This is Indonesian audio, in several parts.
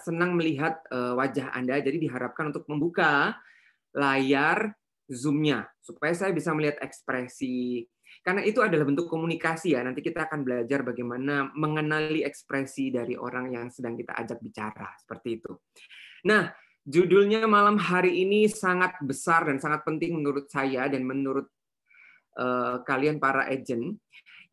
senang melihat uh, wajah Anda, jadi diharapkan untuk membuka layar Zoom-nya supaya saya bisa melihat ekspresi. Karena itu adalah bentuk komunikasi ya. Nanti kita akan belajar bagaimana mengenali ekspresi dari orang yang sedang kita ajak bicara seperti itu. Nah, judulnya malam hari ini sangat besar dan sangat penting menurut saya dan menurut uh, kalian para agent.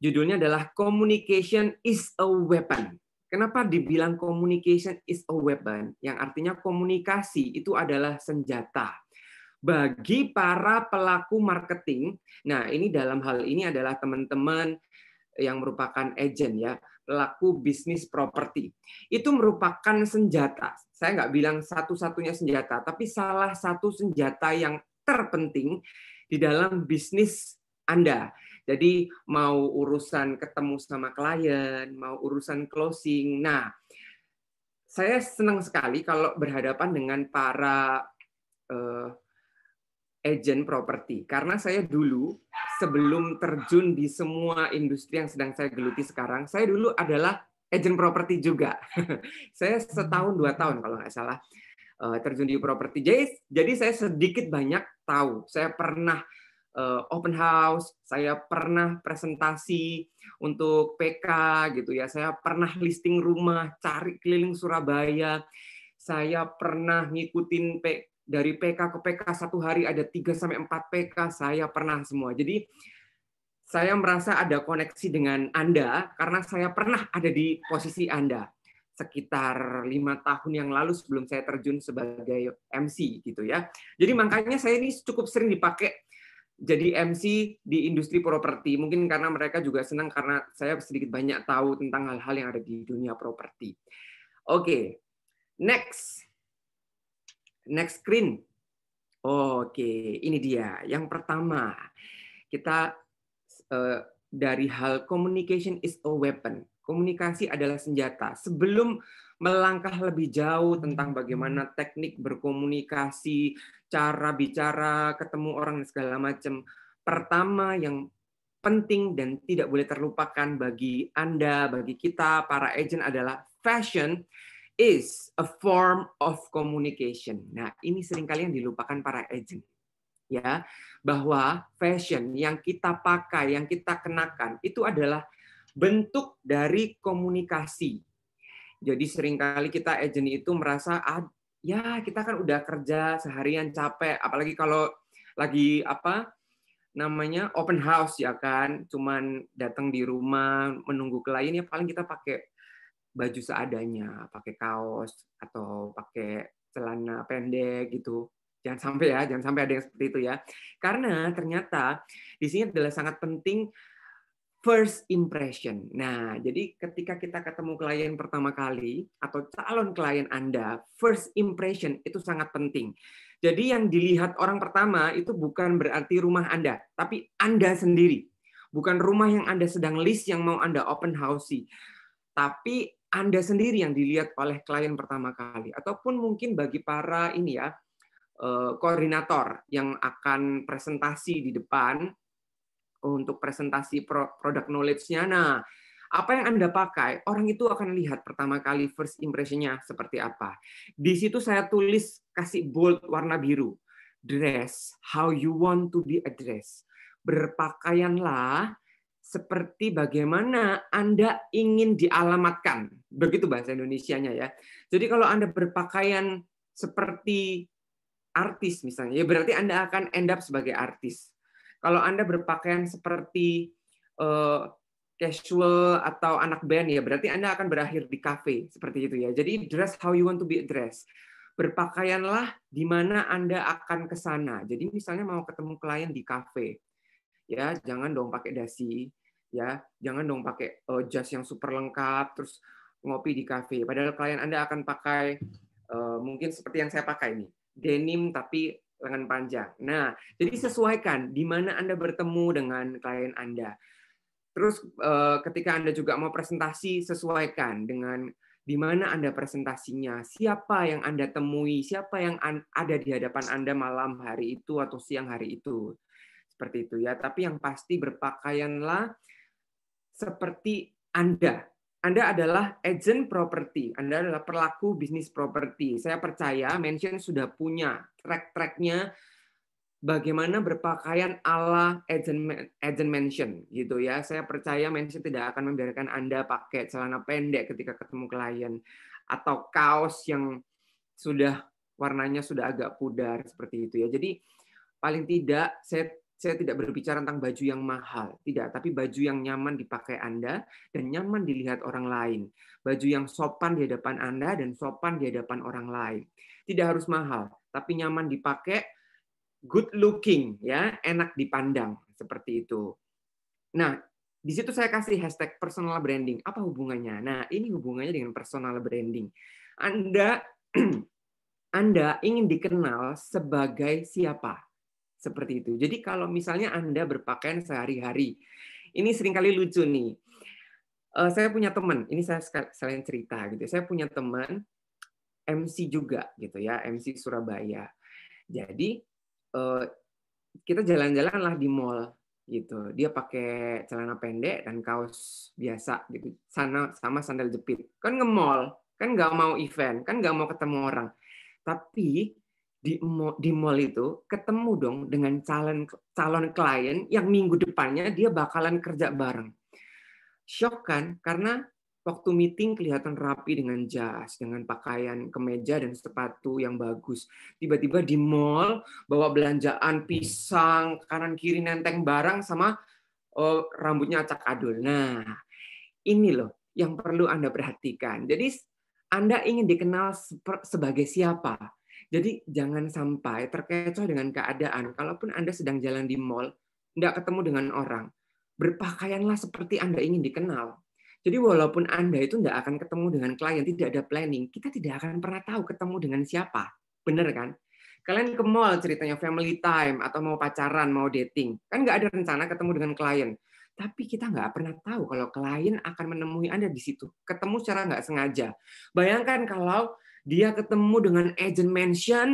Judulnya adalah Communication is a Weapon. Kenapa dibilang communication is a weapon? Yang artinya komunikasi itu adalah senjata bagi para pelaku marketing. Nah, ini dalam hal ini adalah teman-teman yang merupakan agent ya, pelaku bisnis properti. Itu merupakan senjata. Saya nggak bilang satu-satunya senjata, tapi salah satu senjata yang terpenting di dalam bisnis Anda. Jadi mau urusan ketemu sama klien, mau urusan closing. Nah, saya senang sekali kalau berhadapan dengan para uh, agent properti. Karena saya dulu sebelum terjun di semua industri yang sedang saya geluti sekarang saya dulu adalah agent properti juga. Saya setahun dua tahun kalau nggak salah eh, terjun di properti. Jadi jadi saya sedikit banyak tahu. Saya pernah eh, open house saya pernah presentasi untuk PK gitu ya saya pernah listing rumah cari keliling Surabaya saya pernah ngikutin dari PK ke PK satu hari ada 3 sampai 4 PK saya pernah semua. Jadi saya merasa ada koneksi dengan Anda karena saya pernah ada di posisi Anda sekitar lima tahun yang lalu sebelum saya terjun sebagai MC gitu ya. Jadi makanya saya ini cukup sering dipakai jadi MC di industri properti. Mungkin karena mereka juga senang karena saya sedikit banyak tahu tentang hal-hal yang ada di dunia properti. Oke, okay. next. Next screen. Oke, ini dia. Yang pertama, kita uh, dari hal communication is a weapon. Komunikasi adalah senjata. Sebelum melangkah lebih jauh tentang bagaimana teknik berkomunikasi, cara bicara, ketemu orang dan segala macam. Pertama yang penting dan tidak boleh terlupakan bagi Anda, bagi kita para agent adalah fashion is a form of communication. Nah, ini sering kali yang dilupakan para agent. Ya, bahwa fashion yang kita pakai, yang kita kenakan itu adalah bentuk dari komunikasi. Jadi sering kali kita agent itu merasa ya kita kan udah kerja seharian capek, apalagi kalau lagi apa namanya open house ya kan, cuman datang di rumah menunggu klien ya paling kita pakai baju seadanya, pakai kaos atau pakai celana pendek gitu. Jangan sampai ya, jangan sampai ada yang seperti itu ya. Karena ternyata di sini adalah sangat penting first impression. Nah, jadi ketika kita ketemu klien pertama kali atau calon klien Anda, first impression itu sangat penting. Jadi yang dilihat orang pertama itu bukan berarti rumah Anda, tapi Anda sendiri. Bukan rumah yang Anda sedang list yang mau Anda open house tapi anda sendiri yang dilihat oleh klien pertama kali ataupun mungkin bagi para ini ya eh, koordinator yang akan presentasi di depan untuk presentasi produk knowledge-nya. Nah, apa yang Anda pakai, orang itu akan lihat pertama kali first impression-nya seperti apa. Di situ saya tulis kasih bold warna biru. Dress how you want to be addressed. Berpakaianlah seperti bagaimana Anda ingin dialamatkan. Begitu bahasa Indonesianya ya. Jadi kalau Anda berpakaian seperti artis misalnya, ya berarti Anda akan end up sebagai artis. Kalau Anda berpakaian seperti uh, casual atau anak band ya berarti Anda akan berakhir di cafe seperti itu ya. Jadi dress how you want to be dressed. Berpakaianlah di mana Anda akan ke sana. Jadi misalnya mau ketemu klien di cafe. Ya, jangan dong pakai dasi ya jangan dong pakai uh, jas yang super lengkap terus ngopi di cafe padahal klien anda akan pakai uh, mungkin seperti yang saya pakai ini denim tapi lengan panjang nah jadi sesuaikan di mana anda bertemu dengan klien anda terus uh, ketika anda juga mau presentasi sesuaikan dengan di mana Anda presentasinya, siapa yang Anda temui, siapa yang ada di hadapan Anda malam hari itu atau siang hari itu. Seperti itu ya. Tapi yang pasti berpakaianlah seperti Anda. Anda adalah agent property, Anda adalah pelaku bisnis properti. Saya percaya Mention sudah punya track-tracknya bagaimana berpakaian ala agent agent mention gitu ya. Saya percaya mention tidak akan membiarkan Anda pakai celana pendek ketika ketemu klien atau kaos yang sudah warnanya sudah agak pudar seperti itu ya. Jadi paling tidak saya saya tidak berbicara tentang baju yang mahal, tidak, tapi baju yang nyaman dipakai Anda dan nyaman dilihat orang lain. Baju yang sopan di hadapan Anda dan sopan di hadapan orang lain. Tidak harus mahal, tapi nyaman dipakai, good looking, ya, enak dipandang seperti itu. Nah, di situ saya kasih hashtag personal branding. Apa hubungannya? Nah, ini hubungannya dengan personal branding. Anda Anda ingin dikenal sebagai siapa? Seperti itu. Jadi kalau misalnya Anda berpakaian sehari-hari, ini sering kali lucu nih. Uh, saya punya teman, ini saya selain cerita gitu. Saya punya teman MC juga gitu ya, MC Surabaya. Jadi uh, kita jalan-jalan lah di mall gitu. Dia pakai celana pendek dan kaos biasa gitu. Sana sama sandal jepit. Kan nge-mall, kan nggak mau event, kan nggak mau ketemu orang. Tapi di mall, di mall itu ketemu dong dengan calon calon klien yang minggu depannya dia bakalan kerja bareng. Shock kan? Karena waktu meeting kelihatan rapi dengan jas, dengan pakaian kemeja dan sepatu yang bagus. Tiba-tiba di mall bawa belanjaan pisang kanan kiri nenteng barang sama oh, rambutnya acak adul. Nah, ini loh yang perlu Anda perhatikan. Jadi Anda ingin dikenal sebagai siapa? Jadi jangan sampai terkecoh dengan keadaan. Kalaupun Anda sedang jalan di mall, tidak ketemu dengan orang, berpakaianlah seperti Anda ingin dikenal. Jadi walaupun Anda itu tidak akan ketemu dengan klien, tidak ada planning, kita tidak akan pernah tahu ketemu dengan siapa. Benar kan? Kalian ke mall ceritanya family time atau mau pacaran, mau dating. Kan nggak ada rencana ketemu dengan klien. Tapi kita nggak pernah tahu kalau klien akan menemui Anda di situ. Ketemu secara nggak sengaja. Bayangkan kalau dia ketemu dengan agent mention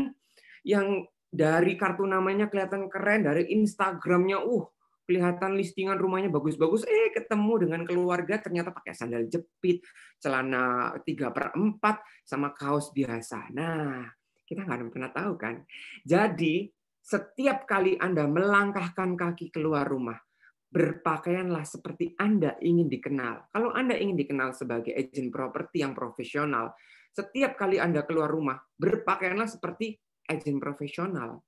yang dari kartu namanya kelihatan keren, dari Instagramnya, uh, kelihatan listingan rumahnya bagus-bagus, eh ketemu dengan keluarga ternyata pakai sandal jepit, celana 3 per 4, sama kaos biasa. Nah, kita nggak pernah tahu kan. Jadi, setiap kali Anda melangkahkan kaki keluar rumah, berpakaianlah seperti Anda ingin dikenal. Kalau Anda ingin dikenal sebagai agent properti yang profesional, setiap kali Anda keluar rumah, berpakaianlah seperti agen profesional.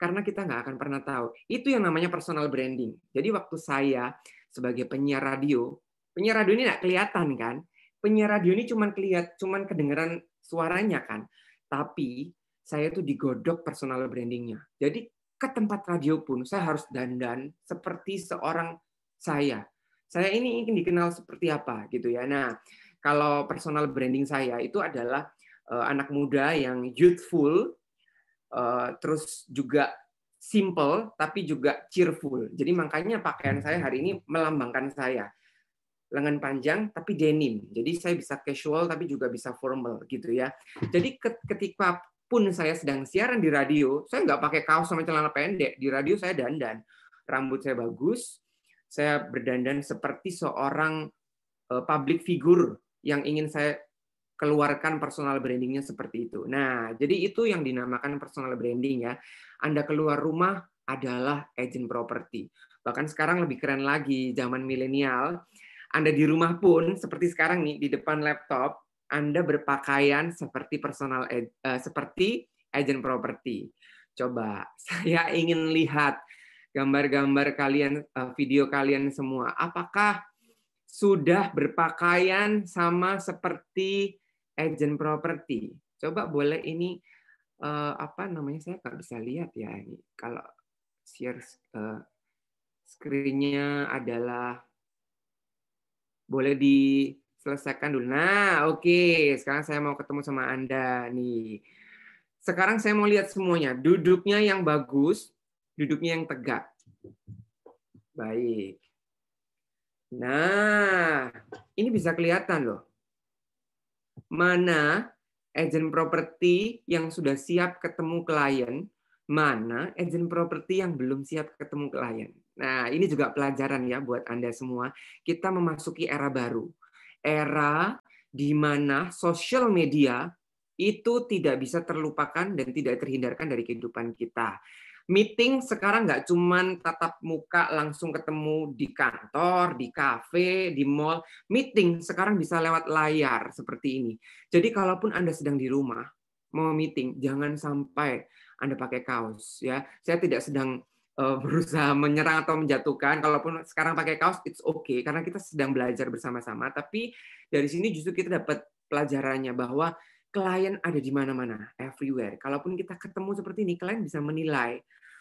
Karena kita nggak akan pernah tahu. Itu yang namanya personal branding. Jadi waktu saya sebagai penyiar radio, penyiar radio ini nggak kelihatan kan? Penyiar radio ini cuma kelihat, cuma kedengeran suaranya kan. Tapi saya itu digodok personal brandingnya. Jadi ke tempat radio pun saya harus dandan seperti seorang saya. Saya ini ingin dikenal seperti apa gitu ya. Nah, kalau personal branding saya itu adalah uh, anak muda yang youthful, uh, terus juga simple tapi juga cheerful. Jadi makanya pakaian saya hari ini melambangkan saya. Lengan panjang tapi denim. Jadi saya bisa casual tapi juga bisa formal gitu ya. Jadi ketika pun saya sedang siaran di radio, saya nggak pakai kaos sama celana pendek. Di radio saya dandan. Rambut saya bagus, saya berdandan seperti seorang eh, public figure yang ingin saya keluarkan personal brandingnya seperti itu. Nah, jadi itu yang dinamakan personal branding ya. Anda keluar rumah adalah agent property. Bahkan sekarang lebih keren lagi, zaman milenial. Anda di rumah pun seperti sekarang nih di depan laptop, Anda berpakaian seperti personal uh, seperti agent property. Coba, saya ingin lihat gambar-gambar kalian, uh, video kalian semua. Apakah sudah berpakaian sama seperti agent properti. Coba boleh ini uh, apa namanya saya nggak bisa lihat ya ini kalau share uh, screen-nya adalah boleh diselesaikan dulu. Nah, oke, okay. sekarang saya mau ketemu sama Anda nih. Sekarang saya mau lihat semuanya. Duduknya yang bagus, duduknya yang tegak. Baik. Nah, ini bisa kelihatan loh. Mana agent properti yang sudah siap ketemu klien, mana agent properti yang belum siap ketemu klien. Nah, ini juga pelajaran ya buat Anda semua. Kita memasuki era baru. era di mana sosial media itu tidak bisa terlupakan dan tidak terhindarkan dari kehidupan kita. Meeting sekarang nggak cuman tatap muka langsung ketemu di kantor, di kafe, di mall. Meeting sekarang bisa lewat layar seperti ini. Jadi kalaupun Anda sedang di rumah, mau meeting, jangan sampai Anda pakai kaos. ya. Saya tidak sedang eh, berusaha menyerang atau menjatuhkan. Kalaupun sekarang pakai kaos, it's okay karena kita sedang belajar bersama-sama. Tapi dari sini justru kita dapat pelajarannya bahwa klien ada di mana-mana, everywhere. Kalaupun kita ketemu seperti ini, klien bisa menilai.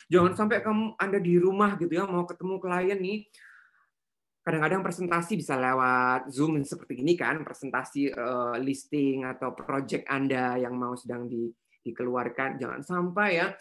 Jangan sampai kamu Anda di rumah gitu ya, mau ketemu klien nih, kadang-kadang presentasi bisa lewat Zoom seperti ini kan, presentasi uh, listing atau project Anda yang mau sedang di, dikeluarkan. Jangan sampai ya,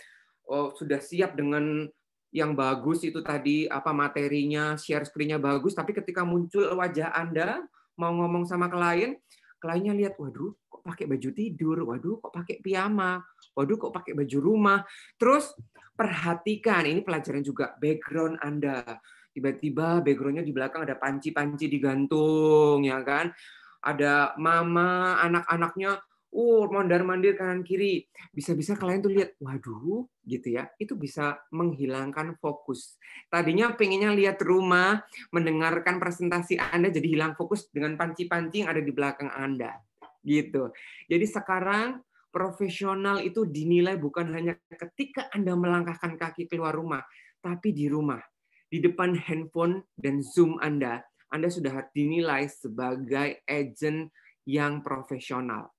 oh, sudah siap dengan yang bagus itu tadi apa materinya, share screen-nya bagus, tapi ketika muncul wajah Anda mau ngomong sama klien, kliennya lihat, waduh, kok pakai baju tidur, waduh, kok pakai piyama, waduh, kok pakai baju rumah. Terus perhatikan, ini pelajaran juga background Anda. Tiba-tiba backgroundnya di belakang ada panci-panci digantung, ya kan? Ada mama, anak-anaknya uh mondar mandir kanan kiri. Bisa-bisa kalian tuh lihat waduh gitu ya. Itu bisa menghilangkan fokus. Tadinya pengennya lihat rumah mendengarkan presentasi anda jadi hilang fokus dengan panci-panci yang ada di belakang anda. Gitu. Jadi sekarang profesional itu dinilai bukan hanya ketika anda melangkahkan kaki keluar rumah tapi di rumah di depan handphone dan zoom anda anda sudah dinilai sebagai agent yang profesional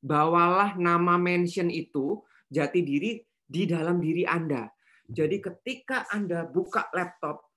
bawalah nama mention itu jati diri di dalam diri Anda. Jadi ketika Anda buka laptop,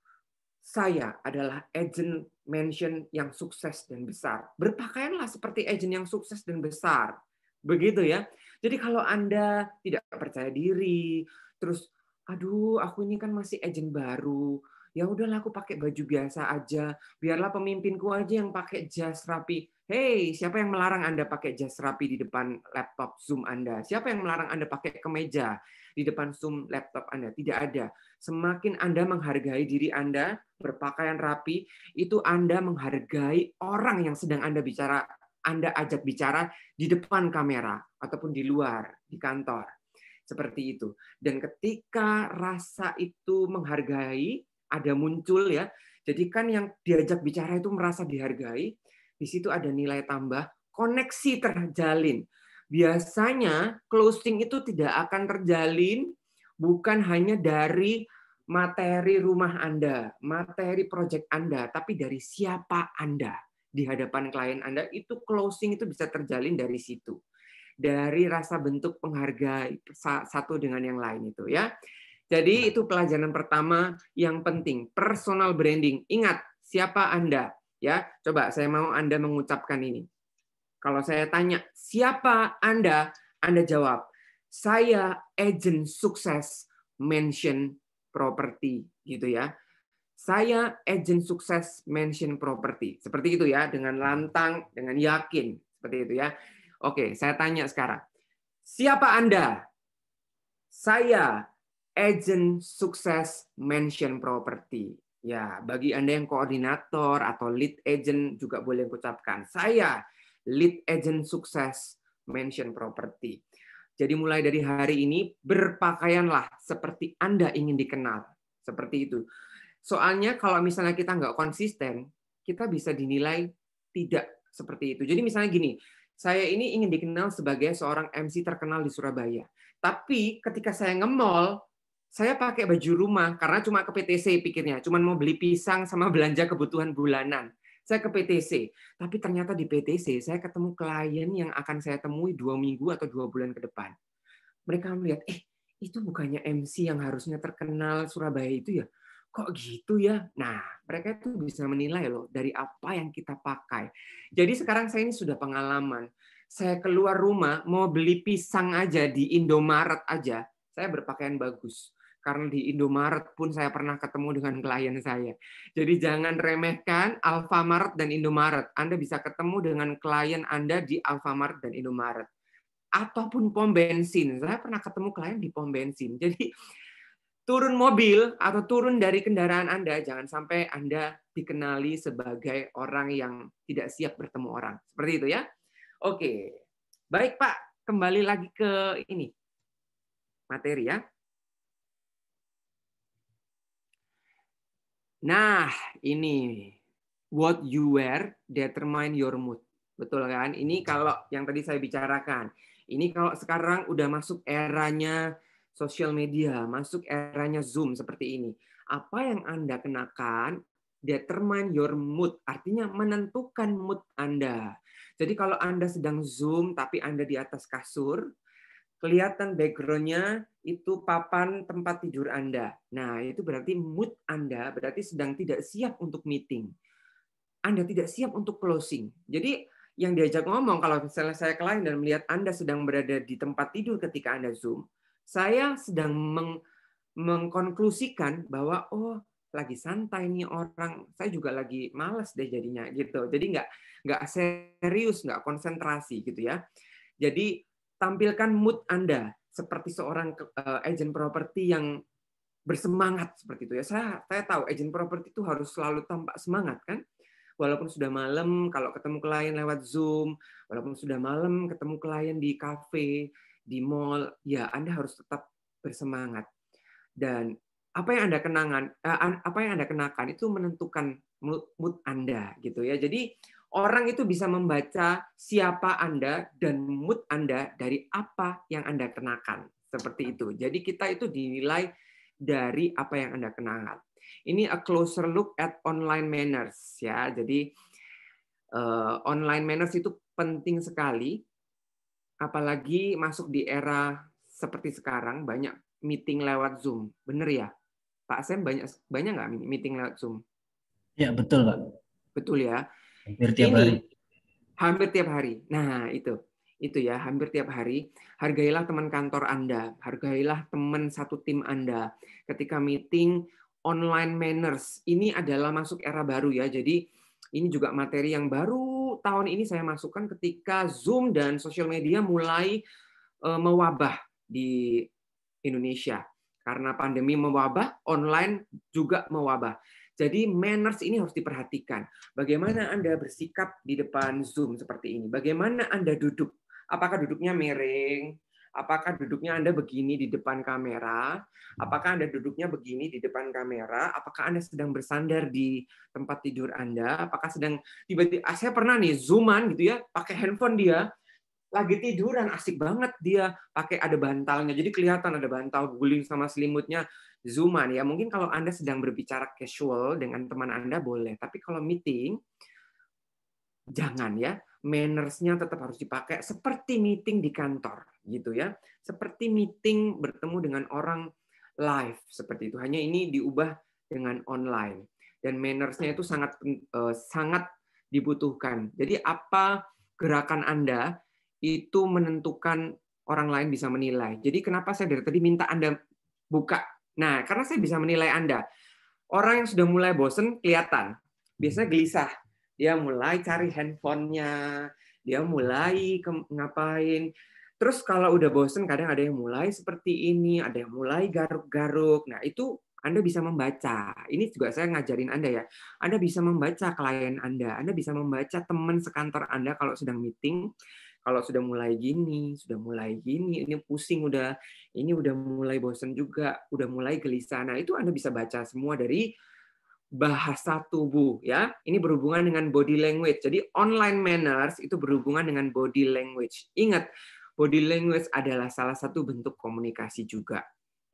saya adalah agent mention yang sukses dan besar. Berpakaianlah seperti agent yang sukses dan besar. Begitu ya. Jadi kalau Anda tidak percaya diri, terus aduh aku ini kan masih agent baru, ya udahlah aku pakai baju biasa aja, biarlah pemimpinku aja yang pakai jas rapi. Hey, siapa yang melarang Anda pakai jas rapi di depan laptop Zoom Anda? Siapa yang melarang Anda pakai kemeja di depan Zoom laptop Anda? Tidak ada. Semakin Anda menghargai diri Anda, berpakaian rapi, itu Anda menghargai orang yang sedang Anda bicara, Anda ajak bicara di depan kamera ataupun di luar, di kantor. Seperti itu. Dan ketika rasa itu menghargai, ada muncul ya. Jadi kan yang diajak bicara itu merasa dihargai, di situ ada nilai tambah, koneksi terjalin. Biasanya closing itu tidak akan terjalin bukan hanya dari materi rumah Anda, materi proyek Anda, tapi dari siapa Anda di hadapan klien Anda itu closing itu bisa terjalin dari situ. Dari rasa bentuk penghargai satu dengan yang lain itu ya. Jadi itu pelajaran pertama yang penting, personal branding. Ingat, siapa Anda? Ya, coba saya mau Anda mengucapkan ini. Kalau saya tanya, siapa Anda? Anda jawab, saya agent sukses mention property gitu ya. Saya agent sukses mention property. Seperti itu ya, dengan lantang, dengan yakin. Seperti itu ya. Oke, saya tanya sekarang. Siapa Anda? Saya agent sukses mention property. Ya, bagi Anda yang koordinator atau lead agent juga boleh ucapkan. Saya lead agent sukses mention property. Jadi mulai dari hari ini berpakaianlah seperti Anda ingin dikenal. Seperti itu. Soalnya kalau misalnya kita nggak konsisten, kita bisa dinilai tidak seperti itu. Jadi misalnya gini, saya ini ingin dikenal sebagai seorang MC terkenal di Surabaya. Tapi ketika saya nge-mall, saya pakai baju rumah karena cuma ke PTC pikirnya, cuma mau beli pisang sama belanja kebutuhan bulanan. Saya ke PTC, tapi ternyata di PTC saya ketemu klien yang akan saya temui dua minggu atau dua bulan ke depan. Mereka melihat, eh itu bukannya MC yang harusnya terkenal Surabaya itu ya? Kok gitu ya? Nah, mereka itu bisa menilai loh dari apa yang kita pakai. Jadi sekarang saya ini sudah pengalaman. Saya keluar rumah mau beli pisang aja di Indomaret aja, saya berpakaian bagus karena di Indomaret pun saya pernah ketemu dengan klien saya. Jadi jangan remehkan Alfamart dan Indomaret. Anda bisa ketemu dengan klien Anda di Alfamart dan Indomaret. Ataupun pom bensin. Saya pernah ketemu klien di pom bensin. Jadi turun mobil atau turun dari kendaraan Anda, jangan sampai Anda dikenali sebagai orang yang tidak siap bertemu orang. Seperti itu ya. Oke. Baik, Pak. Kembali lagi ke ini. Materi ya. Nah, ini what you wear determine your mood. Betul kan? Ini kalau yang tadi saya bicarakan. Ini kalau sekarang udah masuk eranya sosial media, masuk eranya Zoom seperti ini. Apa yang Anda kenakan determine your mood, artinya menentukan mood Anda. Jadi kalau Anda sedang Zoom tapi Anda di atas kasur, kelihatan backgroundnya itu papan tempat tidur Anda. Nah, itu berarti mood Anda berarti sedang tidak siap untuk meeting. Anda tidak siap untuk closing. Jadi yang diajak ngomong kalau misalnya saya klien dan melihat Anda sedang berada di tempat tidur ketika Anda Zoom, saya sedang meng mengkonklusikan bahwa oh lagi santai nih orang, saya juga lagi malas deh jadinya gitu. Jadi nggak nggak serius, nggak konsentrasi gitu ya. Jadi tampilkan mood Anda seperti seorang uh, agent properti yang bersemangat seperti itu ya. Saya saya tahu agent properti itu harus selalu tampak semangat kan. Walaupun sudah malam kalau ketemu klien lewat Zoom, walaupun sudah malam ketemu klien di cafe, di mall, ya Anda harus tetap bersemangat. Dan apa yang Anda kenangan, uh, apa yang Anda kenakan itu menentukan mood, Anda gitu ya. Jadi Orang itu bisa membaca siapa Anda dan mood Anda dari apa yang Anda kenakan. Seperti itu. Jadi kita itu dinilai dari apa yang Anda kenakan. Ini a closer look at online manners ya. Jadi uh, online manners itu penting sekali apalagi masuk di era seperti sekarang banyak meeting lewat Zoom. Bener ya? Pak Sam banyak banyak nggak meeting lewat Zoom? Ya, betul, Pak. Betul ya. Hampir tiap ini, hari. Hampir tiap hari. Nah, itu. Itu ya, hampir tiap hari. Hargailah teman kantor Anda, hargailah teman satu tim Anda. Ketika meeting online manners, ini adalah masuk era baru ya. Jadi ini juga materi yang baru tahun ini saya masukkan ketika Zoom dan sosial media mulai eh, mewabah di Indonesia. Karena pandemi mewabah, online juga mewabah. Jadi manners ini harus diperhatikan. Bagaimana Anda bersikap di depan Zoom seperti ini? Bagaimana Anda duduk? Apakah duduknya miring? Apakah duduknya Anda begini di depan kamera? Apakah Anda duduknya begini di depan kamera? Apakah Anda sedang bersandar di tempat tidur Anda? Apakah sedang tiba-tiba ah, saya pernah nih zooman gitu ya, pakai handphone dia lagi tiduran asik banget dia pakai ada bantalnya. Jadi kelihatan ada bantal guling sama selimutnya Zooman ya. Mungkin kalau Anda sedang berbicara casual dengan teman Anda boleh, tapi kalau meeting jangan ya. Mannersnya tetap harus dipakai seperti meeting di kantor gitu ya. Seperti meeting bertemu dengan orang live seperti itu. Hanya ini diubah dengan online dan mannersnya itu sangat uh, sangat dibutuhkan. Jadi apa gerakan Anda itu menentukan orang lain bisa menilai. Jadi kenapa saya dari tadi minta Anda buka Nah, karena saya bisa menilai Anda. Orang yang sudah mulai bosen kelihatan. Biasanya gelisah. Dia mulai cari handphonenya, dia mulai ngapain. Terus kalau udah bosen, kadang ada yang mulai seperti ini, ada yang mulai garuk-garuk. Nah, itu anda bisa membaca. Ini juga saya ngajarin Anda ya. Anda bisa membaca klien Anda. Anda bisa membaca teman sekantor Anda kalau sedang meeting kalau sudah mulai gini, sudah mulai gini, ini pusing udah, ini udah mulai bosan juga, udah mulai gelisah. Nah, itu Anda bisa baca semua dari bahasa tubuh ya. Ini berhubungan dengan body language. Jadi online manners itu berhubungan dengan body language. Ingat, body language adalah salah satu bentuk komunikasi juga.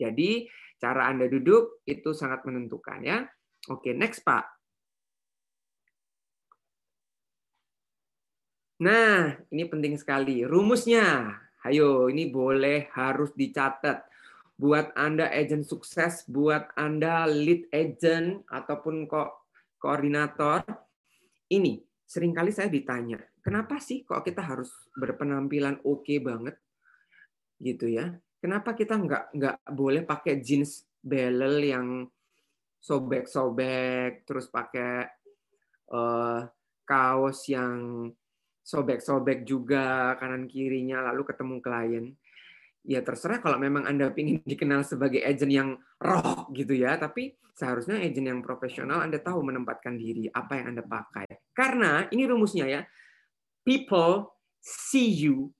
Jadi, cara Anda duduk itu sangat menentukan ya. Oke, next Pak. Nah, ini penting sekali. Rumusnya, ayo ini boleh harus dicatat. Buat Anda agent sukses, buat Anda lead agent ataupun kok koordinator, ini sering kali saya ditanya, kenapa sih kok kita harus berpenampilan oke okay banget? Gitu ya. Kenapa kita nggak nggak boleh pakai jeans belel yang sobek-sobek, terus pakai uh, kaos yang sobek-sobek juga kanan kirinya lalu ketemu klien. ya terserah kalau memang Anda ingin dikenal sebagai agent yang roh gitu ya, tapi seharusnya agent yang profesional Anda tahu menempatkan diri, apa yang Anda pakai. Karena ini rumusnya ya, people see you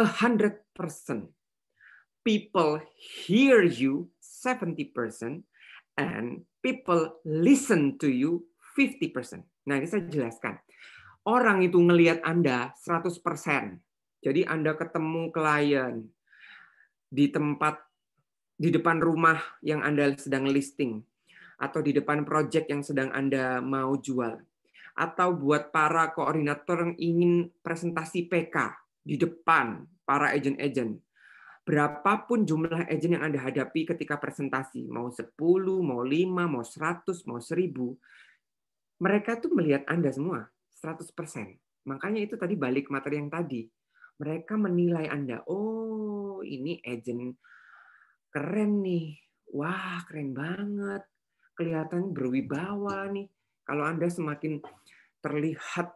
a hundred percent. People hear you 70%, and people listen to you 50%. Nah, ini saya jelaskan. Orang itu ngelihat Anda 100%. Jadi Anda ketemu klien, di tempat di depan rumah yang Anda sedang listing atau di depan project yang sedang Anda mau jual atau buat para koordinator yang ingin presentasi PK di depan para agent-agent berapapun jumlah agent yang Anda hadapi ketika presentasi, mau 10, mau 5, mau 100, mau 1000, mereka tuh melihat Anda semua 100%. Makanya itu tadi balik materi yang tadi. Mereka menilai Anda, oh ini agent keren nih. Wah, keren banget. Kelihatan berwibawa nih. Kalau Anda semakin terlihat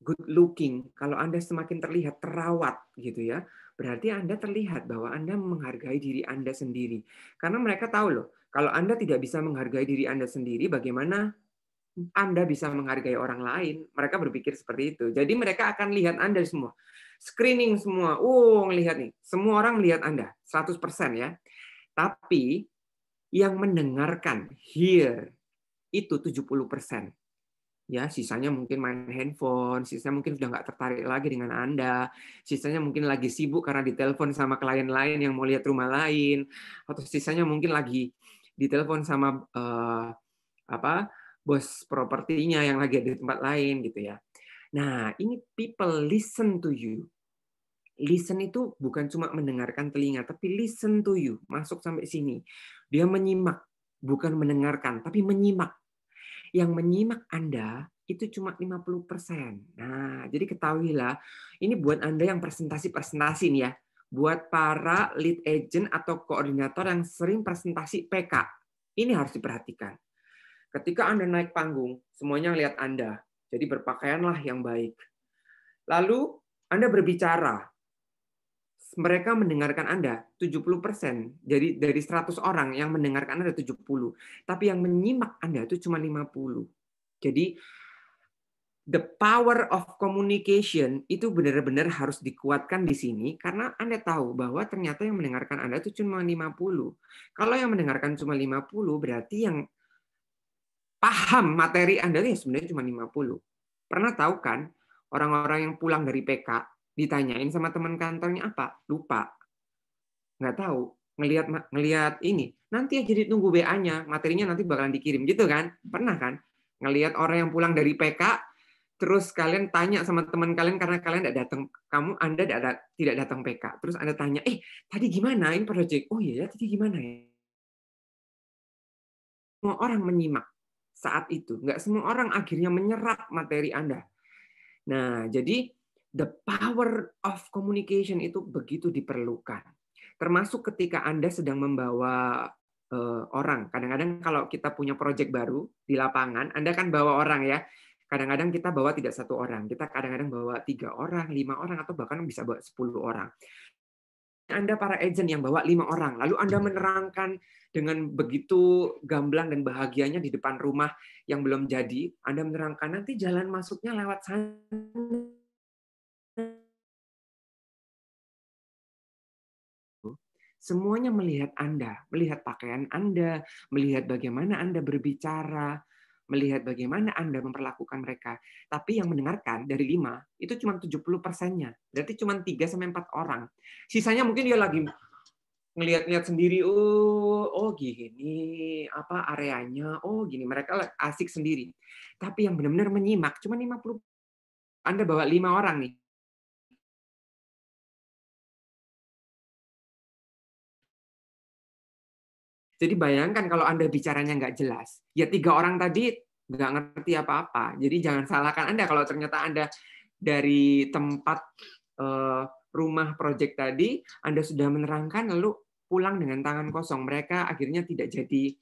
good looking, kalau Anda semakin terlihat terawat gitu ya, berarti Anda terlihat bahwa Anda menghargai diri Anda sendiri. Karena mereka tahu loh, kalau Anda tidak bisa menghargai diri Anda sendiri, bagaimana anda bisa menghargai orang lain. Mereka berpikir seperti itu. Jadi mereka akan lihat Anda semua. Screening semua. Oh, ngelihat nih. Semua orang melihat Anda. 100% ya. Tapi yang mendengarkan, hear, itu 70%. Ya, sisanya mungkin main handphone, sisanya mungkin sudah nggak tertarik lagi dengan Anda, sisanya mungkin lagi sibuk karena ditelepon sama klien lain yang mau lihat rumah lain, atau sisanya mungkin lagi ditelepon sama uh, apa bos propertinya yang lagi di tempat lain gitu ya. Nah, ini people listen to you. Listen itu bukan cuma mendengarkan telinga, tapi listen to you. Masuk sampai sini. Dia menyimak, bukan mendengarkan, tapi menyimak. Yang menyimak Anda itu cuma 50%. Nah, jadi ketahuilah, ini buat Anda yang presentasi-presentasi nih ya. Buat para lead agent atau koordinator yang sering presentasi PK. Ini harus diperhatikan Ketika Anda naik panggung, semuanya lihat Anda. Jadi berpakaianlah yang baik. Lalu Anda berbicara. Mereka mendengarkan Anda 70%. Jadi dari 100 orang yang mendengarkan Anda 70. Tapi yang menyimak Anda itu cuma 50. Jadi the power of communication itu benar-benar harus dikuatkan di sini karena Anda tahu bahwa ternyata yang mendengarkan Anda itu cuma 50. Kalau yang mendengarkan cuma 50 berarti yang paham materi Anda ini sebenarnya cuma 50. Pernah tahu kan orang-orang yang pulang dari PK ditanyain sama teman kantornya apa? Lupa. Nggak tahu. Ngelihat ngelihat ini. Nanti aja ditunggu WA-nya, materinya nanti bakalan dikirim gitu kan? Pernah kan? Ngelihat orang yang pulang dari PK terus kalian tanya sama teman kalian karena kalian tidak datang kamu anda tidak tidak datang PK terus anda tanya eh tadi gimana ini project oh iya ya tadi gimana ya semua orang menyimak saat itu. Nggak semua orang akhirnya menyerap materi Anda. Nah, jadi the power of communication itu begitu diperlukan. Termasuk ketika Anda sedang membawa uh, orang. Kadang-kadang kalau kita punya proyek baru di lapangan, Anda kan bawa orang ya. Kadang-kadang kita bawa tidak satu orang, kita kadang-kadang bawa tiga orang, lima orang, atau bahkan bisa bawa sepuluh orang. Anda para agent yang bawa lima orang, lalu Anda menerangkan dengan begitu gamblang dan bahagianya di depan rumah yang belum jadi, Anda menerangkan nanti jalan masuknya lewat sana. Semuanya melihat Anda, melihat pakaian Anda, melihat bagaimana Anda berbicara, melihat bagaimana Anda memperlakukan mereka. Tapi yang mendengarkan dari lima itu cuma 70 persennya. Berarti cuma 3 sampai empat orang. Sisanya mungkin dia lagi ngelihat-lihat sendiri, oh, oh gini, apa areanya, oh gini, mereka asik sendiri. Tapi yang benar-benar menyimak cuma 50 Anda bawa lima orang nih. Jadi bayangkan kalau Anda bicaranya nggak jelas, ya tiga orang tadi nggak ngerti apa-apa. Jadi jangan salahkan Anda kalau ternyata Anda dari tempat uh, rumah proyek tadi, Anda sudah menerangkan lalu pulang dengan tangan kosong. Mereka akhirnya tidak jadi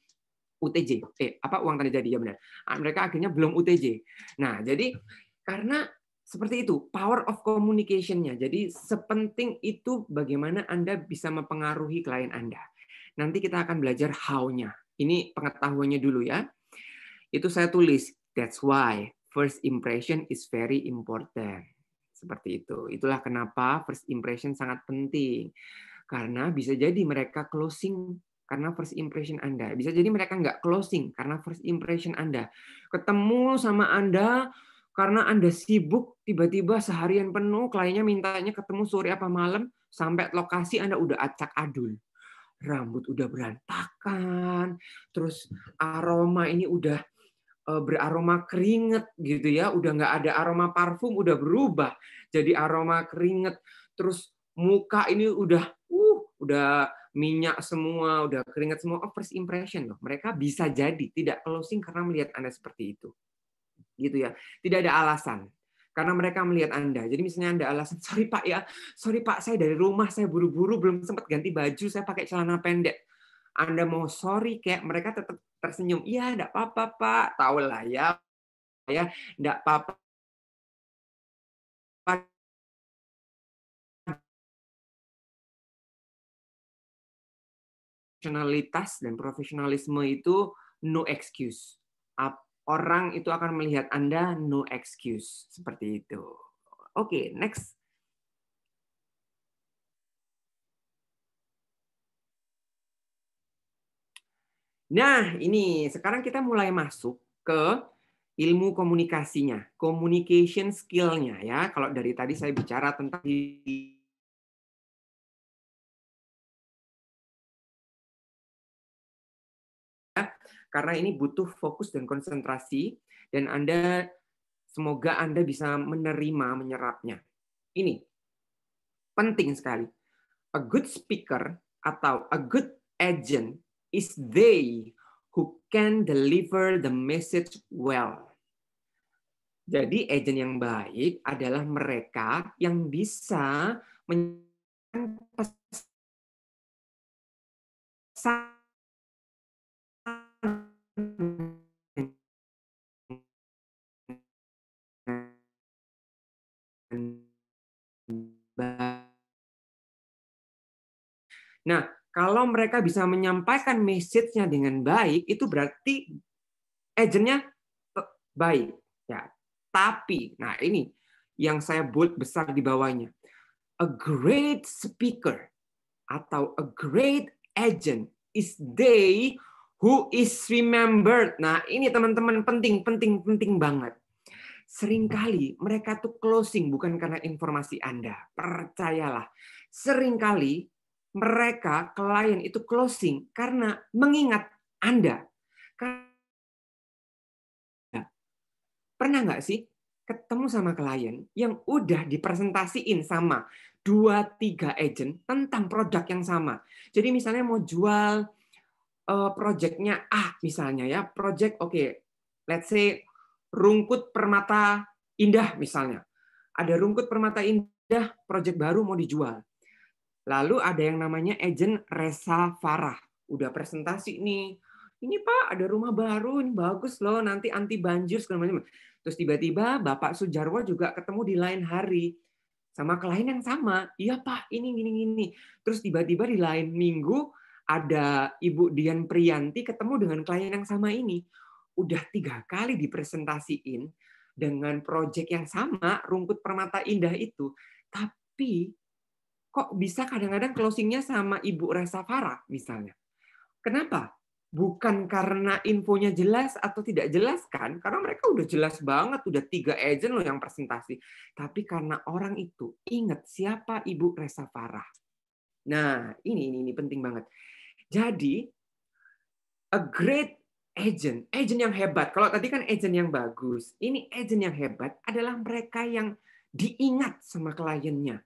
UTJ. Eh, apa uang tadi jadi ya benar. Ah, mereka akhirnya belum UTJ. Nah, jadi karena seperti itu, power of communication-nya. Jadi sepenting itu bagaimana Anda bisa mempengaruhi klien Anda. Nanti kita akan belajar how-nya. Ini pengetahuannya dulu ya. Itu saya tulis, that's why first impression is very important. Seperti itu. Itulah kenapa first impression sangat penting. Karena bisa jadi mereka closing karena first impression Anda. Bisa jadi mereka nggak closing karena first impression Anda. Ketemu sama Anda, karena Anda sibuk, tiba-tiba seharian penuh, kliennya mintanya ketemu sore apa malam, sampai lokasi Anda udah acak adul. Rambut udah berantakan, terus aroma ini udah eh, beraroma keringet gitu ya, udah nggak ada aroma parfum, udah berubah jadi aroma keringet. Terus muka ini udah uh udah minyak semua, udah keringet semua. Oh, first impression loh. Mereka bisa jadi tidak closing karena melihat Anda seperti itu gitu ya. Tidak ada alasan karena mereka melihat Anda. Jadi misalnya Anda alasan, sorry Pak ya, sorry Pak, saya dari rumah, saya buru-buru, belum sempat ganti baju, saya pakai celana pendek. Anda mau sorry, kayak mereka tetap tersenyum. Iya, enggak apa-apa Pak, tahu lah ya, ya, enggak apa-apa. Profesionalitas dan profesionalisme itu no excuse orang itu akan melihat Anda no excuse seperti itu. Oke, okay, next. Nah, ini sekarang kita mulai masuk ke ilmu komunikasinya, communication skill-nya ya. Kalau dari tadi saya bicara tentang karena ini butuh fokus dan konsentrasi dan Anda semoga Anda bisa menerima menyerapnya. Ini penting sekali. A good speaker atau a good agent is they who can deliver the message well. Jadi agent yang baik adalah mereka yang bisa menyampaikan Nah, kalau mereka bisa menyampaikan message-nya dengan baik, itu berarti agentnya baik. Ya, tapi, nah ini yang saya bold besar di bawahnya. A great speaker atau a great agent is they who is remembered. Nah, ini teman-teman penting, penting, penting banget. Seringkali mereka tuh closing bukan karena informasi Anda. Percayalah. Seringkali mereka, klien itu closing karena mengingat Anda. Pernah nggak sih ketemu sama klien yang udah dipresentasiin sama dua tiga agent tentang produk yang sama. Jadi misalnya mau jual uh, projectnya A misalnya ya, project oke, okay, let's say rungkut permata indah misalnya. Ada rungkut permata indah, project baru mau dijual. Lalu ada yang namanya agent Resa Farah. Udah presentasi nih. Ini Pak, ada rumah baru, ini bagus loh, nanti anti banjir segala macam. Terus tiba-tiba Bapak Sujarwo juga ketemu di lain hari sama klien yang sama. Iya Pak, ini gini gini. Terus tiba-tiba di lain minggu ada Ibu Dian Priyanti ketemu dengan klien yang sama ini. Udah tiga kali dipresentasiin dengan proyek yang sama, Rungkut Permata Indah itu. Tapi kok bisa kadang-kadang closingnya sama Ibu Resa Farah misalnya. Kenapa? Bukan karena infonya jelas atau tidak jelas kan? Karena mereka udah jelas banget, udah tiga agent loh yang presentasi. Tapi karena orang itu ingat siapa Ibu Resa Farah. Nah, ini ini, ini penting banget. Jadi a great agent, agent yang hebat. Kalau tadi kan agent yang bagus, ini agent yang hebat adalah mereka yang diingat sama kliennya.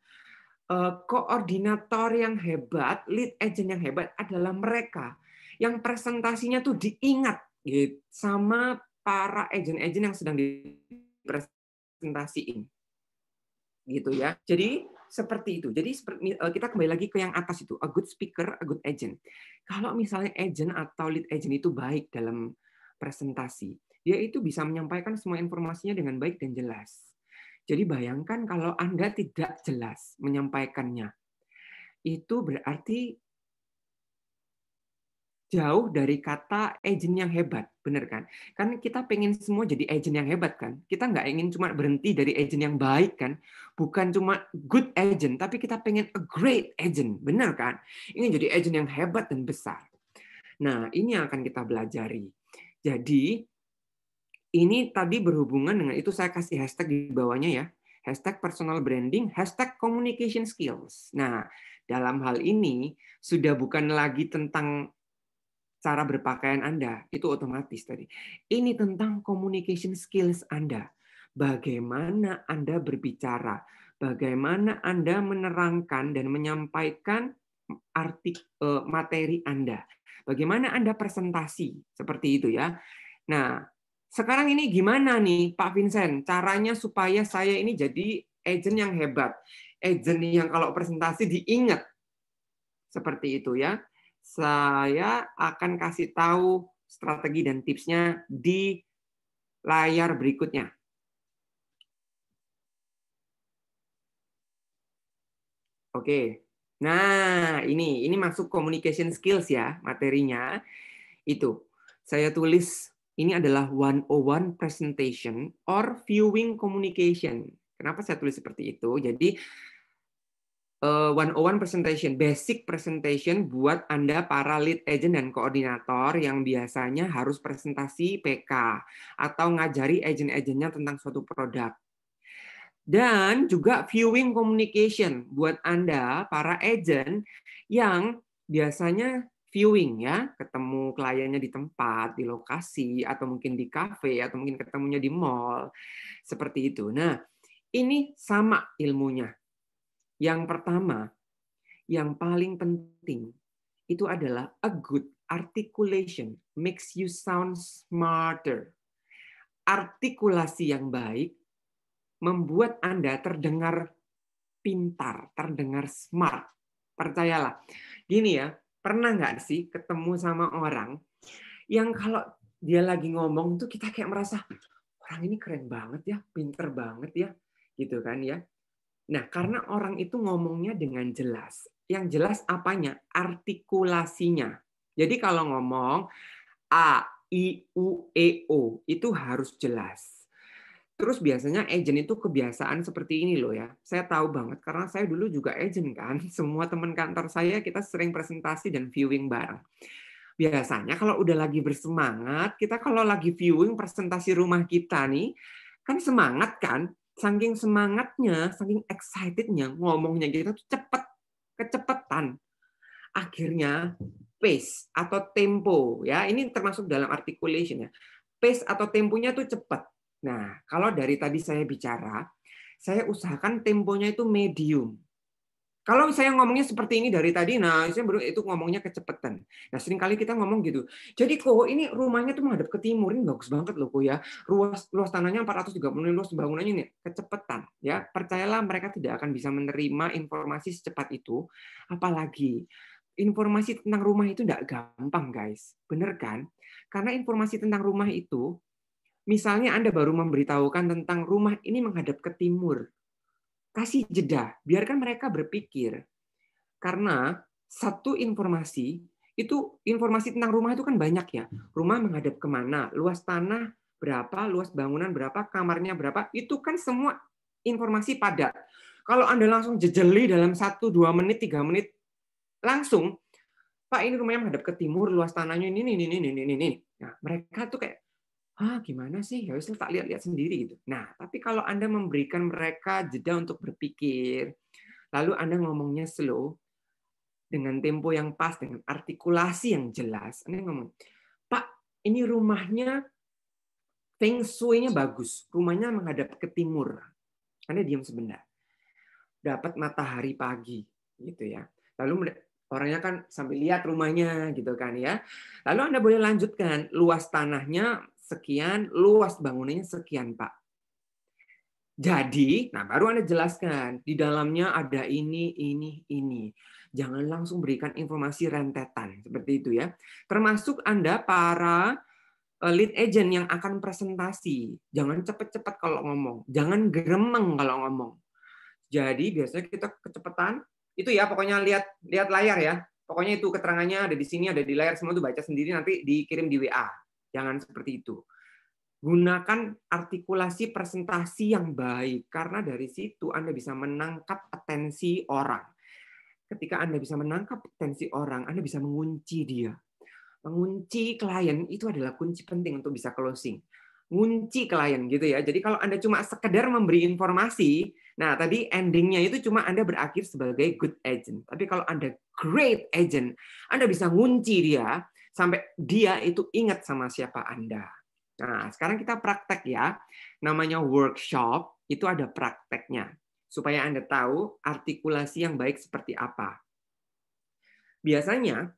Eh, koordinator yang hebat, lead agent yang hebat adalah mereka yang presentasinya tuh diingat gitu sama para agent-agent yang sedang dipresentasiin. Gitu ya. Jadi seperti itu. Jadi eh, kita kembali lagi ke yang atas itu, a good speaker, a good agent. Kalau misalnya agent atau lead agent itu baik dalam presentasi, dia itu bisa menyampaikan semua informasinya dengan baik dan jelas. Jadi bayangkan kalau Anda tidak jelas menyampaikannya. Itu berarti jauh dari kata agent yang hebat, benar kan? Kan kita pengen semua jadi agent yang hebat kan? Kita nggak ingin cuma berhenti dari agent yang baik kan? Bukan cuma good agent, tapi kita pengen a great agent, benar kan? Ingin jadi agent yang hebat dan besar. Nah, ini yang akan kita belajari. Jadi, ini tadi berhubungan dengan itu saya kasih hashtag di bawahnya ya. Hashtag personal branding, hashtag communication skills. Nah, dalam hal ini sudah bukan lagi tentang cara berpakaian Anda, itu otomatis tadi. Ini tentang communication skills Anda. Bagaimana Anda berbicara, bagaimana Anda menerangkan dan menyampaikan arti eh, materi Anda. Bagaimana Anda presentasi seperti itu ya. Nah, sekarang ini gimana nih Pak Vincent caranya supaya saya ini jadi agent yang hebat, agent yang kalau presentasi diingat seperti itu ya saya akan kasih tahu strategi dan tipsnya di layar berikutnya. Oke. Nah, ini ini masuk communication skills ya, materinya. Itu. Saya tulis ini adalah 101 presentation or viewing communication. Kenapa saya tulis seperti itu? Jadi uh, one on one presentation, basic presentation buat Anda para lead agent dan koordinator yang biasanya harus presentasi PK atau ngajari agent-agentnya tentang suatu produk. Dan juga viewing communication buat Anda para agent yang biasanya viewing ya, ketemu kliennya di tempat, di lokasi atau mungkin di cafe atau mungkin ketemunya di mall. Seperti itu. Nah, ini sama ilmunya yang pertama, yang paling penting itu adalah a good articulation makes you sound smarter. Artikulasi yang baik membuat Anda terdengar pintar, terdengar smart. Percayalah. Gini ya, pernah nggak sih ketemu sama orang yang kalau dia lagi ngomong tuh kita kayak merasa orang ini keren banget ya, pinter banget ya, gitu kan ya. Nah, karena orang itu ngomongnya dengan jelas. Yang jelas apanya? Artikulasinya. Jadi kalau ngomong A, I, U, E, O, itu harus jelas. Terus biasanya agent itu kebiasaan seperti ini loh ya. Saya tahu banget karena saya dulu juga agent kan. Semua teman kantor saya kita sering presentasi dan viewing bareng. Biasanya kalau udah lagi bersemangat, kita kalau lagi viewing presentasi rumah kita nih, kan semangat kan? saking semangatnya, saking excitednya ngomongnya kita tuh cepet, kecepetan. Akhirnya pace atau tempo ya, ini termasuk dalam articulation ya. Pace atau temponya tuh cepat. Nah, kalau dari tadi saya bicara, saya usahakan temponya itu medium. Kalau saya ngomongnya seperti ini dari tadi, nah saya baru itu ngomongnya kecepatan. Nah sering kali kita ngomong gitu. Jadi kok ini rumahnya tuh menghadap ke timur ini bagus banget loh kok ya. Luas luas tanahnya 430 luas bangunannya ini kecepatan ya. Percayalah mereka tidak akan bisa menerima informasi secepat itu. Apalagi informasi tentang rumah itu tidak gampang guys, bener kan? Karena informasi tentang rumah itu, misalnya Anda baru memberitahukan tentang rumah ini menghadap ke timur, kasih jeda, biarkan mereka berpikir. Karena satu informasi itu informasi tentang rumah itu kan banyak ya. Rumah menghadap ke mana, luas tanah berapa, luas bangunan berapa, kamarnya berapa, itu kan semua informasi padat. Kalau Anda langsung jejeli dalam satu dua menit, tiga menit, langsung, Pak ini rumahnya menghadap ke timur, luas tanahnya ini, ini, ini, ini, ini. Nah, mereka tuh kayak, ah gimana sih ya tak lihat-lihat sendiri gitu. Nah, tapi kalau Anda memberikan mereka jeda untuk berpikir, lalu Anda ngomongnya slow dengan tempo yang pas dengan artikulasi yang jelas. Anda ngomong, "Pak, ini rumahnya feng shui-nya bagus. Rumahnya menghadap ke timur." Anda diam sebentar. Dapat matahari pagi gitu ya. Lalu orangnya kan sambil lihat rumahnya gitu kan ya. Lalu Anda boleh lanjutkan luas tanahnya sekian, luas bangunannya sekian, Pak. Jadi, nah baru Anda jelaskan, di dalamnya ada ini, ini, ini. Jangan langsung berikan informasi rentetan, seperti itu ya. Termasuk Anda para eh, lead agent yang akan presentasi. Jangan cepet-cepet kalau ngomong. Jangan geremeng kalau ngomong. Jadi biasanya kita kecepatan. Itu ya pokoknya lihat lihat layar ya. Pokoknya itu keterangannya ada di sini, ada di layar. Semua itu baca sendiri nanti dikirim di WA. Jangan seperti itu. Gunakan artikulasi presentasi yang baik. Karena dari situ Anda bisa menangkap atensi orang. Ketika Anda bisa menangkap atensi orang, Anda bisa mengunci dia mengunci klien itu adalah kunci penting untuk bisa closing. Ngunci klien gitu ya. Jadi kalau Anda cuma sekedar memberi informasi, nah tadi endingnya itu cuma Anda berakhir sebagai good agent. Tapi kalau Anda great agent, Anda bisa ngunci dia sampai dia itu ingat sama siapa Anda. Nah, sekarang kita praktek ya. Namanya workshop, itu ada prakteknya. Supaya Anda tahu artikulasi yang baik seperti apa. Biasanya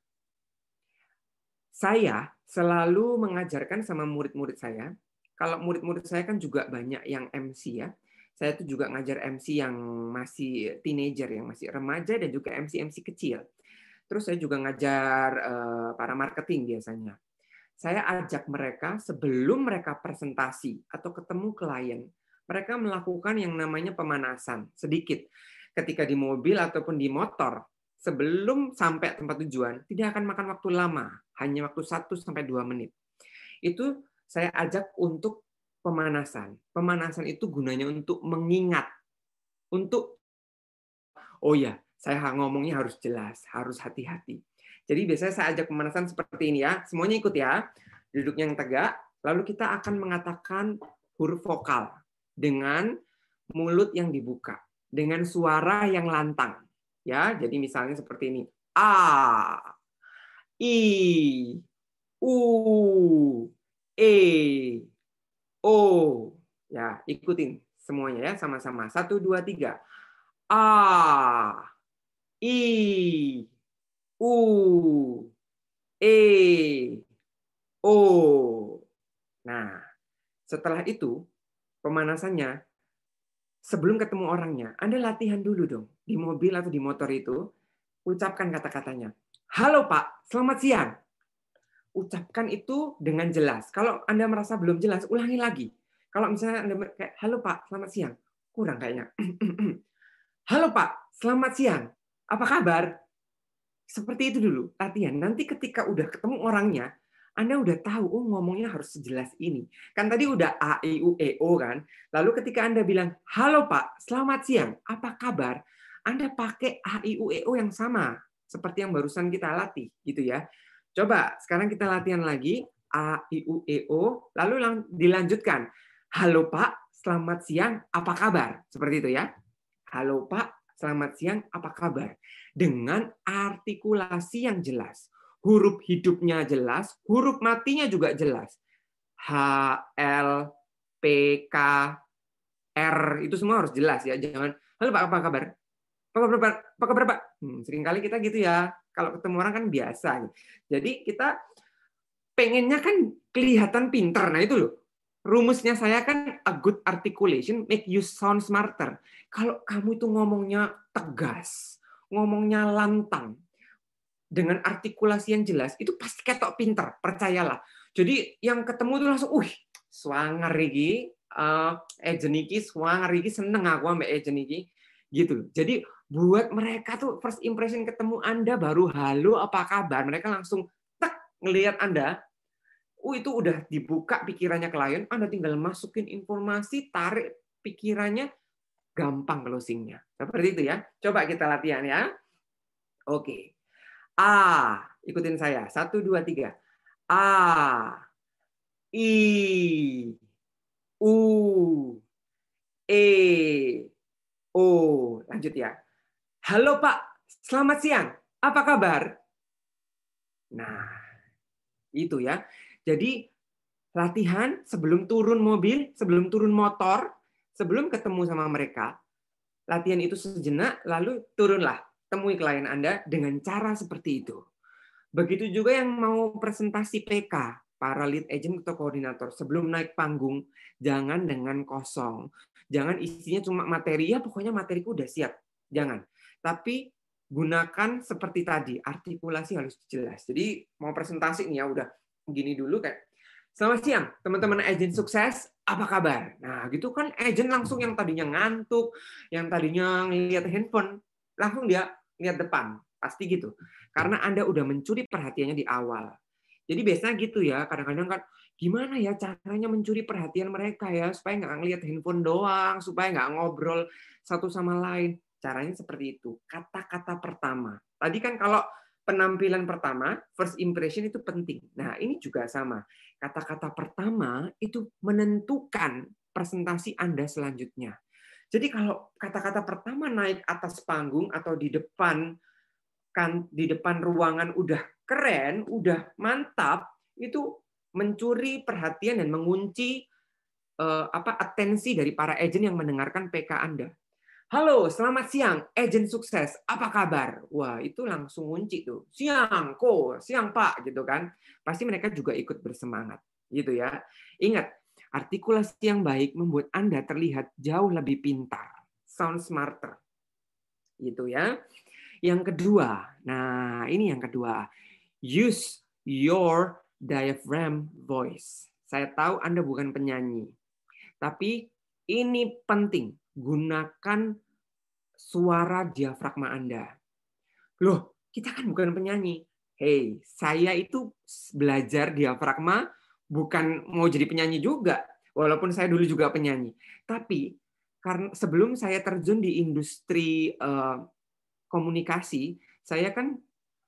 saya selalu mengajarkan sama murid-murid saya. Kalau murid-murid saya kan juga banyak yang MC ya. Saya tuh juga ngajar MC yang masih teenager, yang masih remaja dan juga MC-MC kecil. Terus saya juga ngajar eh, para marketing biasanya. Saya ajak mereka sebelum mereka presentasi atau ketemu klien, mereka melakukan yang namanya pemanasan sedikit. Ketika di mobil ataupun di motor, sebelum sampai tempat tujuan tidak akan makan waktu lama, hanya waktu 1 sampai 2 menit. Itu saya ajak untuk pemanasan. Pemanasan itu gunanya untuk mengingat. Untuk oh ya, saya ngomongnya harus jelas, harus hati-hati. Jadi biasanya saya ajak pemanasan seperti ini ya. Semuanya ikut ya. Duduk yang tegak, lalu kita akan mengatakan huruf vokal dengan mulut yang dibuka, dengan suara yang lantang. Ya, jadi misalnya seperti ini. A, I, U, E, O. Ya, ikutin semuanya ya sama-sama. Satu, dua, tiga. A, I, U, E, O. Nah, setelah itu pemanasannya sebelum ketemu orangnya, Anda latihan dulu dong di mobil atau di motor itu, ucapkan kata-katanya. Halo Pak, selamat siang. Ucapkan itu dengan jelas. Kalau Anda merasa belum jelas, ulangi lagi. Kalau misalnya Anda kayak, halo Pak, selamat siang. Kurang kayaknya. halo Pak, selamat siang. Apa kabar? Seperti itu dulu, latihan. Nanti ketika udah ketemu orangnya, anda udah tahu, oh ngomongnya harus sejelas ini. Kan tadi udah A, I, U, E, O kan. Lalu ketika Anda bilang, halo Pak, selamat siang, apa kabar? Anda pakai A, I, U, E, O yang sama. Seperti yang barusan kita latih. gitu ya. Coba, sekarang kita latihan lagi. A, I, U, E, O. Lalu dilanjutkan. Halo Pak, selamat siang, apa kabar? Seperti itu ya. Halo Pak, selamat siang, apa kabar? Dengan artikulasi yang jelas huruf hidupnya jelas, huruf matinya juga jelas. H, L, P, K, R itu semua harus jelas ya. Jangan, halo Pak, apa kabar? Apa kabar, apa kabar Pak? Hmm, sering kali kita gitu ya. Kalau ketemu orang kan biasa. Jadi kita pengennya kan kelihatan pinter. Nah itu loh. Rumusnya saya kan a good articulation make you sound smarter. Kalau kamu itu ngomongnya tegas, ngomongnya lantang, dengan artikulasi yang jelas itu pasti ketok pinter percayalah. Jadi yang ketemu itu langsung uh swanger iki uh, agent iki swanger iki seneng aku ambek agent iki gitu jadi buat mereka tuh first impression ketemu Anda baru halo apa kabar? Mereka langsung tek ngelihat Anda uh itu udah dibuka pikirannya klien Anda tinggal masukin informasi tarik pikirannya gampang closingnya seperti itu ya coba kita latihan ya oke A. Ikutin saya. Satu, dua, tiga. A. I. U. E. O. Lanjut ya. Halo Pak, selamat siang. Apa kabar? Nah, itu ya. Jadi latihan sebelum turun mobil, sebelum turun motor, sebelum ketemu sama mereka, latihan itu sejenak, lalu turunlah temui klien Anda dengan cara seperti itu. Begitu juga yang mau presentasi PK, para lead agent atau koordinator, sebelum naik panggung, jangan dengan kosong. Jangan isinya cuma materi, ya pokoknya materiku udah siap. Jangan. Tapi gunakan seperti tadi, artikulasi harus jelas. Jadi mau presentasi nih ya udah gini dulu kayak Selamat siang, teman-teman agent sukses. Apa kabar? Nah, gitu kan agent langsung yang tadinya ngantuk, yang tadinya ngeliat handphone, langsung dia lihat depan. Pasti gitu. Karena Anda udah mencuri perhatiannya di awal. Jadi biasanya gitu ya, kadang-kadang kan gimana ya caranya mencuri perhatian mereka ya supaya nggak ngeliat handphone doang, supaya nggak ngobrol satu sama lain. Caranya seperti itu. Kata-kata pertama. Tadi kan kalau penampilan pertama, first impression itu penting. Nah, ini juga sama. Kata-kata pertama itu menentukan presentasi Anda selanjutnya. Jadi kalau kata-kata pertama naik atas panggung atau di depan kan di depan ruangan udah keren, udah mantap, itu mencuri perhatian dan mengunci uh, apa atensi dari para agent yang mendengarkan PK Anda. Halo, selamat siang, agent sukses. Apa kabar? Wah, itu langsung kunci tuh. Siang, kok, siang Pak, gitu kan. Pasti mereka juga ikut bersemangat, gitu ya. Ingat, artikulasi yang baik membuat Anda terlihat jauh lebih pintar, sound smarter. Gitu ya. Yang kedua, nah ini yang kedua. Use your diaphragm voice. Saya tahu Anda bukan penyanyi, tapi ini penting. Gunakan suara diafragma Anda. Loh, kita kan bukan penyanyi. Hey, saya itu belajar diafragma bukan mau jadi penyanyi juga, walaupun saya dulu juga penyanyi. Tapi karena sebelum saya terjun di industri uh, komunikasi, saya kan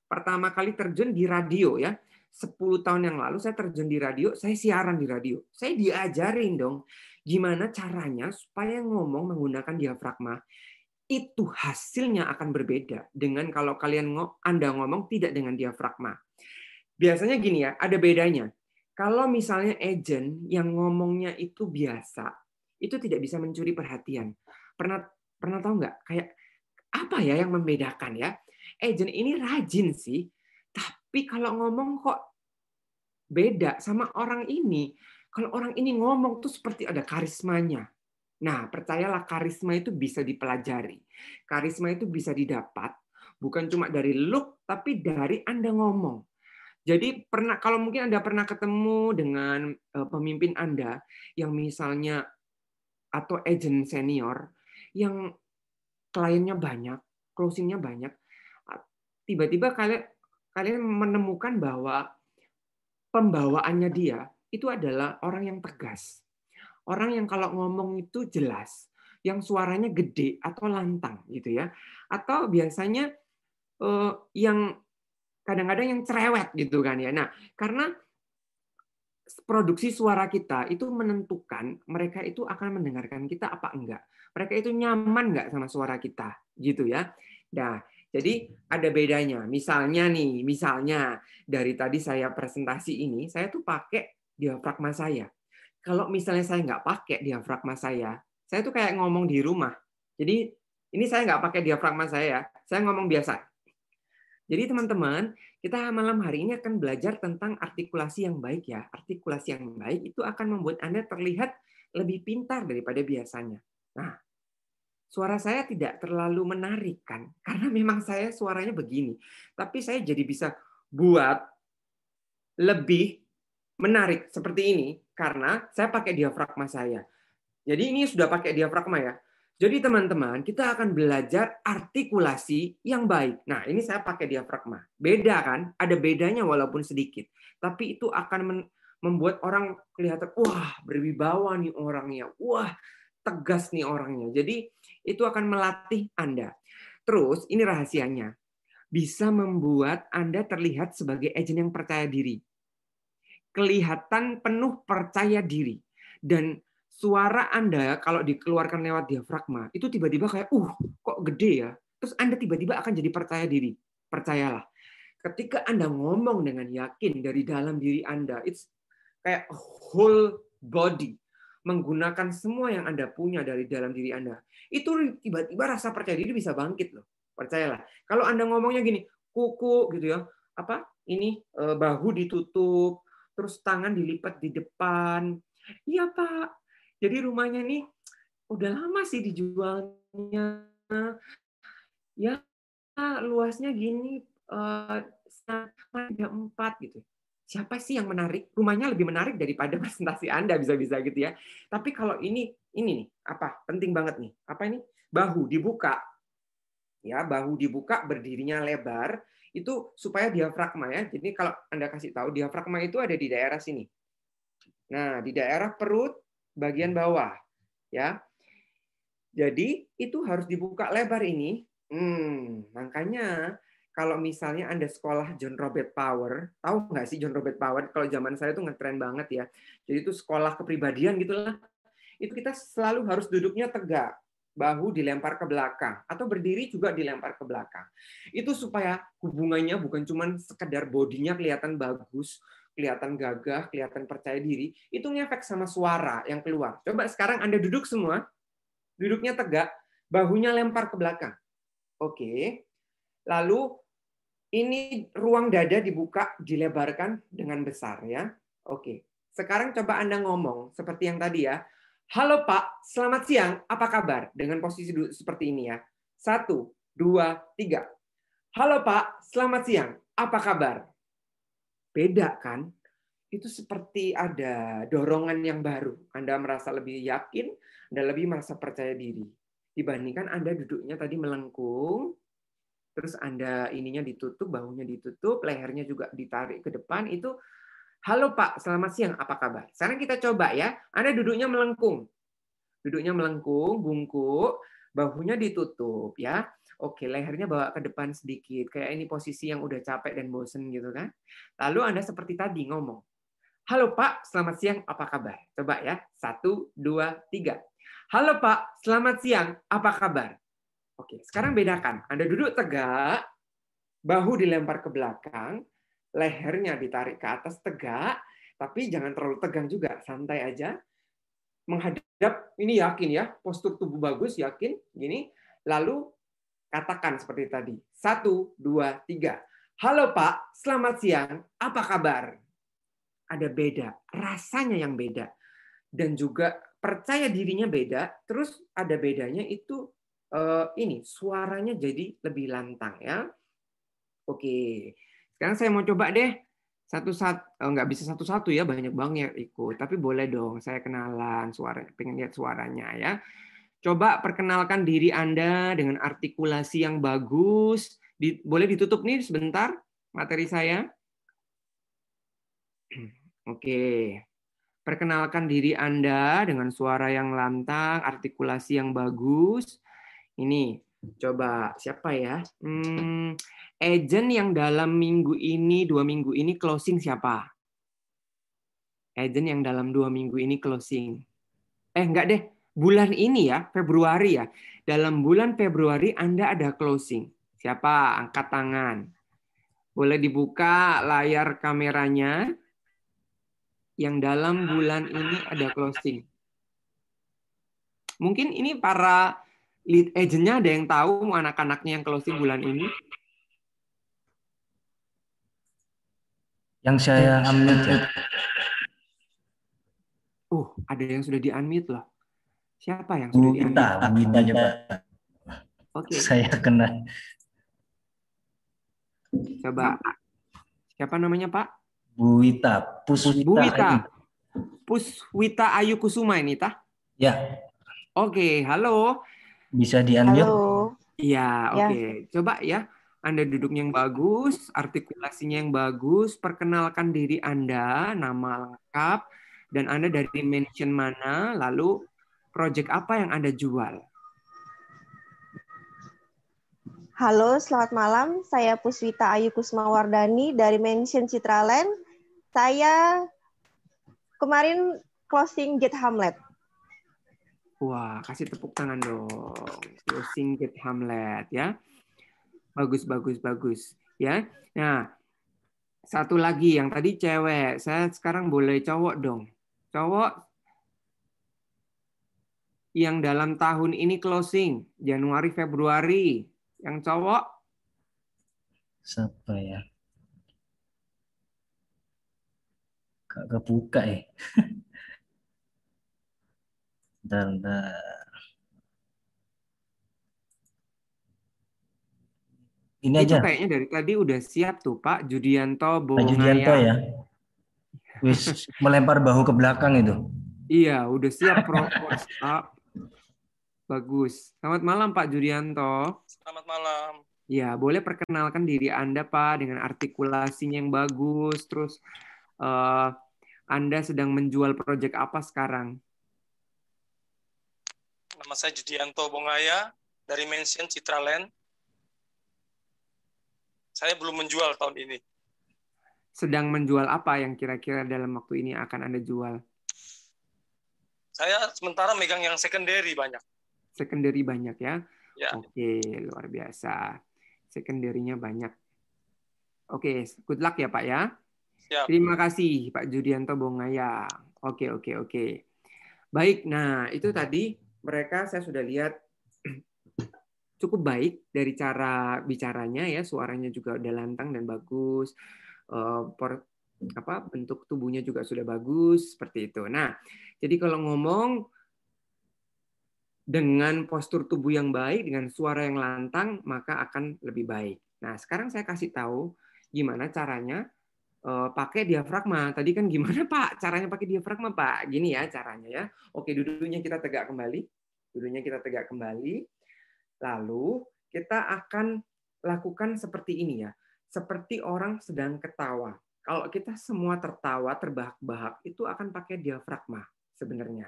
pertama kali terjun di radio ya. 10 tahun yang lalu saya terjun di radio, saya siaran di radio. Saya diajarin dong gimana caranya supaya ngomong menggunakan diafragma. Itu hasilnya akan berbeda dengan kalau kalian Anda ngomong tidak dengan diafragma. Biasanya gini ya, ada bedanya. Kalau misalnya agent yang ngomongnya itu biasa, itu tidak bisa mencuri perhatian. Pernah pernah tahu nggak? Kayak apa ya yang membedakan ya? Agent ini rajin sih, tapi kalau ngomong kok beda sama orang ini. Kalau orang ini ngomong tuh seperti ada karismanya. Nah, percayalah karisma itu bisa dipelajari. Karisma itu bisa didapat bukan cuma dari look tapi dari Anda ngomong. Jadi pernah kalau mungkin Anda pernah ketemu dengan eh, pemimpin Anda yang misalnya atau agent senior yang kliennya banyak, closingnya banyak, tiba-tiba kalian kalian menemukan bahwa pembawaannya dia itu adalah orang yang tegas. Orang yang kalau ngomong itu jelas, yang suaranya gede atau lantang gitu ya. Atau biasanya eh, yang kadang-kadang yang cerewet gitu kan ya. Nah, karena produksi suara kita itu menentukan mereka itu akan mendengarkan kita apa enggak. Mereka itu nyaman enggak sama suara kita gitu ya. Nah, jadi ada bedanya. Misalnya nih, misalnya dari tadi saya presentasi ini, saya tuh pakai diafragma saya. Kalau misalnya saya nggak pakai diafragma saya, saya tuh kayak ngomong di rumah. Jadi ini saya nggak pakai diafragma saya, saya ngomong biasa. Jadi teman-teman, kita malam hari ini akan belajar tentang artikulasi yang baik ya. Artikulasi yang baik itu akan membuat Anda terlihat lebih pintar daripada biasanya. Nah, suara saya tidak terlalu menarik kan karena memang saya suaranya begini tapi saya jadi bisa buat lebih menarik seperti ini karena saya pakai diafragma saya. Jadi ini sudah pakai diafragma ya. Jadi teman-teman kita akan belajar artikulasi yang baik. Nah ini saya pakai diafragma. Beda kan? Ada bedanya walaupun sedikit. Tapi itu akan membuat orang kelihatan wah berwibawa nih orangnya. Wah tegas nih orangnya. Jadi itu akan melatih Anda. Terus, ini rahasianya. Bisa membuat Anda terlihat sebagai agent yang percaya diri. Kelihatan penuh percaya diri. Dan suara Anda kalau dikeluarkan lewat diafragma, itu tiba-tiba kayak, uh, kok gede ya? Terus Anda tiba-tiba akan jadi percaya diri. Percayalah. Ketika Anda ngomong dengan yakin dari dalam diri Anda, it's kayak whole body menggunakan semua yang Anda punya dari dalam diri Anda, itu tiba-tiba rasa percaya diri bisa bangkit loh. Percayalah. Kalau Anda ngomongnya gini, kuku gitu ya, apa? Ini eh, bahu ditutup, terus tangan dilipat di depan. Iya, Pak. Jadi rumahnya nih udah lama sih dijualnya. Ya, luasnya gini eh, empat gitu. siapa sih yang menarik? Rumahnya lebih menarik daripada presentasi Anda bisa-bisa gitu ya. Tapi kalau ini ini nih, apa? Penting banget nih. Apa ini? Bahu dibuka. Ya, bahu dibuka berdirinya lebar itu supaya diafragma ya. Jadi kalau Anda kasih tahu diafragma itu ada di daerah sini. Nah, di daerah perut bagian bawah ya. Jadi itu harus dibuka lebar ini. Hmm, makanya kalau misalnya Anda sekolah John Robert Power, tahu nggak sih John Robert Power? Kalau zaman saya tuh ngetren banget ya. Jadi itu sekolah kepribadian gitu lah. Itu kita selalu harus duduknya tegak, bahu dilempar ke belakang atau berdiri juga dilempar ke belakang. Itu supaya hubungannya bukan cuma sekedar bodinya kelihatan bagus, kelihatan gagah, kelihatan percaya diri, itu ngefek sama suara yang keluar. Coba sekarang Anda duduk semua, duduknya tegak, bahunya lempar ke belakang. Oke. Lalu ini ruang dada dibuka, dilebarkan dengan besar ya. Oke. Sekarang coba Anda ngomong seperti yang tadi ya. Halo Pak, selamat siang. Apa kabar? Dengan posisi seperti ini ya. Satu, dua, tiga. Halo Pak, selamat siang. Apa kabar? Beda kan? Itu seperti ada dorongan yang baru. Anda merasa lebih yakin, Anda lebih merasa percaya diri. Dibandingkan Anda duduknya tadi melengkung, terus Anda ininya ditutup, bahunya ditutup, lehernya juga ditarik ke depan, itu halo Pak, selamat siang, apa kabar? Sekarang kita coba ya, Anda duduknya melengkung. Duduknya melengkung, bungkuk, bahunya ditutup ya. Oke, lehernya bawa ke depan sedikit. Kayak ini posisi yang udah capek dan bosen gitu kan. Lalu Anda seperti tadi ngomong. Halo Pak, selamat siang, apa kabar? Coba ya, satu, dua, tiga. Halo Pak, selamat siang, apa kabar? Oke, sekarang bedakan. Anda duduk tegak, bahu dilempar ke belakang, lehernya ditarik ke atas tegak, tapi jangan terlalu tegang juga, santai aja. Menghadap, ini yakin ya, postur tubuh bagus, yakin, gini. Lalu katakan seperti tadi. Satu, dua, tiga. Halo Pak, selamat siang, apa kabar? Ada beda, rasanya yang beda. Dan juga percaya dirinya beda, terus ada bedanya itu uh, ini suaranya jadi lebih lantang ya. Oke, sekarang saya mau coba deh. Satu satu oh, nggak bisa satu satu ya banyak banget ikut. Tapi boleh dong saya kenalan suara pengen lihat suaranya ya. Coba perkenalkan diri anda dengan artikulasi yang bagus. Di, boleh ditutup nih sebentar materi saya? Oke. Perkenalkan diri anda dengan suara yang lantang artikulasi yang bagus. Ini coba siapa ya? Hmm, agent yang dalam minggu ini dua minggu ini closing siapa? Agent yang dalam dua minggu ini closing. Eh enggak deh, bulan ini ya Februari ya. Dalam bulan Februari Anda ada closing. Siapa? Angkat tangan. Boleh dibuka layar kameranya. Yang dalam bulan ini ada closing. Mungkin ini para lead agentnya ada yang tahu anak-anaknya yang closing bulan ini? Yang saya unmute ya. Oh, ada yang sudah di-unmute loh. Siapa yang sudah di-unmute? Kita, kita coba. Oke. Okay. Saya kena. Coba. Siapa namanya, Pak? Bu Wita. Puswita. Bu Wita. Puswita Ayu Kusuma ini, tah? Ya. Oke, halo. Bisa di unmute? Iya, oke. Okay. Ya. Coba ya. Anda duduknya yang bagus, artikulasinya yang bagus, perkenalkan diri Anda, nama lengkap, dan Anda dari mention mana, lalu project apa yang Anda jual. Halo, selamat malam. Saya Puswita Ayu Kusmawardani dari Mention Citraland. Saya kemarin closing Get Hamlet. Wah, kasih tepuk tangan dong. Closing Gate Hamlet ya. Bagus, bagus, bagus. Ya. Nah, satu lagi yang tadi cewek. Saya sekarang boleh cowok dong. Cowok yang dalam tahun ini closing Januari Februari. Yang cowok siapa ya? Kagak kebuka dan ini Itu aja. kayaknya dari tadi udah siap tuh Pak Judianto Pak Judianto ya. Wis melempar bahu ke belakang itu. Iya, udah siap pro Bagus. Selamat malam Pak Judianto. Selamat malam. Ya, boleh perkenalkan diri Anda Pak dengan artikulasinya yang bagus. Terus uh, Anda sedang menjual proyek apa sekarang? Nama saya Judianto Bongaya dari Mansion Citraland. Saya belum menjual tahun ini. Sedang menjual apa yang kira-kira dalam waktu ini akan Anda jual? Saya sementara megang yang secondary banyak secondary banyak ya. ya. Oke, luar biasa. Secondary-nya banyak. Oke, good luck ya Pak ya. Siap. Terima kasih Pak Judianto Bongaya. Oke, oke, oke. Baik, nah itu tadi mereka saya sudah lihat cukup baik dari cara bicaranya ya, suaranya juga udah lantang dan bagus. Uh, apa bentuk tubuhnya juga sudah bagus seperti itu. Nah, jadi kalau ngomong dengan postur tubuh yang baik, dengan suara yang lantang, maka akan lebih baik. Nah, sekarang saya kasih tahu gimana caranya uh, pakai diafragma. Tadi kan gimana Pak caranya pakai diafragma Pak? Gini ya caranya ya. Oke, duduknya kita tegak kembali. Duduknya kita tegak kembali. Lalu kita akan lakukan seperti ini ya. Seperti orang sedang ketawa. Kalau kita semua tertawa, terbahak-bahak, itu akan pakai diafragma sebenarnya.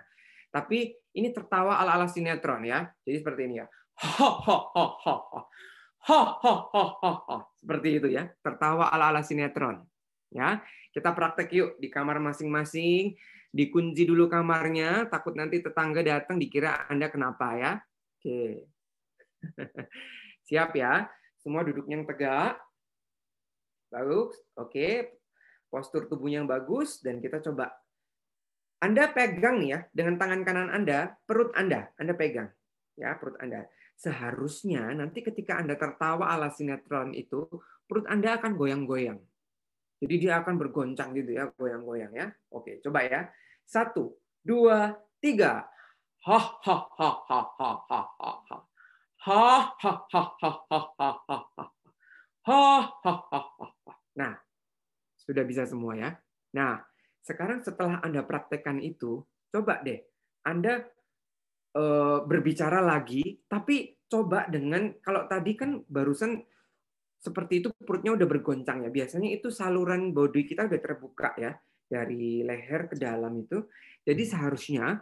Tapi ini tertawa ala-ala sinetron ya. Jadi seperti ini ya. Ho ho ho ho ho. Ho ho ho ho ho. Seperti itu ya. Tertawa ala-ala sinetron. Ya. Kita praktek yuk di kamar masing-masing. Dikunci dulu kamarnya, takut nanti tetangga datang dikira Anda kenapa ya. Oke. Siap ya. Semua duduknya yang tegak. Bagus. Oke. Postur tubuhnya yang bagus dan kita coba anda pegang nih ya dengan tangan kanan Anda, perut Anda, Anda pegang ya perut Anda. Seharusnya nanti ketika Anda tertawa ala sinetron itu, perut Anda akan goyang-goyang. Jadi dia akan bergoncang gitu ya, goyang-goyang ya. Oke, coba ya. Satu, dua, tiga. Ha ha ha ha ha ha ha ha. Ha ha ha ha ha ha ha. Nah, sudah bisa semua ya. Nah, sekarang setelah Anda praktekkan itu, coba deh Anda e, berbicara lagi, tapi coba dengan kalau tadi kan barusan seperti itu perutnya udah bergoncang ya. Biasanya itu saluran body kita udah terbuka ya dari leher ke dalam itu. Jadi seharusnya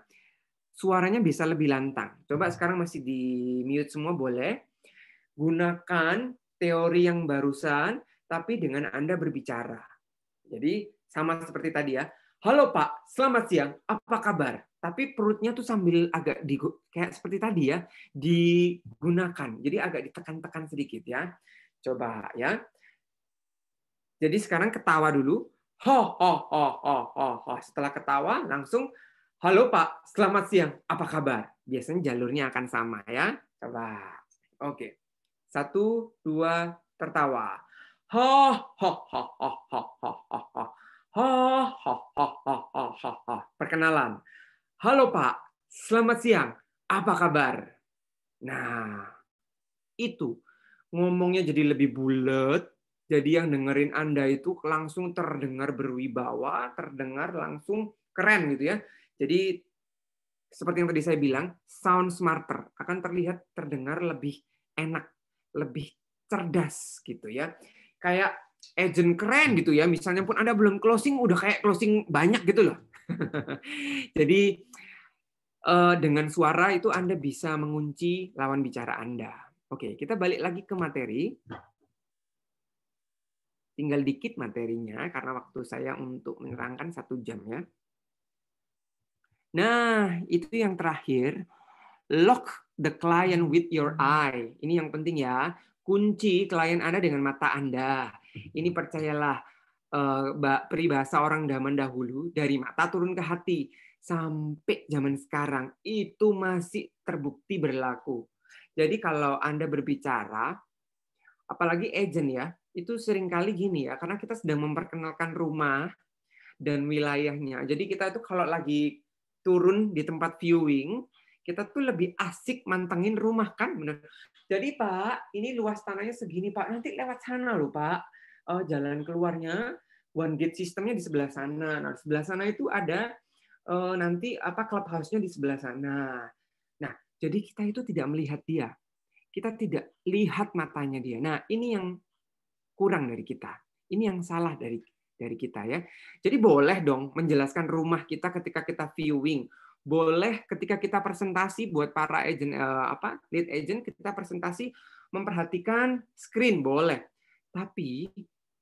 suaranya bisa lebih lantang. Coba sekarang masih di mute semua boleh. Gunakan teori yang barusan tapi dengan Anda berbicara. Jadi sama seperti tadi ya. Halo Pak, selamat siang. Apa kabar? Tapi perutnya tuh sambil agak di kayak seperti tadi ya, digunakan. Jadi agak ditekan-tekan sedikit ya. Coba ya. Jadi sekarang ketawa dulu. Ho ho ho ho ho ho. Setelah ketawa langsung Halo Pak, selamat siang. Apa kabar? Biasanya jalurnya akan sama ya. Coba. Oke. Satu, dua, tertawa. Ho ho ho ho ho ho ho. Ha, ha, ha, ha, ha, ha, ha. Perkenalan. Halo Pak, selamat siang. Apa kabar? Nah, itu ngomongnya jadi lebih bulat. Jadi yang dengerin Anda itu langsung terdengar berwibawa, terdengar langsung keren gitu ya. Jadi seperti yang tadi saya bilang, sound smarter akan terlihat terdengar lebih enak, lebih cerdas gitu ya. Kayak agent keren gitu ya. Misalnya pun Anda belum closing, udah kayak closing banyak gitu loh. Jadi eh, dengan suara itu Anda bisa mengunci lawan bicara Anda. Oke, kita balik lagi ke materi. Tinggal dikit materinya karena waktu saya untuk menerangkan satu jam ya. Nah, itu yang terakhir. Lock the client with your eye. Ini yang penting ya. Kunci klien Anda dengan mata Anda. Ini percayalah eh, peribahasa orang zaman dahulu dari mata turun ke hati sampai zaman sekarang itu masih terbukti berlaku. Jadi kalau Anda berbicara, apalagi agent ya, itu sering kali gini ya, karena kita sedang memperkenalkan rumah dan wilayahnya. Jadi kita itu kalau lagi turun di tempat viewing, kita tuh lebih asik mantengin rumah kan, benar. Jadi Pak, ini luas tanahnya segini Pak, nanti lewat sana loh Pak uh, jalan keluarnya one gate sistemnya di sebelah sana. Nah, sebelah sana itu ada uh, nanti apa clubhouse-nya di sebelah sana. Jadi kita itu tidak melihat dia. Kita tidak lihat matanya dia. Nah, ini yang kurang dari kita. Ini yang salah dari dari kita ya. Jadi boleh dong menjelaskan rumah kita ketika kita viewing. Boleh ketika kita presentasi buat para agent uh, apa lead agent kita presentasi memperhatikan screen boleh. Tapi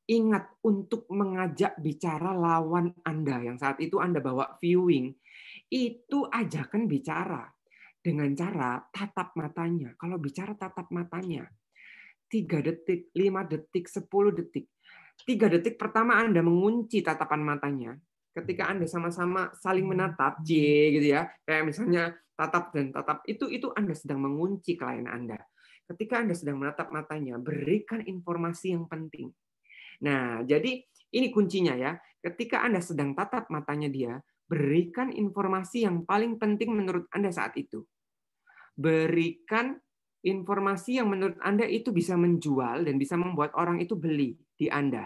ingat untuk mengajak bicara lawan Anda yang saat itu Anda bawa viewing, itu ajakan bicara dengan cara tatap matanya. Kalau bicara tatap matanya, tiga detik, lima detik, sepuluh detik. Tiga detik pertama Anda mengunci tatapan matanya. Ketika Anda sama-sama saling menatap, C gitu ya, kayak misalnya tatap dan tatap, itu itu Anda sedang mengunci klien Anda. Ketika Anda sedang menatap matanya, berikan informasi yang penting Nah, jadi ini kuncinya ya. Ketika Anda sedang tatap matanya dia, berikan informasi yang paling penting menurut Anda saat itu. Berikan informasi yang menurut Anda itu bisa menjual dan bisa membuat orang itu beli di Anda.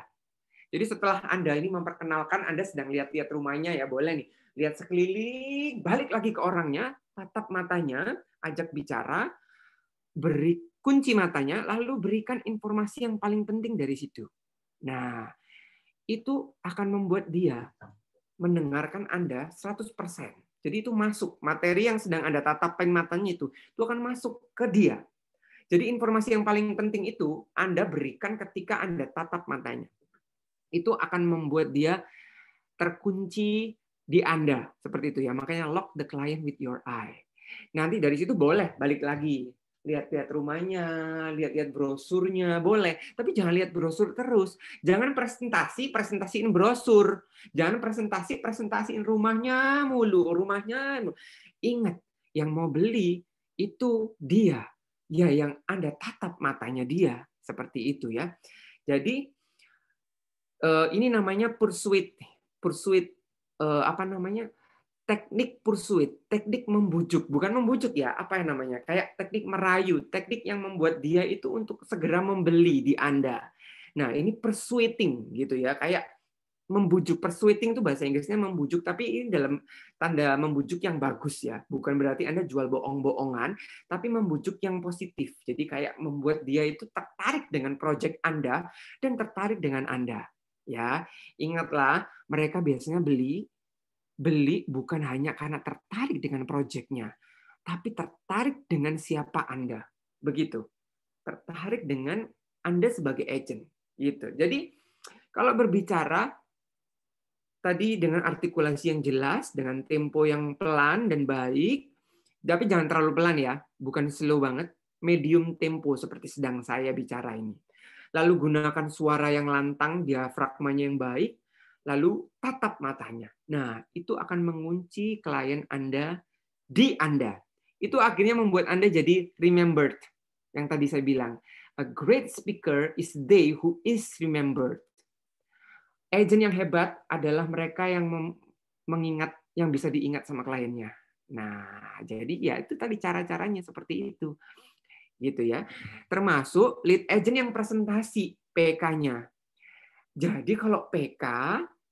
Jadi setelah Anda ini memperkenalkan Anda sedang lihat-lihat rumahnya ya, boleh nih. Lihat sekeliling, balik lagi ke orangnya, tatap matanya, ajak bicara, beri kunci matanya, lalu berikan informasi yang paling penting dari situ. Nah, itu akan membuat dia mendengarkan Anda 100%. Jadi itu masuk materi yang sedang Anda tatapkan matanya itu, itu akan masuk ke dia. Jadi informasi yang paling penting itu Anda berikan ketika Anda tatap matanya. Itu akan membuat dia terkunci di Anda seperti itu ya. Makanya lock the client with your eye. Nanti dari situ boleh balik lagi lihat-lihat rumahnya, lihat-lihat brosurnya, boleh. Tapi jangan lihat brosur terus. Jangan presentasi, presentasiin brosur. Jangan presentasi, presentasiin rumahnya mulu, rumahnya. Ingat, yang mau beli itu dia. Ya, yang Anda tatap matanya dia. Seperti itu ya. Jadi, eh, ini namanya pursuit. Pursuit, eh, apa namanya? Teknik pursuit, teknik membujuk, bukan membujuk ya, apa yang namanya? Kayak teknik merayu, teknik yang membuat dia itu untuk segera membeli di Anda. Nah, ini persuading gitu ya, kayak membujuk persuading itu bahasa Inggrisnya membujuk, tapi ini dalam tanda membujuk yang bagus ya, bukan berarti Anda jual bohong-bohongan, tapi membujuk yang positif. Jadi kayak membuat dia itu tertarik dengan project Anda dan tertarik dengan Anda. Ya, ingatlah mereka biasanya beli beli bukan hanya karena tertarik dengan proyeknya, tapi tertarik dengan siapa Anda. Begitu. Tertarik dengan Anda sebagai agent. Gitu. Jadi kalau berbicara tadi dengan artikulasi yang jelas, dengan tempo yang pelan dan baik, tapi jangan terlalu pelan ya, bukan slow banget, medium tempo seperti sedang saya bicara ini. Lalu gunakan suara yang lantang, diafragmanya yang baik, lalu tatap matanya. Nah, itu akan mengunci klien Anda di Anda. Itu akhirnya membuat Anda jadi remembered. Yang tadi saya bilang, a great speaker is they who is remembered. Agent yang hebat adalah mereka yang mengingat yang bisa diingat sama kliennya. Nah, jadi ya itu tadi cara-caranya seperti itu. Gitu ya. Termasuk lead agent yang presentasi PK-nya. Jadi kalau PK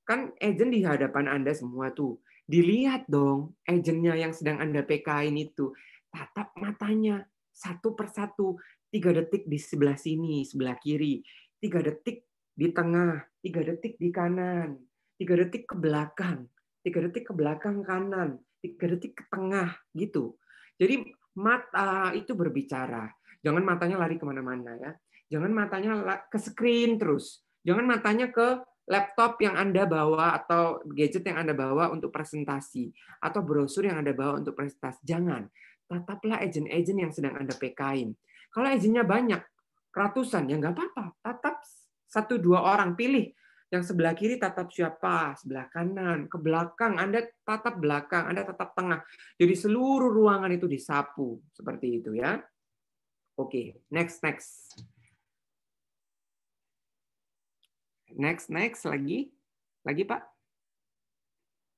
kan agent di hadapan Anda semua tuh. Dilihat dong agentnya yang sedang Anda PK ini tuh. Tatap matanya satu persatu. Tiga detik di sebelah sini, sebelah kiri. Tiga detik di tengah. Tiga detik di kanan. Tiga detik ke belakang. Tiga detik ke belakang kanan. Tiga detik ke tengah. gitu. Jadi mata itu berbicara. Jangan matanya lari ke mana-mana ya. Jangan matanya ke screen terus. Jangan matanya ke laptop yang Anda bawa atau gadget yang Anda bawa untuk presentasi atau brosur yang Anda bawa untuk presentasi. Jangan. Tataplah agent-agent yang sedang Anda PK-in. Kalau agentnya banyak, ratusan, ya nggak apa-apa. Tatap satu dua orang, pilih. Yang sebelah kiri tatap siapa, sebelah kanan, ke belakang, Anda tatap belakang, Anda tatap tengah. Jadi seluruh ruangan itu disapu. Seperti itu ya. Oke, next, next. Next, next lagi. Lagi, Pak.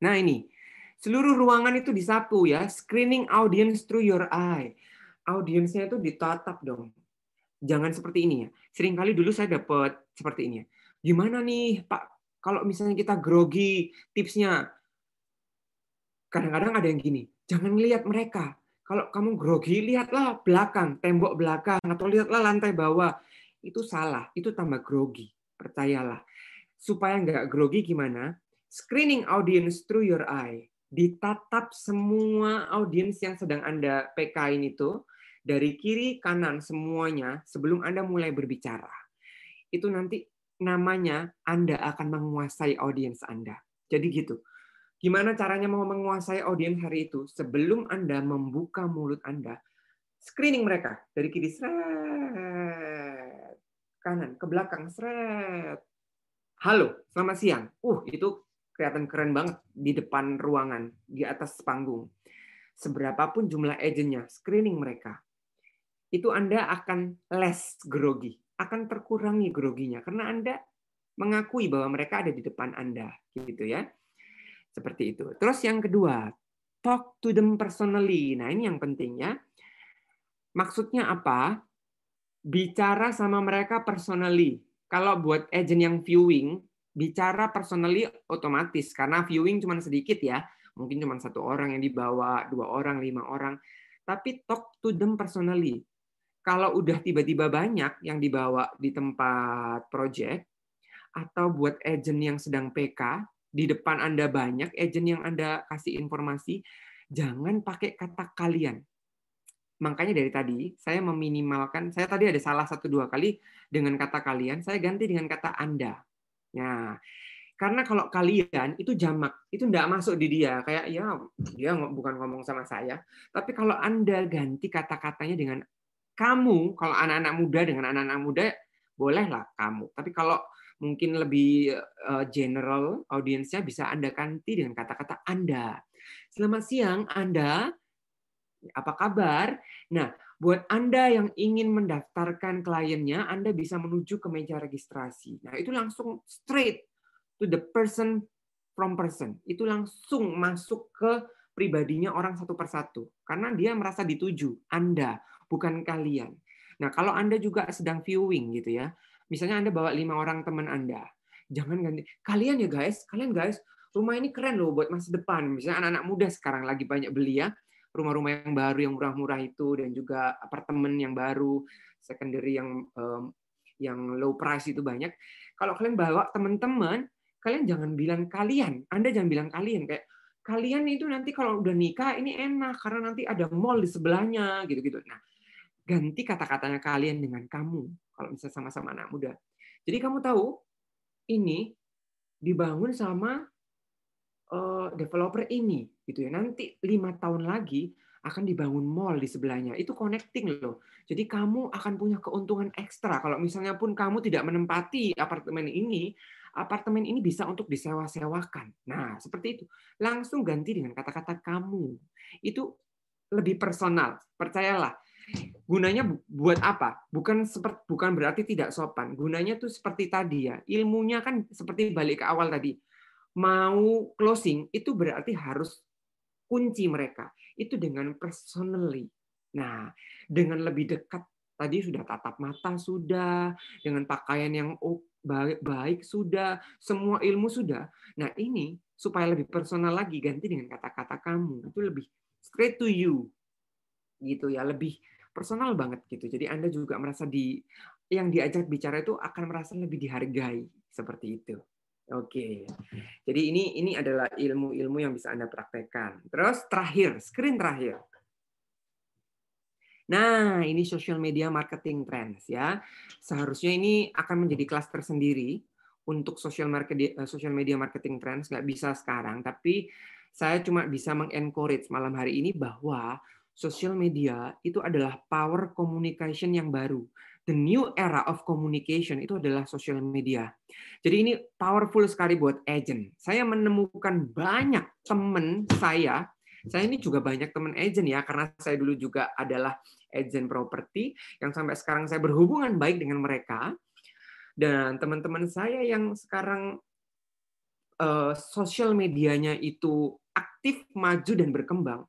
Nah, ini. Seluruh ruangan itu disapu ya. Screening audience through your eye. Audiensnya itu ditatap dong. Jangan seperti ini ya. Seringkali dulu saya dapat seperti ini ya. Gimana nih, Pak, Kalau misalnya kita grogi, tipsnya kadang-kadang ada yang gini, jangan lihat mereka. Kalau kamu grogi, lihatlah belakang, tembok belakang, atau lihatlah lantai bawah. Itu salah, itu tambah grogi. Percayalah. Supaya nggak grogi gimana? Screening audience through your eye. Ditatap semua audiens yang sedang Anda PK ini tuh, dari kiri kanan semuanya sebelum Anda mulai berbicara. Itu nanti namanya Anda akan menguasai audiens Anda. Jadi gitu Gimana caranya mau menguasai audiens hari itu? Sebelum Anda membuka mulut Anda, screening mereka dari kiri kanan ke belakang seret. Halo, selamat siang. Uh, itu kelihatan keren banget di depan ruangan, di atas panggung. Seberapapun jumlah agentnya, screening mereka. Itu Anda akan less grogi, akan terkurangi groginya karena Anda mengakui bahwa mereka ada di depan Anda, gitu ya. Seperti itu. Terus yang kedua, talk to them personally. Nah, ini yang penting ya. Maksudnya apa? Bicara sama mereka personally. Kalau buat agent yang viewing, bicara personally otomatis karena viewing cuma sedikit ya. Mungkin cuma satu orang yang dibawa, dua orang, lima orang. Tapi talk to them personally. Kalau udah tiba-tiba banyak yang dibawa di tempat project, atau buat agent yang sedang PK, di depan Anda banyak agent yang Anda kasih informasi, jangan pakai kata kalian. Makanya dari tadi saya meminimalkan, saya tadi ada salah satu dua kali dengan kata kalian, saya ganti dengan kata Anda. Ya, karena kalau kalian itu jamak, itu tidak masuk di dia. Kayak ya dia bukan ngomong sama saya. Tapi kalau Anda ganti kata-katanya dengan kamu, kalau anak-anak muda dengan anak-anak muda, bolehlah kamu. Tapi kalau mungkin lebih uh, general audiensnya bisa Anda ganti dengan kata-kata Anda. Selamat siang Anda, apa kabar? Nah, buat Anda yang ingin mendaftarkan kliennya, Anda bisa menuju ke meja registrasi. Nah, itu langsung straight to the person from person. Itu langsung masuk ke pribadinya orang satu persatu. Karena dia merasa dituju, Anda, bukan kalian. Nah, kalau Anda juga sedang viewing gitu ya, Misalnya Anda bawa lima orang teman Anda, jangan ganti. Kalian ya guys, kalian guys, rumah ini keren loh buat masa depan. Misalnya anak-anak muda sekarang lagi banyak beli ya, rumah-rumah yang baru yang murah-murah itu dan juga apartemen yang baru, secondary yang um, yang low price itu banyak. Kalau kalian bawa teman-teman, kalian jangan bilang kalian. Anda jangan bilang kalian kayak kalian itu nanti kalau udah nikah ini enak karena nanti ada mall di sebelahnya gitu-gitu. Nah, ganti kata-katanya kalian dengan kamu kalau misalnya sama-sama anak muda. Jadi kamu tahu ini dibangun sama developer ini gitu ya. Nanti lima tahun lagi akan dibangun mall di sebelahnya. Itu connecting loh. Jadi kamu akan punya keuntungan ekstra. Kalau misalnya pun kamu tidak menempati apartemen ini, apartemen ini bisa untuk disewa-sewakan. Nah, seperti itu. Langsung ganti dengan kata-kata kamu. Itu lebih personal. Percayalah, gunanya buat apa? Bukan seperti bukan berarti tidak sopan. Gunanya tuh seperti tadi ya. Ilmunya kan seperti balik ke awal tadi. Mau closing itu berarti harus kunci mereka. Itu dengan personally. Nah, dengan lebih dekat tadi sudah tatap mata sudah, dengan pakaian yang baik, baik sudah, semua ilmu sudah. Nah, ini supaya lebih personal lagi ganti dengan kata-kata kamu. Itu lebih straight to you. Gitu ya, lebih personal banget gitu. Jadi Anda juga merasa di yang diajak bicara itu akan merasa lebih dihargai seperti itu. Oke. Jadi ini ini adalah ilmu-ilmu yang bisa Anda praktekkan. Terus terakhir, screen terakhir. Nah, ini social media marketing trends ya. Seharusnya ini akan menjadi kelas tersendiri untuk social marketing eh, social media marketing trends nggak bisa sekarang, tapi saya cuma bisa mengencourage malam hari ini bahwa social media itu adalah power communication yang baru. The new era of communication itu adalah social media. Jadi ini powerful sekali buat agent. Saya menemukan banyak teman saya, saya ini juga banyak teman agent ya, karena saya dulu juga adalah agent properti yang sampai sekarang saya berhubungan baik dengan mereka. Dan teman-teman saya yang sekarang uh, sosial medianya itu aktif, maju, dan berkembang,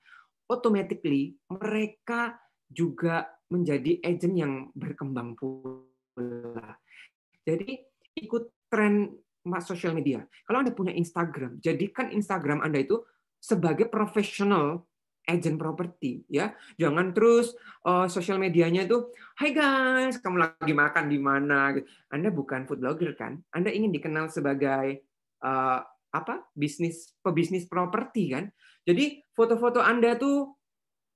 automatically mereka juga menjadi agent yang berkembang pula. Jadi ikut tren sosial media. Kalau Anda punya Instagram, jadikan Instagram Anda itu sebagai profesional agent properti ya. Jangan terus uh, sosial medianya itu, "Hai guys, kamu lagi makan di mana?" Gitu. Anda bukan food blogger kan? Anda ingin dikenal sebagai uh, apa? bisnis pebisnis properti kan? Jadi foto-foto Anda tuh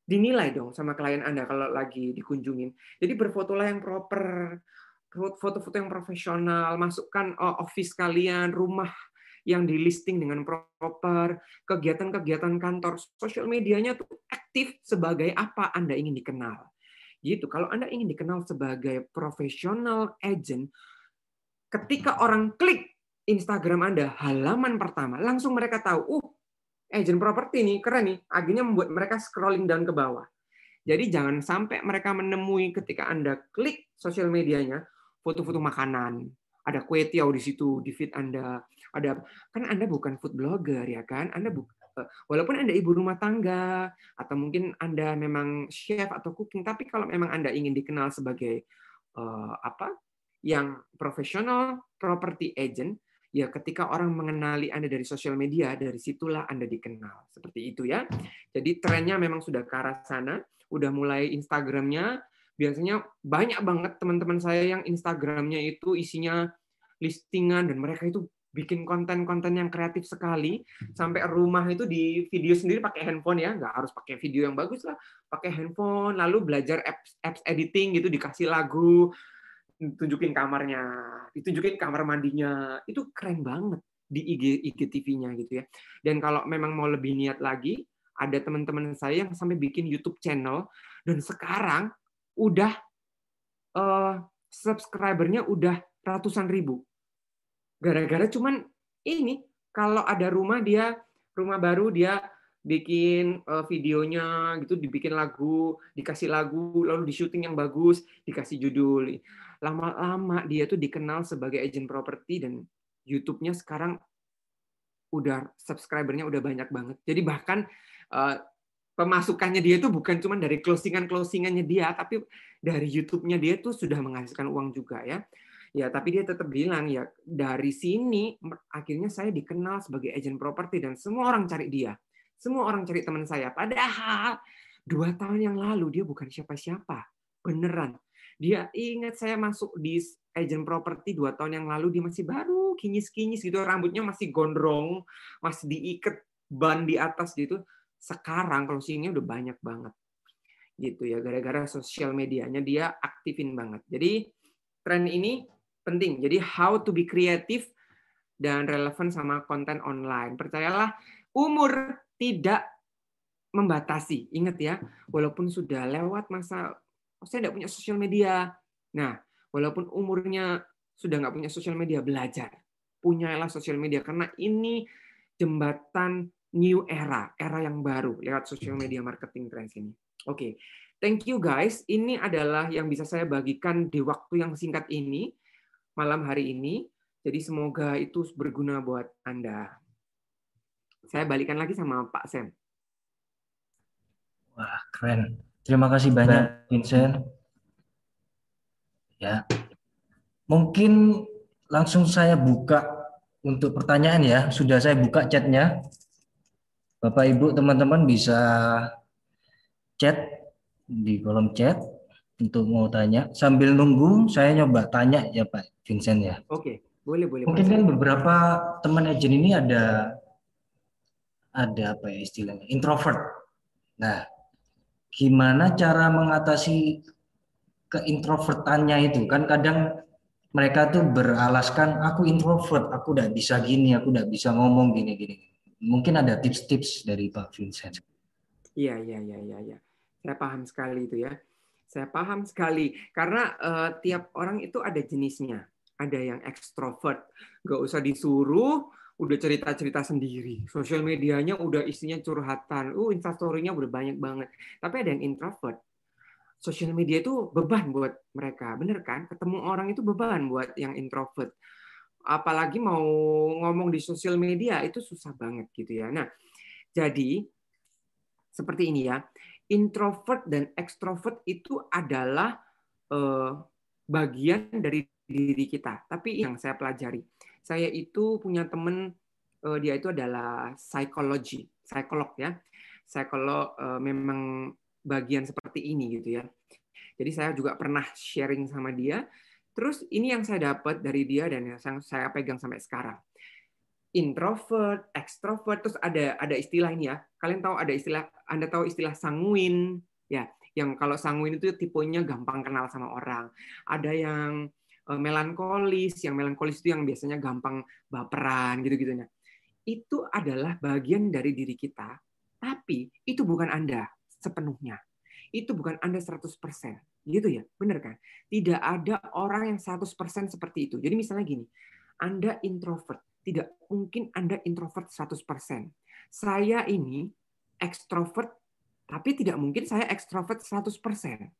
dinilai dong sama klien Anda kalau lagi dikunjungin. Jadi berfotolah yang proper, foto-foto yang profesional, masukkan uh, office kalian, rumah yang di listing dengan proper, kegiatan-kegiatan kantor, sosial medianya tuh aktif sebagai apa Anda ingin dikenal. Gitu. Kalau Anda ingin dikenal sebagai profesional agent, ketika orang klik Instagram Anda halaman pertama, langsung mereka tahu, uh, agent properti nih, keren nih. Akhirnya membuat mereka scrolling down ke bawah. Jadi jangan sampai mereka menemui ketika Anda klik sosial medianya, foto-foto makanan, ada kue tiaw di situ di feed Anda, ada kan Anda bukan food blogger ya kan? Anda bu, eh, walaupun Anda ibu rumah tangga atau mungkin Anda memang chef atau cooking, tapi kalau memang Anda ingin dikenal sebagai uh, apa? yang profesional property agent, ya ketika orang mengenali Anda dari sosial media, dari situlah Anda dikenal. Seperti itu ya. Jadi trennya memang sudah ke arah sana, udah mulai Instagramnya, biasanya banyak banget teman-teman saya yang Instagramnya itu isinya listingan dan mereka itu bikin konten-konten yang kreatif sekali. Sampai rumah itu di video sendiri pakai handphone ya. Nggak harus pakai video yang bagus lah. Pakai handphone lalu belajar apps apps editing gitu dikasih lagu tunjukin kamarnya ditunjukin kamar mandinya. Itu keren banget di IG IGTV-nya gitu ya. Dan kalau memang mau lebih niat lagi ada teman-teman saya yang sampai bikin YouTube channel dan sekarang udah uh, subscribernya udah ratusan ribu. Gara-gara cuman ini kalau ada rumah dia rumah baru dia bikin uh, videonya gitu, dibikin lagu, dikasih lagu, lalu di syuting yang bagus, dikasih judul. Lama-lama dia tuh dikenal sebagai agent property dan YouTube-nya sekarang udah subscribernya udah banyak banget. Jadi bahkan uh, pemasukannya dia itu bukan cuma dari closingan-closingannya dia, tapi dari YouTube-nya dia tuh sudah menghasilkan uang juga ya. Ya, tapi dia tetap bilang ya dari sini akhirnya saya dikenal sebagai agent properti dan semua orang cari dia. Semua orang cari teman saya. Padahal dua tahun yang lalu dia bukan siapa-siapa. Beneran. Dia ingat saya masuk di agent properti dua tahun yang lalu dia masih baru kinyis-kinyis gitu rambutnya masih gondrong masih diikat ban di atas gitu sekarang kalau sini udah banyak banget gitu ya gara-gara sosial medianya dia aktifin banget jadi tren ini penting. Jadi how to be creative dan relevan sama konten online. Percayalah, umur tidak membatasi. Ingat ya, walaupun sudah lewat masa saya tidak punya sosial media. Nah, walaupun umurnya sudah nggak punya sosial media, belajar. Punyalah sosial media karena ini jembatan new era, era yang baru lewat sosial media marketing trends ini. Oke, okay. thank you guys. Ini adalah yang bisa saya bagikan di waktu yang singkat ini malam hari ini. Jadi semoga itu berguna buat Anda. Saya balikan lagi sama Pak Sam. Wah, keren. Terima kasih banyak, Vincent. Ya. Mungkin langsung saya buka untuk pertanyaan ya. Sudah saya buka chatnya. Bapak Ibu teman-teman bisa chat di kolom chat untuk mau tanya. Sambil nunggu saya nyoba tanya ya Pak Vincent ya. Oke, boleh boleh. Mungkin kan beberapa teman agent ini ada ada apa ya istilahnya introvert. Nah, gimana cara mengatasi keintrovertannya itu? Kan kadang mereka tuh beralaskan aku introvert, aku udah bisa gini, aku udah bisa ngomong gini gini. Mungkin ada tips-tips dari Pak Vincent. Iya, iya, iya, iya, iya. Saya paham sekali itu ya. Saya paham sekali karena uh, tiap orang itu ada jenisnya. Ada yang ekstrovert, nggak usah disuruh, udah cerita-cerita sendiri. Sosial medianya udah isinya curhatan. Uh, instastorynya udah banyak banget. Tapi ada yang introvert. Sosial media itu beban buat mereka, bener kan? Ketemu orang itu beban buat yang introvert. Apalagi mau ngomong di sosial media itu susah banget gitu ya. Nah, jadi seperti ini ya introvert dan extrovert itu adalah uh, bagian dari diri kita. Tapi yang saya pelajari, saya itu punya teman uh, dia itu adalah psikologi, psikolog ya. Psikolog uh, memang bagian seperti ini gitu ya. Jadi saya juga pernah sharing sama dia. Terus ini yang saya dapat dari dia dan yang saya pegang sampai sekarang. Introvert, extrovert, terus ada ada istilah ini ya. Kalian tahu ada istilah, Anda tahu istilah sanguin, ya. Yang kalau sanguin itu tipenya gampang kenal sama orang. Ada yang melankolis, yang melankolis itu yang biasanya gampang baperan gitu-gitu. Itu adalah bagian dari diri kita, tapi itu bukan Anda sepenuhnya. Itu bukan Anda 100%. Gitu ya, benar kan? Tidak ada orang yang 100% seperti itu. Jadi misalnya gini, Anda introvert, tidak mungkin Anda introvert 100%. Saya ini ekstrovert, tapi tidak mungkin saya ekstrovert 100%.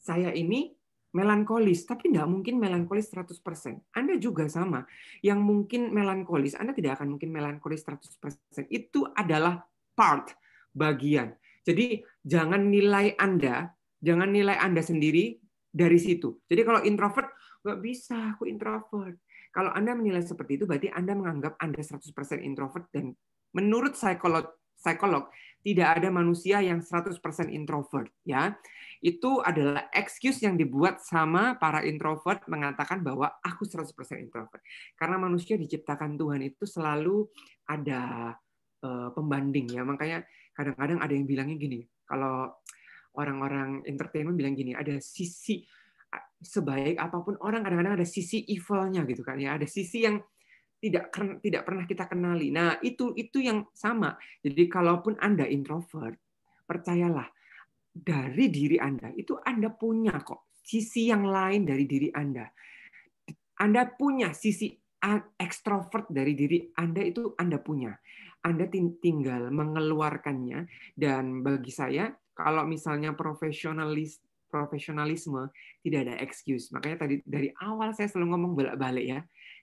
Saya ini melankolis, tapi tidak mungkin melankolis 100%. Anda juga sama. Yang mungkin melankolis, Anda tidak akan mungkin melankolis 100%. Itu adalah part, bagian. Jadi jangan nilai Anda Jangan nilai Anda sendiri dari situ. Jadi kalau introvert, nggak bisa, aku introvert. Kalau Anda menilai seperti itu, berarti Anda menganggap Anda 100% introvert. Dan menurut psikolog, psikolog tidak ada manusia yang 100% introvert. ya Itu adalah excuse yang dibuat sama para introvert mengatakan bahwa aku 100% introvert. Karena manusia diciptakan Tuhan itu selalu ada uh, pembanding. ya Makanya kadang-kadang ada yang bilangnya gini, kalau orang-orang entertainment bilang gini, ada sisi sebaik apa pun orang kadang-kadang ada sisi evilnya gitu kan ya, ada sisi yang tidak tidak pernah kita kenali. Nah, itu itu yang sama. Jadi kalaupun Anda introvert, percayalah dari diri Anda itu Anda punya kok sisi yang lain dari diri Anda. Anda punya sisi ekstrovert dari diri Anda itu Anda punya. Anda tinggal mengeluarkannya dan bagi saya kalau misalnya profesionalis profesionalisme tidak ada excuse. Makanya tadi dari awal saya selalu ngomong balik-balik ya,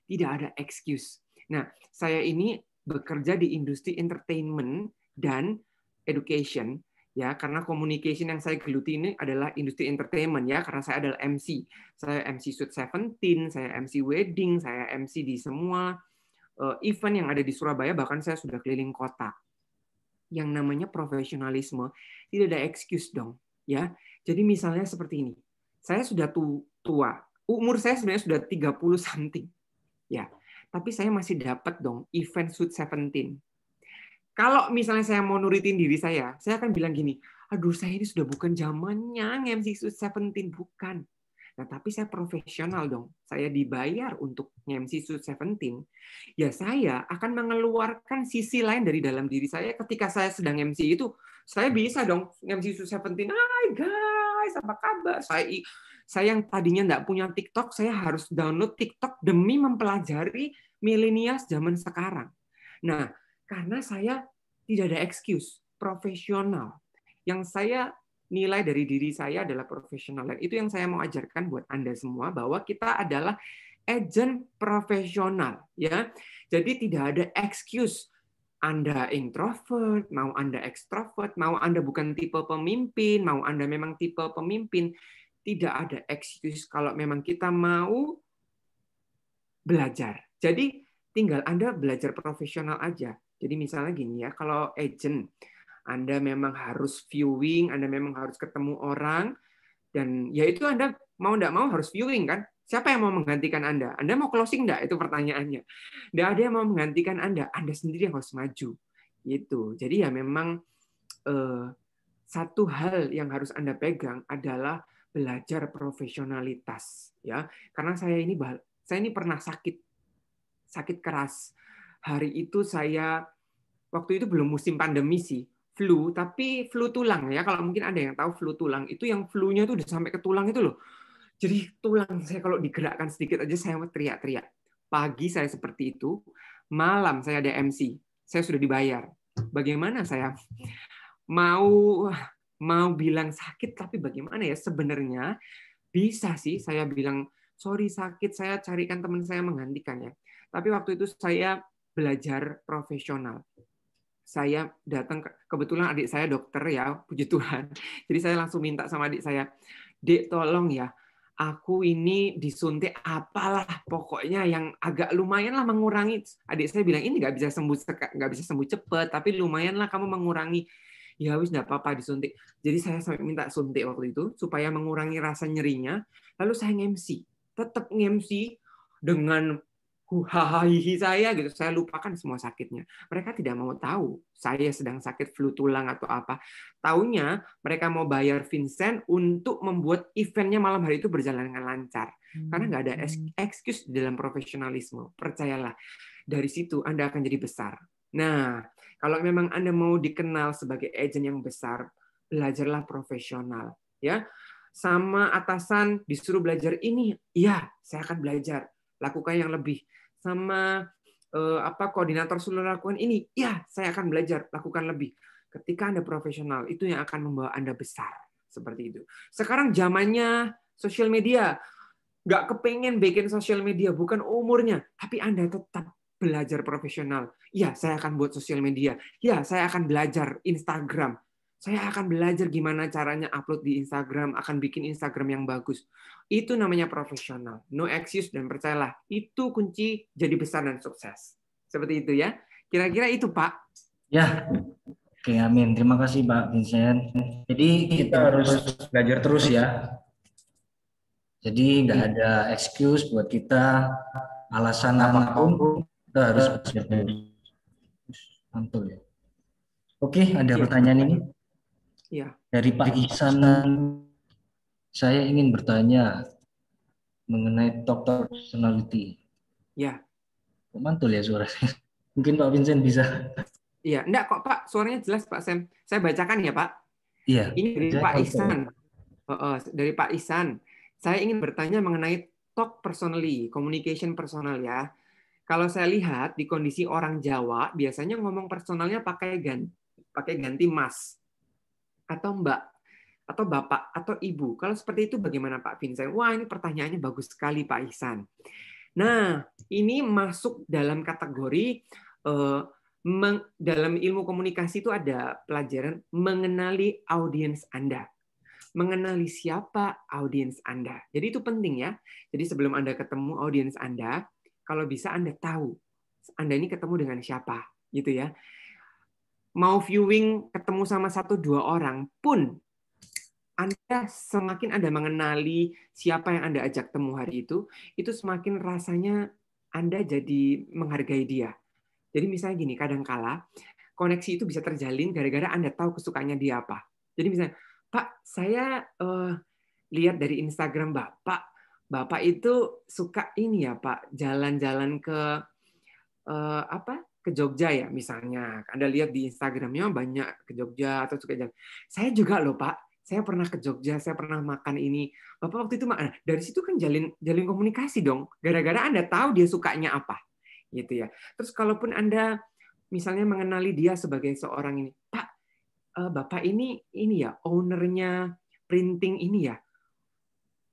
tidak ada excuse. Nah, saya ini bekerja di industri entertainment dan education ya. Karena communication yang saya geluti ini adalah industri entertainment ya. Karena saya adalah MC saya MC Sweet Seventeen saya MC wedding saya MC di semua uh, event yang ada di Surabaya. Bahkan saya sudah keliling kota. Yang namanya profesionalisme tidak ada excuse dong ya. Jadi misalnya seperti ini. Saya sudah tua. Umur saya sebenarnya sudah 30 something ya tapi saya masih dapat dong event suit 17 kalau misalnya saya mau nurutin diri saya saya akan bilang gini aduh saya ini sudah bukan zamannya MC suit 17 bukan Nah, tapi saya profesional dong. Saya dibayar untuk MC Suit 17. Ya, saya akan mengeluarkan sisi lain dari dalam diri saya ketika saya sedang MC itu. Saya bisa dong MC Suit 17. Hai guys, apa kabar? Saya saya yang tadinya nggak punya TikTok, saya harus download TikTok demi mempelajari milenial zaman sekarang. Nah, karena saya tidak ada excuse, profesional. Yang saya nilai dari diri saya adalah profesional. Itu yang saya mau ajarkan buat Anda semua bahwa kita adalah agent profesional ya. Jadi tidak ada excuse anda introvert, mau Anda ekstrovert, mau Anda bukan tipe pemimpin, mau Anda memang tipe pemimpin, tidak ada excuse kalau memang kita mau belajar. Jadi tinggal Anda belajar profesional aja. Jadi misalnya gini ya, kalau agent, anda memang harus viewing, Anda memang harus ketemu orang, dan ya itu Anda mau tidak mau harus viewing kan? Siapa yang mau menggantikan Anda? Anda mau closing enggak? Itu pertanyaannya. Tidak ada yang mau menggantikan Anda. Anda sendiri yang harus maju. Gitu. Jadi ya memang eh, satu hal yang harus Anda pegang adalah belajar profesionalitas. ya Karena saya ini saya ini pernah sakit sakit keras. Hari itu saya waktu itu belum musim pandemi sih flu, tapi flu tulang ya. Kalau mungkin ada yang tahu flu tulang, itu yang flu-nya itu udah sampai ke tulang itu loh. Jadi tulang saya kalau digerakkan sedikit aja saya teriak-teriak. Pagi saya seperti itu, malam saya ada MC, saya sudah dibayar. Bagaimana saya mau mau bilang sakit tapi bagaimana ya? Sebenarnya bisa sih saya bilang sorry sakit saya carikan teman saya menggantikan ya. Tapi waktu itu saya belajar profesional. Saya datang kebetulan adik saya dokter ya puji Tuhan. Jadi saya langsung minta sama adik saya dek tolong ya aku ini disuntik apalah pokoknya yang agak lumayan lah mengurangi. Adik saya bilang ini nggak bisa sembuh nggak bisa sembuh cepet tapi lumayan lah kamu mengurangi ya wis nggak apa-apa disuntik. Jadi saya sampai minta suntik waktu itu supaya mengurangi rasa nyerinya. Lalu saya ngemsi tetap ngemsi dengan hahaha saya gitu. Saya lupakan semua sakitnya. Mereka tidak mau tahu saya sedang sakit flu tulang atau apa. Taunya mereka mau bayar Vincent untuk membuat eventnya malam hari itu berjalan dengan lancar. Karena nggak ada Hmm. excuse di dalam profesionalisme. Percayalah dari situ anda akan jadi besar nah kalau memang anda mau dikenal sebagai agent yang besar belajarlah profesional ya. Sama atasan disuruh belajar ini ya saya akan belajar. Lakukan yang lebih. Sama eh, apa koordinator suruh lakukan ini ya saya akan belajar. Lakukan lebih. Ketika anda profesional itu yang akan membawa anda besar. Seperti itu. Sekarang zamannya sosial media. Nggak kepengen bikin sosial media bukan umurnya. Tapi anda tetap belajar profesional ya saya akan buat sosial media ya saya akan belajar Instagram saya akan belajar gimana caranya upload di Instagram, akan bikin Instagram yang bagus. Itu namanya profesional. No excuse dan percayalah, itu kunci jadi besar dan sukses. Seperti itu ya. Kira-kira itu, Pak. Ya, oke amin. Terima kasih Pak Vincent. Jadi kita harus belajar terus ya. Jadi nggak ada excuse buat kita, alasan apa pun, kita harus belajar terus. Mantul ya. Oke, ada Iya. pertanyaan ini Ya. dari Pak Ihsan. Saya ingin bertanya mengenai top personality. Ya. Kok mantul ya suaranya? Mungkin Pak Vincent bisa. Iya, enggak kok, Pak. Suaranya jelas, Pak Sam. Saya bacakan ya, Pak. Iya. Ini dari Pak. Ihsan. Oh, oh, dari Pak Ihsan. Saya ingin bertanya mengenai talk personally, communication personal ya. Kalau saya lihat di kondisi orang Jawa, biasanya ngomong personalnya pakai ganti, pakai ganti mas atau mbak atau bapak atau ibu. Kalau seperti itu bagaimana Pak Vincent? Wah, ini pertanyaannya bagus sekali Pak Ihsan. Nah, ini masuk dalam kategori eh, dalam ilmu komunikasi itu ada pelajaran mengenali audiens Anda. Mengenali siapa audiens Anda. Jadi itu penting ya. Jadi sebelum Anda ketemu audiens Anda, kalau bisa Anda tahu Anda ini ketemu dengan siapa, gitu ya. Mau viewing ketemu sama satu dua orang pun anda semakin Anda mengenali siapa yang Anda ajak temu hari itu, itu semakin rasanya Anda jadi menghargai dia. Jadi misalnya gini, kadangkala koneksi itu bisa terjalin gara-gara Anda tahu kesukaannya dia apa. Jadi misalnya, Pak, saya eh, lihat dari Instagram Bapak, Bapak itu suka ini ya Pak, jalan-jalan ke eh, apa? ke Jogja ya misalnya. Anda lihat di Instagramnya banyak ke Jogja atau suka jalan. Saya juga loh Pak, saya pernah ke Jogja, saya pernah makan ini. Bapak waktu itu makan. Dari situ kan jalin jalin komunikasi dong. Gara-gara Anda tahu dia sukanya apa. Gitu ya. Terus kalaupun Anda misalnya mengenali dia sebagai seorang ini, Pak, eh, Bapak ini ini ya ownernya printing ini ya.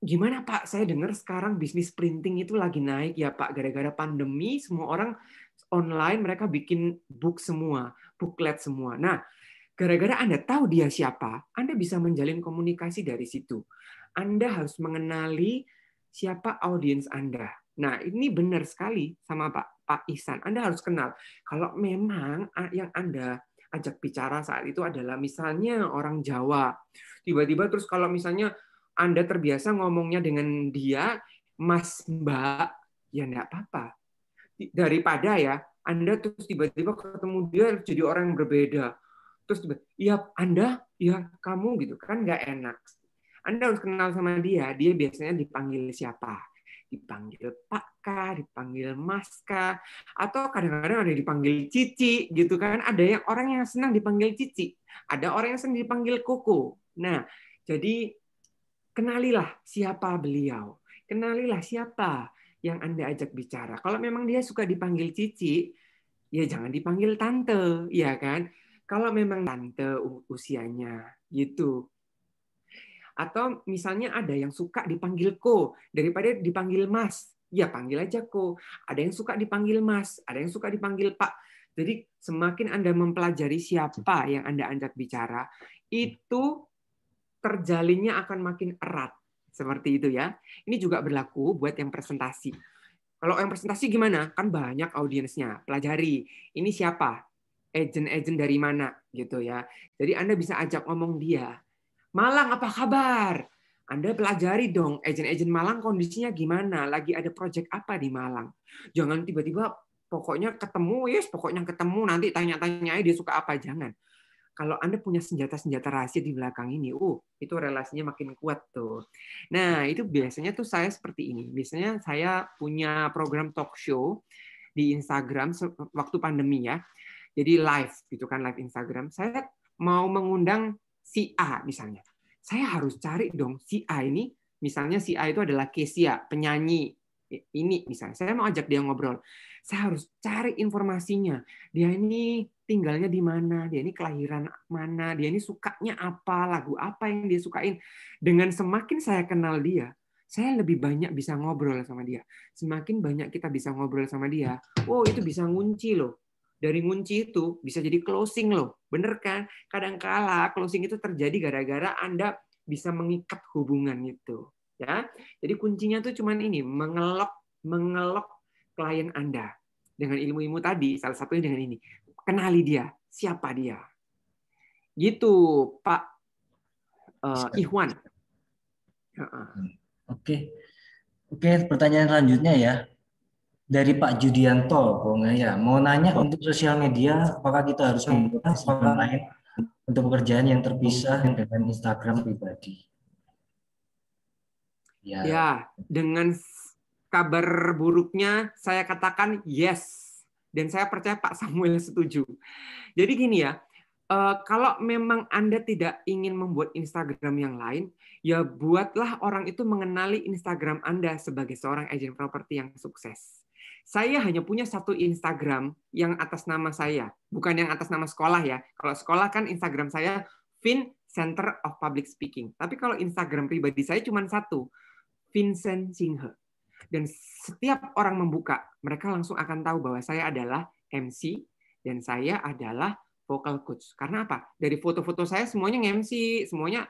Gimana Pak? Saya dengar sekarang bisnis printing itu lagi naik ya Pak. Gara-gara pandemi semua orang online mereka bikin book semua, booklet semua. Nah, gara-gara Anda tahu dia siapa, Anda bisa menjalin komunikasi dari situ. Anda harus mengenali siapa audiens Anda. Nah, ini benar sekali sama Pak Pak Ihsan. Anda harus kenal. Kalau memang yang Anda ajak bicara saat itu adalah misalnya orang Jawa. Tiba-tiba terus kalau misalnya Anda terbiasa ngomongnya dengan dia, Mas Mbak, ya enggak apa-apa. Daripada ya, Anda terus tiba-tiba ketemu dia jadi orang yang berbeda. Terus tiba, ya Anda, ya kamu gitu kan nggak enak. Anda harus kenal sama dia. Dia biasanya dipanggil siapa? Dipanggil Pak kah, dipanggil Mas kah, atau kadang-kadang ada dipanggil Cici gitu kan. Ada yang orang yang senang dipanggil Cici, ada orang yang senang dipanggil Koko. Nah, jadi kenalilah siapa beliau. Kenalilah siapa yang Anda ajak bicara. Kalau memang dia suka dipanggil Cici, ya jangan dipanggil tante, ya kan? Kalau memang tante usianya gitu. Atau misalnya ada yang suka dipanggil ko daripada dipanggil mas, ya panggil aja ko. Ada yang suka dipanggil mas, ada yang suka dipanggil pak. Jadi semakin Anda mempelajari siapa yang Anda ajak bicara, itu terjalinnya akan makin erat. Seperti itu ya. Ini juga berlaku buat yang presentasi. Kalau yang presentasi gimana? Kan banyak audiensnya. Pelajari. Ini siapa? Agent-agent dari mana gitu ya. Jadi Anda bisa ajak ngomong dia. Malang apa kabar? Anda pelajari dong, agent-agent Malang kondisinya gimana? Lagi ada project apa di Malang? Jangan tiba-tiba pokoknya ketemu, yes, pokoknya ketemu nanti tanya-tanya dia suka apa, jangan kalau Anda punya senjata-senjata rahasia di belakang ini, uh, itu relasinya makin kuat tuh. Nah, itu biasanya tuh saya seperti ini. Biasanya saya punya program talk show di Instagram waktu pandemi ya. Jadi live gitu kan, live Instagram. Saya mau mengundang si A misalnya. Saya harus cari dong si A ini, misalnya si A itu adalah Kesia, penyanyi ini misalnya. Saya mau ajak dia ngobrol. Saya harus cari informasinya. Dia ini tinggalnya di mana, dia ini kelahiran mana, dia ini sukanya apa, lagu apa yang dia sukain. Dengan semakin saya kenal dia, saya lebih banyak bisa ngobrol sama dia. Semakin banyak kita bisa ngobrol sama dia, oh itu bisa ngunci loh. Dari ngunci itu bisa jadi closing loh. Bener kan? Kadang-kala closing itu terjadi gara-gara Anda bisa mengikat hubungan itu. Ya, jadi kuncinya tuh cuman ini mengelok mengelok klien Anda dengan ilmu-ilmu tadi. Salah satunya dengan ini kenali dia, siapa dia. Gitu, Pak uh, Ikhwan. Oke. Oke, pertanyaan selanjutnya ya. Dari Pak Judianto, Bung ya. Mau nanya untuk sosial media, apakah kita harus membuat sekolah lain untuk pekerjaan yang terpisah dengan Instagram pribadi? Ya. ya, dengan kabar buruknya saya katakan yes dan saya percaya Pak Samuel setuju. Jadi gini ya, eh, kalau memang Anda tidak ingin membuat Instagram yang lain, ya buatlah orang itu mengenali Instagram Anda sebagai seorang agent properti yang sukses. Saya hanya punya satu Instagram yang atas nama saya, bukan yang atas nama sekolah ya. Kalau sekolah kan Instagram saya Vin Center of Public Speaking. Tapi kalau Instagram pribadi saya cuma satu, Vincent Singhe. Dan setiap orang membuka, mereka langsung akan tahu bahwa saya adalah MC dan saya adalah vocal coach. Karena apa? Dari foto-foto saya semuanya MC, semuanya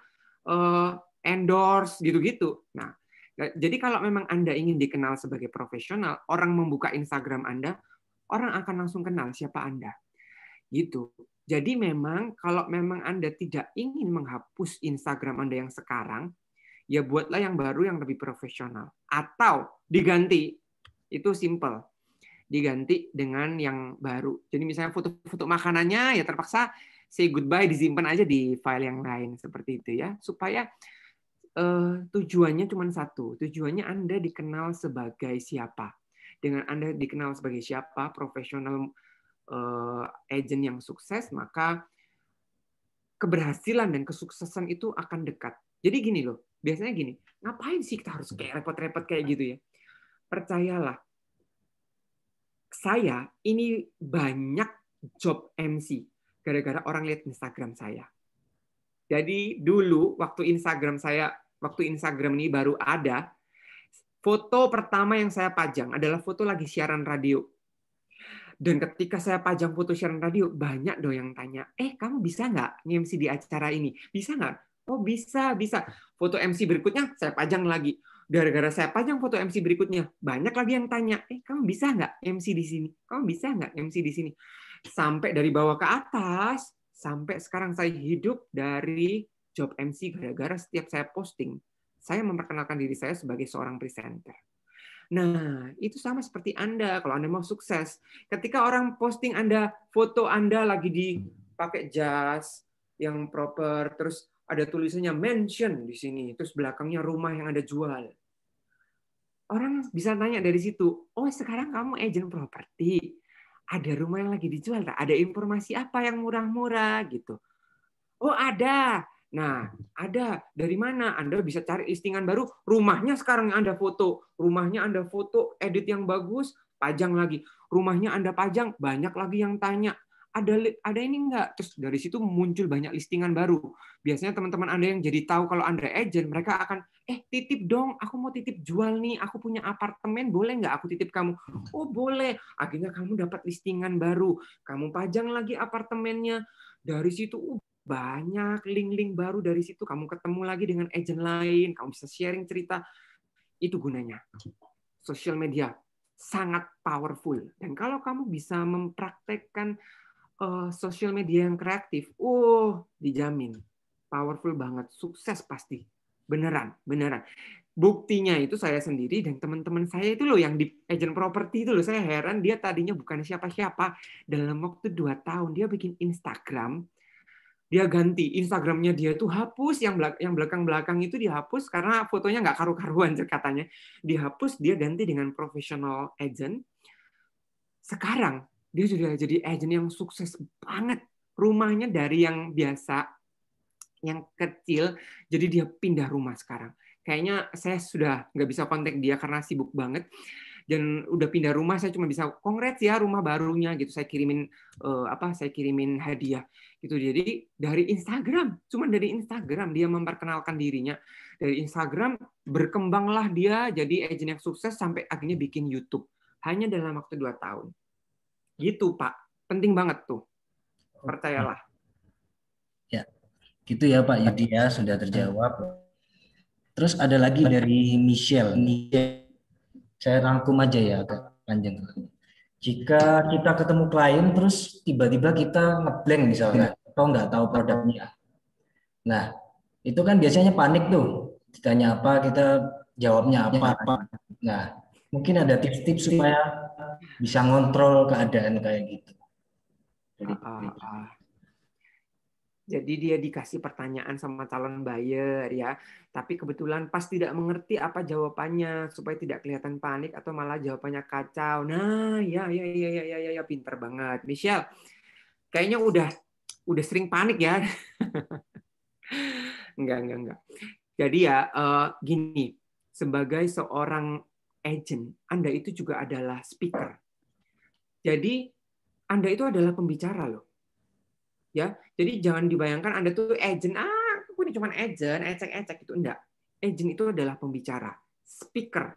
uh, endorse gitu-gitu. Nah, jadi kalau memang Anda ingin dikenal sebagai profesional, orang membuka Instagram Anda, orang akan langsung kenal siapa Anda. Gitu. Jadi memang kalau memang Anda tidak ingin menghapus Instagram Anda yang sekarang, ya buatlah yang baru yang lebih profesional. Atau diganti. Itu simple. Diganti dengan yang baru. Jadi misalnya foto-foto makanannya ya terpaksa say goodbye disimpan aja di file yang lain. Seperti itu ya. Supaya uh, tujuannya cuma satu. Tujuannya anda dikenal sebagai siapa. Dengan anda dikenal sebagai siapa profesional uh, agent yang sukses maka keberhasilan dan kesuksesan itu akan dekat. Jadi gini loh biasanya gini, ngapain sih kita harus kayak repot-repot kayak gitu ya? Percayalah, saya ini banyak job MC gara-gara orang lihat Instagram saya. Jadi dulu waktu Instagram saya, waktu Instagram ini baru ada, foto pertama yang saya pajang adalah foto lagi siaran radio. Dan ketika saya pajang foto siaran radio, banyak dong yang tanya, eh kamu bisa nggak nge-MC di acara ini? Bisa nggak? Oh bisa, bisa. Foto MC berikutnya saya pajang lagi. Gara-gara saya pajang foto MC berikutnya, banyak lagi yang tanya, eh kamu bisa nggak MC di sini? Kamu bisa nggak MC di sini? Sampai dari bawah ke atas, sampai sekarang saya hidup dari job MC gara-gara setiap saya posting, saya memperkenalkan diri saya sebagai seorang presenter. Nah, itu sama seperti Anda kalau Anda mau sukses. Ketika orang posting Anda, foto Anda lagi dipakai jas yang proper, terus ada tulisannya mention di sini, terus belakangnya rumah yang ada jual. Orang bisa tanya dari situ, oh sekarang kamu agent properti, ada rumah yang lagi dijual, tak? ada informasi apa yang murah-murah gitu. Oh ada, Nah, ada dari mana? Anda bisa cari listingan baru. Rumahnya sekarang Anda foto, rumahnya Anda foto, edit yang bagus, pajang lagi. Rumahnya Anda pajang, banyak lagi yang tanya ada ada ini enggak terus dari situ muncul banyak listingan baru biasanya teman-teman anda yang jadi tahu kalau anda agent mereka akan eh titip dong aku mau titip jual nih aku punya apartemen boleh nggak aku titip kamu oh boleh akhirnya kamu dapat listingan baru kamu pajang lagi apartemennya dari situ uh, banyak link-link baru dari situ. Kamu ketemu lagi dengan agent lain, kamu bisa sharing cerita. Itu gunanya. Social media sangat powerful. Dan kalau kamu bisa mempraktekkan uh, social media yang kreatif, oh, dijamin. Powerful banget, sukses pasti. Beneran, beneran. Buktinya itu saya sendiri dan teman-teman saya itu loh yang di agent property itu loh. Saya heran dia tadinya bukan siapa-siapa. Dalam waktu dua tahun dia bikin Instagram. Dia ganti Instagramnya dia tuh hapus yang yang belakang-belakang itu dihapus karena fotonya nggak karu-karuan katanya. Dihapus dia ganti dengan professional agent. Sekarang dia sudah jadi agent yang sukses banget. Rumahnya dari yang biasa yang kecil jadi dia pindah rumah sekarang. Kayaknya saya sudah nggak bisa kontak dia karena sibuk banget. Dan udah pindah rumah saya cuma bisa kongres ya rumah barunya gitu. Saya kirimin uh, apa saya kirimin hadiah gitu. Jadi dari Instagram cuma dari Instagram dia memperkenalkan dirinya. Dari Instagram berkembanglah dia jadi agent yang sukses sampai akhirnya bikin YouTube. Hanya dalam waktu dua tahun gitu Pak penting banget tuh percayalah ya gitu ya Pak Yudi ya sudah terjawab Terus ada lagi dari Michelle. Michelle. Saya rangkum aja ya agak panjang. Jika kita ketemu klien terus tiba-tiba kita ngeblank misalnya atau nggak tahu produknya. Nah, itu kan biasanya panik tuh. Ditanya apa, kita jawabnya apa. apa. Nah, mungkin ada tips-tips supaya bisa ngontrol keadaan kayak gitu. Jadi, uh, uh, jadi dia dikasih pertanyaan sama calon buyer ya, tapi kebetulan pas tidak mengerti apa jawabannya supaya tidak kelihatan panik atau malah jawabannya kacau. Nah, ya ya ya ya ya ya, ya pinter banget. Michelle, kayaknya udah udah sering panik ya. enggak, enggak, enggak. Jadi ya uh, gini, sebagai seorang agent, Anda itu juga adalah speaker. Jadi Anda itu adalah pembicara loh. Ya jadi jangan dibayangkan anda tuh agent ah aku ini cuma agent ecek-ecek itu enggak. Agent itu adalah pembicara speaker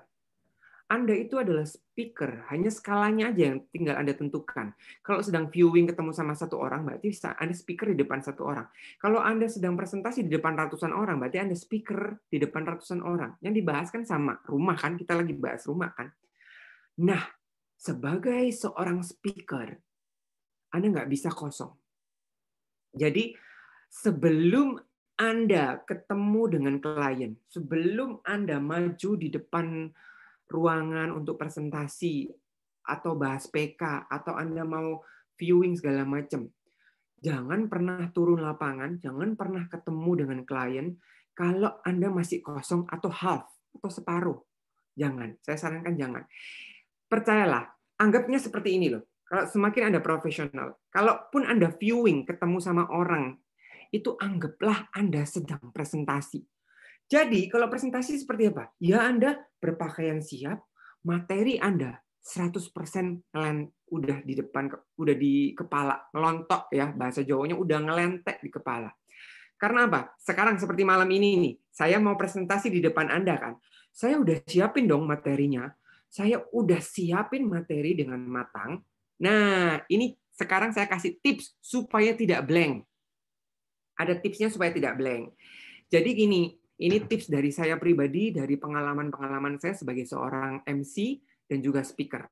anda itu adalah speaker, hanya skalanya aja yang tinggal Anda tentukan. Kalau sedang viewing ketemu sama satu orang, berarti Anda speaker di depan satu orang. Kalau Anda sedang presentasi di depan ratusan orang, berarti Anda speaker di depan ratusan orang. Yang dibahas kan sama, rumah kan, kita lagi bahas rumah kan. Nah, sebagai seorang speaker, Anda nggak bisa kosong. Jadi sebelum Anda ketemu dengan klien, sebelum Anda maju di depan ruangan untuk presentasi atau bahas PK atau Anda mau viewing segala macam, jangan pernah turun lapangan, jangan pernah ketemu dengan klien kalau Anda masih kosong atau half atau separuh. Jangan, saya sarankan jangan. Percayalah, anggapnya seperti ini loh. Kalau semakin Anda profesional, kalaupun Anda viewing ketemu sama orang, itu anggaplah Anda sedang presentasi. Jadi kalau presentasi seperti apa? Ya Anda berpakaian siap, materi Anda 100% ngelen udah di depan udah di kepala, ngelontok ya, bahasa Jawanya udah ngelentek di kepala. Karena apa? Sekarang seperti malam ini nih, saya mau presentasi di depan Anda kan. Saya udah siapin dong materinya. Saya udah siapin materi dengan matang, Nah, ini sekarang saya kasih tips supaya tidak blank. Ada tipsnya supaya tidak blank. Jadi gini, ini tips dari saya pribadi, dari pengalaman-pengalaman saya sebagai seorang MC dan juga speaker.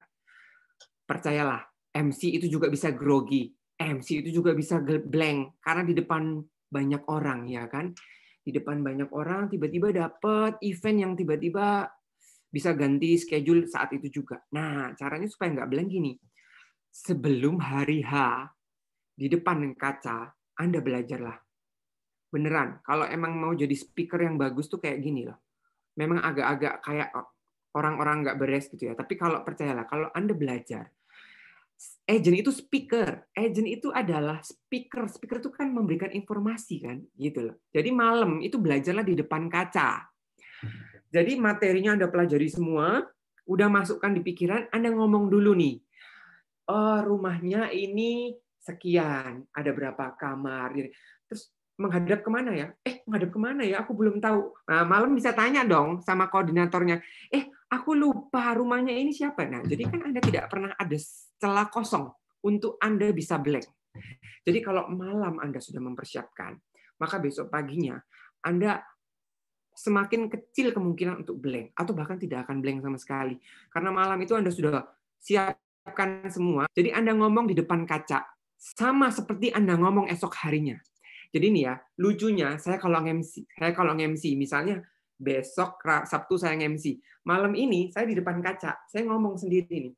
Percayalah, MC itu juga bisa grogi. MC itu juga bisa blank karena di depan banyak orang ya kan. Di depan banyak orang tiba-tiba dapat event yang tiba-tiba bisa ganti schedule saat itu juga. Nah, caranya supaya nggak blank gini sebelum hari H di depan kaca, Anda belajarlah. Beneran, kalau emang mau jadi speaker yang bagus tuh kayak gini loh. Memang agak-agak kayak orang-orang nggak beres gitu ya. Tapi kalau percayalah, kalau Anda belajar, agent itu speaker. Agent itu adalah speaker. Speaker itu kan memberikan informasi kan, gitu loh. Jadi malam itu belajarlah di depan kaca. Jadi materinya Anda pelajari semua, udah masukkan di pikiran, Anda ngomong dulu nih oh rumahnya ini sekian, ada berapa kamar. Terus menghadap ke mana ya? Eh, menghadap ke mana ya? Aku belum tahu. Nah, malam bisa tanya dong sama koordinatornya. Eh, aku lupa rumahnya ini siapa. Nah, jadi kan Anda tidak pernah ada celah kosong untuk Anda bisa blank. Jadi kalau malam Anda sudah mempersiapkan, maka besok paginya Anda semakin kecil kemungkinan untuk blank atau bahkan tidak akan blank sama sekali. Karena malam itu Anda sudah siapkan semua. Jadi Anda ngomong di depan kaca sama seperti Anda ngomong esok harinya. Jadi ini ya, lucunya saya kalau MC, saya kalau MC misalnya besok Sabtu saya MC, malam ini saya di depan kaca, saya ngomong sendiri nih.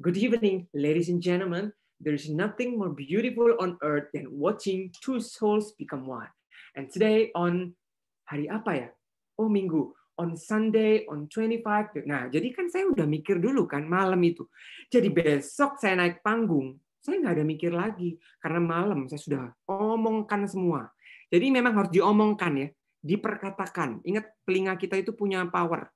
Good evening, ladies and gentlemen. There is nothing more beautiful on earth than watching two souls become one. And today on hari apa ya? Oh minggu. On Sunday, on 25. Nah, jadi kan saya udah mikir dulu kan malam itu. Jadi besok saya naik panggung, saya nggak ada mikir lagi. Karena malam saya sudah omongkan semua. Jadi memang harus diomongkan ya. Diperkatakan. Ingat telinga kita itu punya power.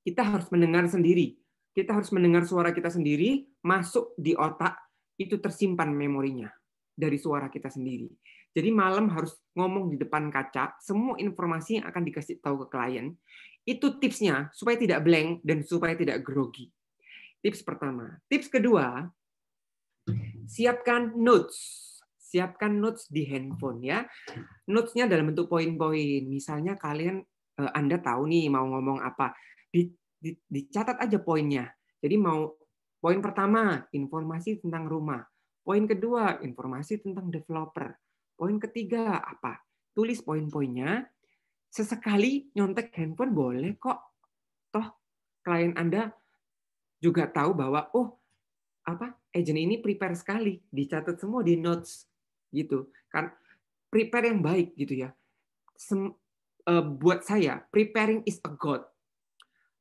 Kita harus mendengar sendiri. Kita harus mendengar suara kita sendiri, masuk di otak, itu tersimpan memorinya dari suara kita sendiri. Jadi malam harus ngomong di depan kaca, semua informasi yang akan dikasih tahu ke klien, itu tipsnya supaya tidak blank dan supaya tidak grogi. Tips pertama. Tips kedua, siapkan notes. Siapkan notes di handphone ya. Notes-nya dalam bentuk poin-poin. Misalnya kalian eh, Anda tahu nih mau ngomong apa, dicatat aja poinnya. Jadi mau poin pertama informasi tentang rumah, poin kedua informasi tentang developer, Poin ketiga apa? Tulis poin-poinnya. Sesekali nyontek handphone boleh kok. Toh klien Anda juga tahu bahwa oh apa agent ini prepare sekali, dicatat semua di notes gitu. Kan prepare yang baik gitu ya. Sem, uh, buat saya preparing is a god.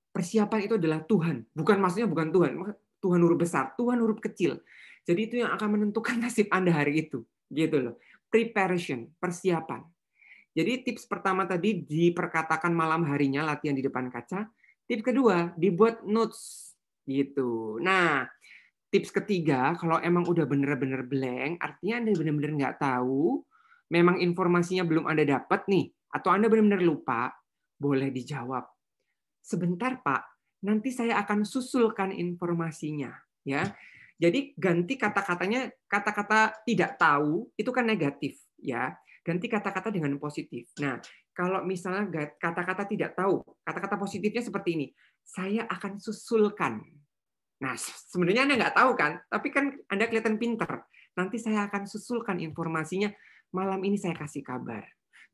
Persiapan itu adalah Tuhan, bukan maksudnya bukan Tuhan, Tuhan huruf besar, Tuhan huruf kecil. Jadi itu yang akan menentukan nasib Anda hari itu, gitu loh preparation, persiapan. Jadi tips pertama tadi diperkatakan malam harinya latihan di depan kaca. Tips kedua dibuat notes gitu. Nah, tips ketiga kalau emang udah bener-bener blank, artinya anda bener-bener nggak tahu, memang informasinya belum anda dapat nih, atau anda bener-bener lupa, boleh dijawab. Sebentar Pak, nanti saya akan susulkan informasinya. Ya, jadi ganti kata-katanya kata-kata tidak tahu itu kan negatif ya. Ganti kata-kata dengan positif. Nah, kalau misalnya kata-kata tidak tahu, kata-kata positifnya seperti ini. Saya akan susulkan. Nah, sebenarnya Anda nggak tahu kan, tapi kan Anda kelihatan pinter. Nanti saya akan susulkan informasinya. Malam ini saya kasih kabar.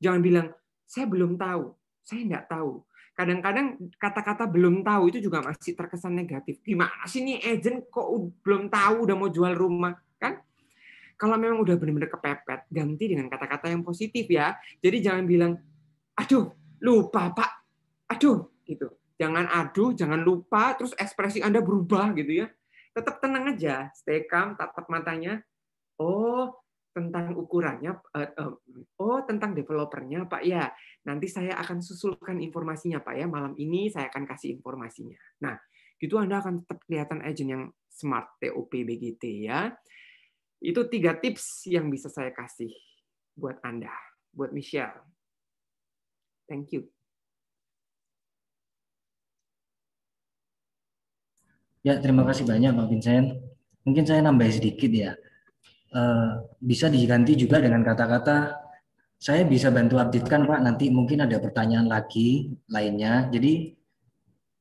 Jangan bilang, saya belum tahu. Saya nggak tahu kadang-kadang kata-kata belum tahu itu juga masih terkesan negatif. Gimana sih nih agent kok belum tahu udah mau jual rumah kan? Kalau memang udah benar-benar kepepet, ganti dengan kata-kata yang positif ya. Jadi jangan bilang, aduh lupa pak, aduh gitu. Jangan aduh, jangan lupa, terus ekspresi Anda berubah gitu ya. Tetap tenang aja, stay calm, tatap matanya. Oh, tentang ukurannya, eh, eh, oh tentang developernya Pak ya, nanti saya akan susulkan informasinya Pak ya, malam ini saya akan kasih informasinya. Nah, itu Anda akan tetap kelihatan agent yang smart TOP BGT ya. Itu tiga tips yang bisa saya kasih buat Anda, buat Michelle. Thank you. Ya, terima kasih banyak Pak Vincent. Mungkin saya nambah sedikit ya. Eh, bisa diganti juga dengan kata-kata saya bisa bantu updatekan Pak nanti mungkin ada pertanyaan lagi lainnya. Jadi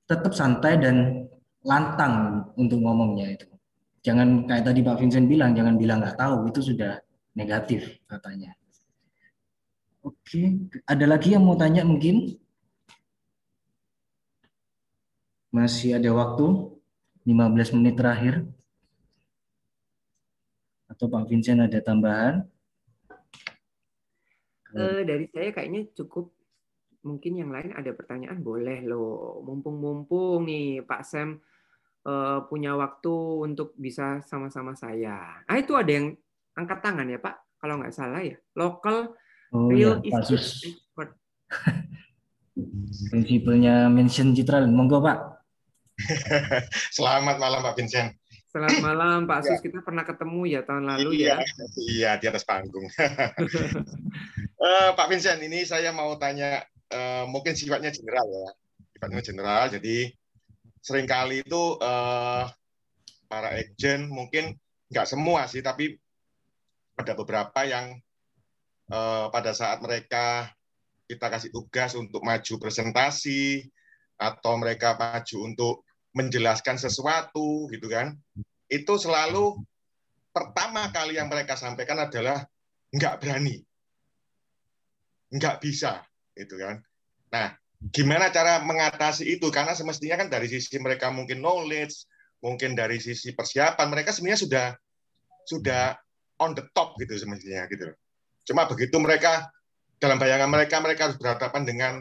tetap santai dan lantang untuk ngomongnya itu. Jangan kayak tadi Pak Vincent bilang jangan bilang nggak tahu itu sudah negatif katanya. Oke ada lagi yang mau tanya mungkin? Masih ada waktu 15 menit terakhir atau Pak Vincent ada tambahan? Uh, dari saya kayaknya cukup. Mungkin yang lain ada pertanyaan boleh loh. Mumpung-mumpung nih Pak Sam uh, punya waktu untuk bisa sama-sama saya. Ah itu ada yang angkat tangan ya Pak, kalau nggak salah ya. Local oh, real ya, estate expert. Prinsipalnya mention Citra, monggo Pak. Selamat malam Pak Vincent. Selamat malam Pak Sus, ya. kita pernah ketemu ya tahun lalu iya, ya. Iya, di atas panggung. uh, Pak Vincent, ini saya mau tanya, uh, mungkin sifatnya general ya, sifatnya general. Jadi sering kali itu uh, para agent mungkin nggak semua sih, tapi ada beberapa yang uh, pada saat mereka kita kasih tugas untuk maju presentasi atau mereka maju untuk menjelaskan sesuatu gitu kan. Itu selalu pertama kali yang mereka sampaikan adalah nggak berani. Nggak bisa itu kan. Nah gimana cara mengatasi itu? Karena semestinya kan dari sisi mereka mungkin knowledge mungkin dari sisi persiapan mereka sebenarnya sudah sudah on the top gitu semestinya gitu cuma begitu mereka dalam bayangan mereka mereka harus berhadapan dengan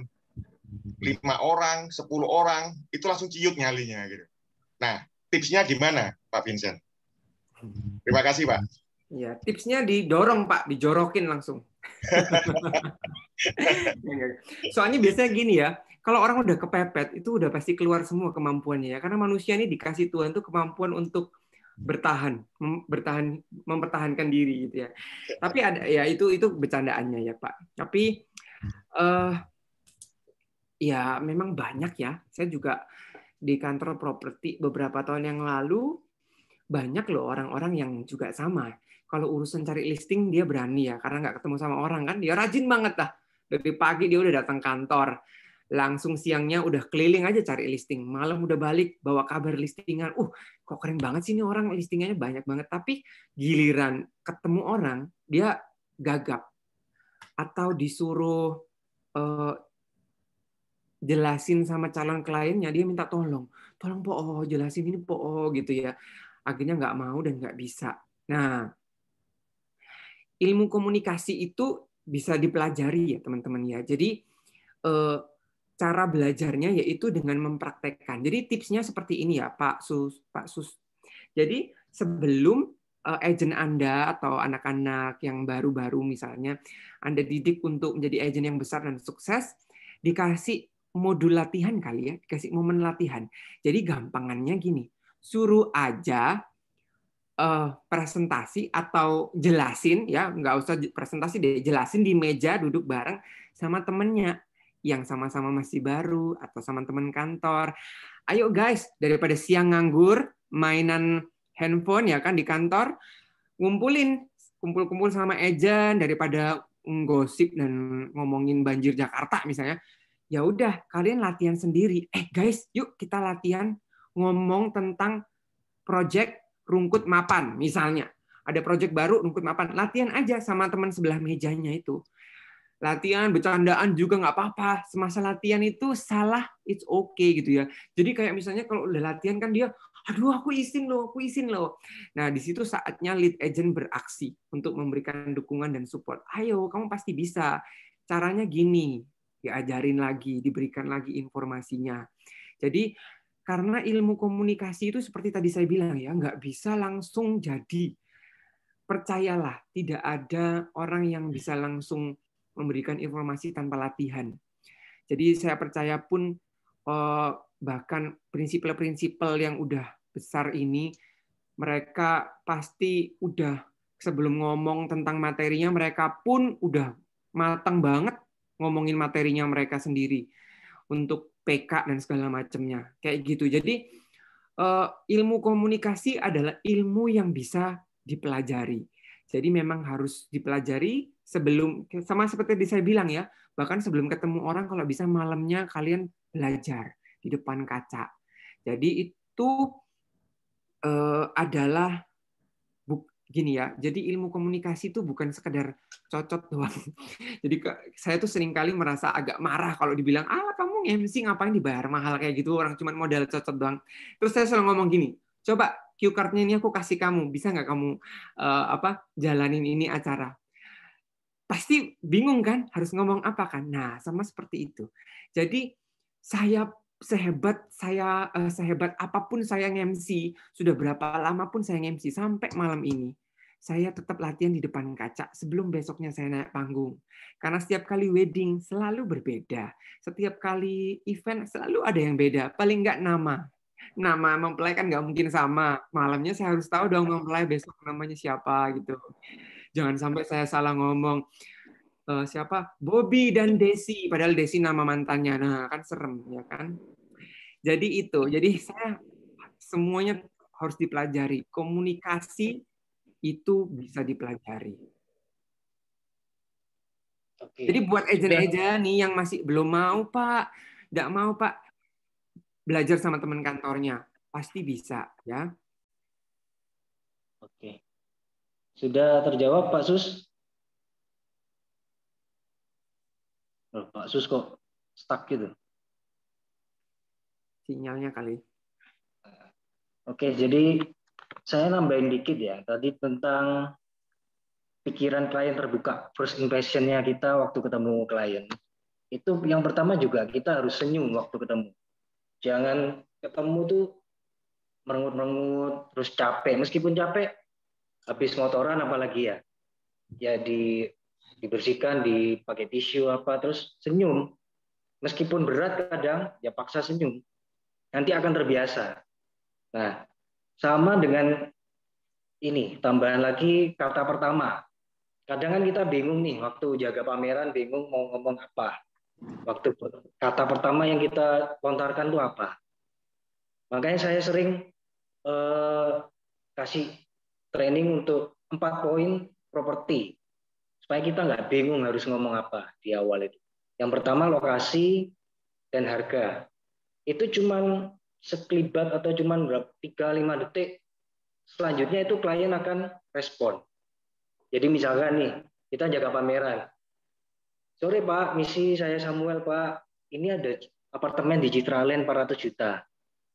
lima orang, sepuluh orang, itu langsung ciut nyalinya gitu. Nah, tipsnya gimana, Pak Vincent? Terima kasih, Pak. Ya, tipsnya didorong, Pak, dijorokin langsung. Soalnya biasanya gini ya, kalau orang udah kepepet itu udah pasti keluar semua kemampuannya ya. Karena manusia ini dikasih Tuhan tuh kemampuan untuk bertahan, mem bertahan, mempertahankan diri gitu ya. Tapi ada ya itu itu bercandaannya ya Pak. Tapi uh, ya memang banyak ya. Saya juga di kantor properti beberapa tahun yang lalu banyak loh orang-orang yang juga sama. Kalau urusan cari listing dia berani ya karena nggak ketemu sama orang kan dia rajin banget lah. Dari pagi dia udah datang kantor langsung siangnya udah keliling aja cari listing, malam udah balik bawa kabar listingan. Uh, kok keren banget sih ini orang listingannya banyak banget. Tapi giliran ketemu orang dia gagap atau disuruh uh, jelasin sama calon kliennya dia minta tolong, tolong po oh, jelasin ini po oh, gitu ya. Akhirnya nggak mau dan nggak bisa. Nah, ilmu komunikasi itu bisa dipelajari ya teman-teman ya. Jadi uh, cara belajarnya yaitu dengan mempraktekkan. Jadi tipsnya seperti ini ya, Pak Sus, Pak Sus. Jadi sebelum uh, agent Anda atau anak-anak yang baru-baru misalnya Anda didik untuk menjadi agent yang besar dan sukses, dikasih modul latihan kali ya, dikasih momen latihan. Jadi gampangannya gini, suruh aja uh, presentasi atau jelasin ya, nggak usah presentasi deh, jelasin di meja duduk bareng sama temennya yang sama-sama masih baru atau sama teman kantor. Ayo guys, daripada siang nganggur, mainan handphone ya kan di kantor, ngumpulin, kumpul-kumpul sama agent daripada gosip dan ngomongin banjir Jakarta misalnya. Ya udah, kalian latihan sendiri. Eh guys, yuk kita latihan ngomong tentang project rungkut mapan misalnya. Ada project baru rungkut mapan, latihan aja sama teman sebelah mejanya itu. Latihan bercandaan juga nggak apa-apa. Semasa latihan itu salah it's okay gitu ya. Jadi kayak misalnya kalau udah latihan kan dia aduh aku izin loh aku izin loh. Nah di situ saatnya lead agent beraksi untuk memberikan dukungan dan support. Ayo kamu pasti bisa. Caranya gini diajarin lagi diberikan lagi informasinya. Jadi karena ilmu komunikasi itu seperti tadi saya bilang ya nggak bisa langsung jadi. Percayalah tidak ada orang yang bisa langsung memberikan informasi tanpa latihan. Jadi saya percaya pun eh, bahkan prinsip-prinsip yang udah besar ini mereka pasti udah sebelum ngomong tentang materinya mereka pun udah matang banget ngomongin materinya mereka sendiri untuk PK dan segala macamnya kayak gitu. Jadi eh, ilmu komunikasi adalah ilmu yang bisa dipelajari. Jadi memang harus dipelajari sebelum sama seperti yang saya bilang ya, bahkan sebelum ketemu orang kalau bisa malamnya kalian belajar di depan kaca. Jadi itu uh, adalah gini ya. Jadi ilmu komunikasi itu bukan sekedar cocok doang. Jadi saya tuh sering kali merasa agak marah kalau dibilang, "Ah, kamu MC ngapain dibayar mahal kayak gitu, orang cuma modal cocok doang." Terus saya selalu ngomong gini, "Coba cue card-nya ini aku kasih kamu, bisa nggak kamu uh, apa jalanin ini acara?" pasti bingung kan harus ngomong apa kan. Nah, sama seperti itu. Jadi saya sehebat saya uh, sehebat apa pun saya MC, sudah berapa lama pun saya MC sampai malam ini. Saya tetap latihan di depan kaca sebelum besoknya saya naik panggung. Karena setiap kali wedding selalu berbeda. Setiap kali event selalu ada yang beda. Paling nggak nama. Nama mempelai kan nggak mungkin sama. Malamnya saya harus tahu dong mempelai besok namanya siapa gitu jangan sampai saya salah ngomong uh, siapa Bobby dan Desi padahal Desi nama mantannya nah kan serem ya kan jadi itu jadi saya semuanya harus dipelajari komunikasi itu bisa dipelajari. Oke. Jadi buat agent-agent nih yang masih belum mau Pak, tidak mau Pak, belajar sama teman kantornya, pasti bisa ya. Oke. Sudah terjawab Pak Sus? Oh, Pak Sus kok stuck gitu? Sinyalnya kali. Oke, jadi saya nambahin dikit ya. Tadi tentang pikiran klien terbuka, first impression-nya kita waktu ketemu klien. Itu yang pertama juga kita harus senyum waktu ketemu. Jangan ketemu tuh merengut-merengut, terus capek. Meskipun capek, habis motoran apalagi ya. Ya di, dibersihkan, dipakai tisu apa, terus senyum. Meskipun berat kadang, ya paksa senyum. Nanti akan terbiasa. Nah, sama dengan ini, tambahan lagi kata pertama. Kadang kan kita bingung nih, waktu jaga pameran bingung mau ngomong apa. Waktu kata pertama yang kita lontarkan itu apa. Makanya saya sering eh, kasih training untuk empat poin properti. Supaya kita nggak bingung harus ngomong apa di awal itu. Yang pertama lokasi dan harga. Itu cuman sekelibat atau cuma berapa tiga lima detik selanjutnya itu klien akan respon. Jadi misalkan nih kita jaga pameran. Sore pak misi saya Samuel pak. Ini ada apartemen di Citraland 400 juta.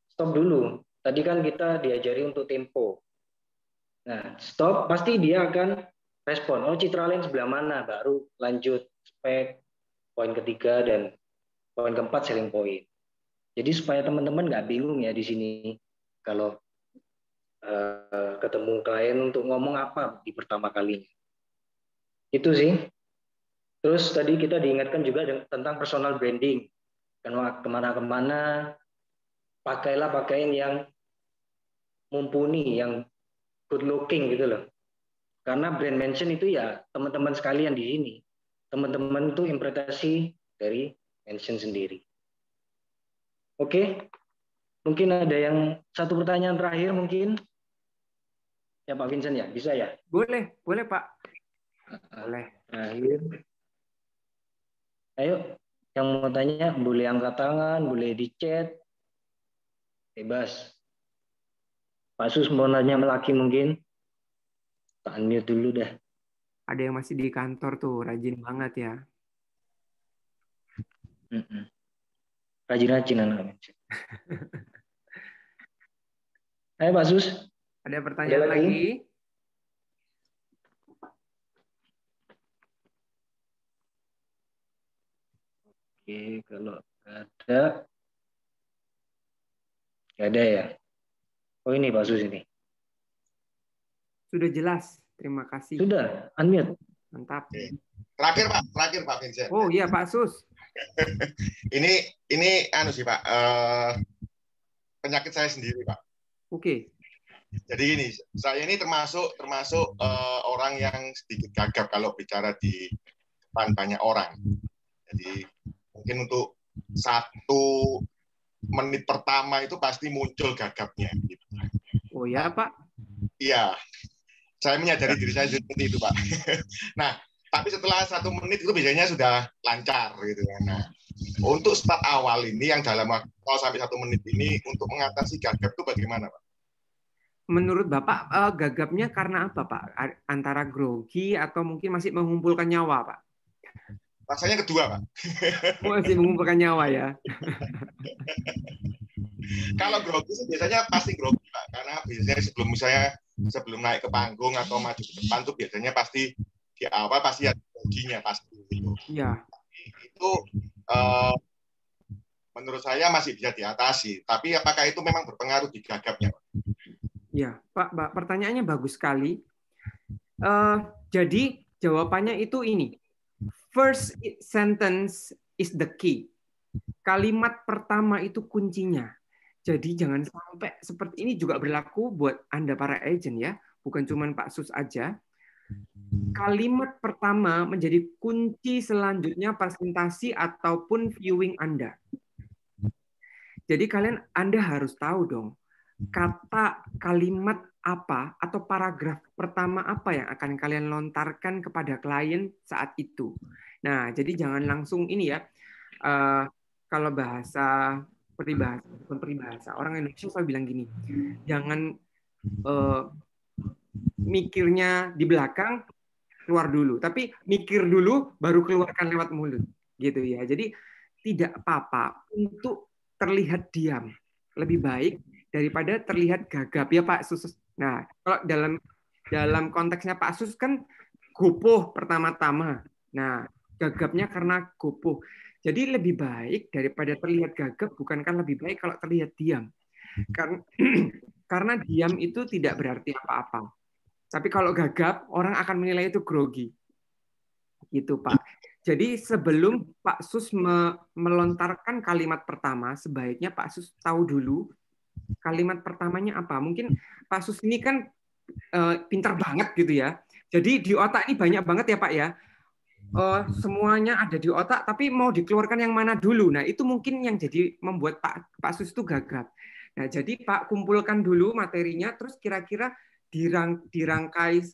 Stop dulu. Tadi kan kita diajari untuk tempo. Nah stop pasti dia akan respon. Oh Citraland sebelah mana? Baru lanjut spek poin ketiga dan poin keempat selling point jadi supaya teman-teman nggak bingung ya di sini kalau uh, ketemu klien untuk ngomong apa di pertama kalinya. Itu sih. Terus tadi kita diingatkan juga tentang personal branding. Ke mana-kemana pakailah pakaian yang mumpuni, yang good looking gitu loh. Karena brand mention itu ya teman-teman sekalian di sini. Teman-teman itu interpretasi dari mention sendiri. Oke, mungkin ada yang satu pertanyaan terakhir mungkin. Ya Pak Vincent ya, bisa ya? Boleh, boleh Pak. Boleh. Terakhir. Ayo, yang mau tanya boleh angkat tangan, boleh di chat. Bebas. Pak Sus mau nanya lagi mungkin? Tak unmute dulu dah. Ada yang masih di kantor tuh, rajin banget ya. Mm -mm. Rajin-rajin anak Ayo Pak Sus. Ada pertanyaan Ada lagi? lagi? Oke, kalau ada Gak ada ya? Oh ini Pak Sus ini. Sudah jelas. Terima kasih. Sudah, unmute. Mantap. Terakhir Pak, terakhir Pak Vincent. Oh iya Pak Sus. ini ini anu sih Pak, uh, penyakit saya sendiri Pak. Oke. Okay. Jadi ini saya ini termasuk termasuk uh, orang yang sedikit gagap kalau bicara di depan banyak orang. Jadi mungkin untuk satu menit pertama itu pasti muncul gagapnya. Gitu. Oh ya Pak? Iya. Saya menyadari diri saya seperti itu Pak. nah tapi setelah satu menit itu biasanya sudah lancar gitu kan. Nah, untuk start awal ini yang dalam waktu sampai satu menit ini untuk mengatasi gagap itu bagaimana Pak? Menurut Bapak uh, gagapnya karena apa Pak? Antara grogi atau mungkin masih mengumpulkan nyawa Pak? Rasanya kedua Pak. Masih mengumpulkan nyawa ya. Kalau grogi sih biasanya pasti grogi Pak, karena biasanya sebelum saya sebelum naik ke panggung atau maju ke depan tuh biasanya pasti di awal pasti ada ruginya pasti itu. Iya. Itu uh, menurut saya masih bisa diatasi. Tapi apakah itu memang berpengaruh di gagapnya? Ya, Pak, Pak pertanyaannya bagus sekali. Uh, jadi jawabannya itu ini. First sentence is the key. Kalimat pertama itu kuncinya. Jadi jangan sampai seperti ini juga berlaku buat Anda para agent ya, bukan cuma Pak Sus aja Kalimat pertama menjadi kunci selanjutnya presentasi ataupun viewing Anda. Jadi kalian Anda harus tahu dong kata kalimat apa atau paragraf pertama apa yang akan kalian lontarkan kepada klien saat itu. Nah, jadi jangan langsung ini ya. Uh, kalau bahasa peribahasa, bukan peribahasa, orang Indonesia selalu bilang gini, jangan uh, mikirnya di belakang, keluar dulu. Tapi mikir dulu, baru keluarkan lewat mulut, gitu ya. Jadi tidak apa-apa untuk terlihat diam. Lebih baik daripada terlihat gagap ya Pak Sus. Nah, kalau dalam dalam konteksnya Pak Sus kan gopoh pertama-tama. Nah, gagapnya karena gopoh. Jadi lebih baik daripada terlihat gagap, bukankah lebih baik kalau terlihat diam? Karena, karena diam itu tidak berarti apa-apa. Tapi kalau gagap, orang akan menilai itu grogi. Gitu, Pak. Jadi sebelum Pak Sus melontarkan kalimat pertama, sebaiknya Pak Sus tahu dulu kalimat pertamanya apa. Mungkin Pak Sus ini kan uh, pintar banget gitu ya. Jadi di otak ini banyak banget ya Pak ya uh, semuanya ada di otak, tapi mau dikeluarkan yang mana dulu. Nah, itu mungkin yang jadi membuat Pak Pak Sus itu gagap. Nah, jadi Pak kumpulkan dulu materinya, terus kira-kira dirang, dirangkai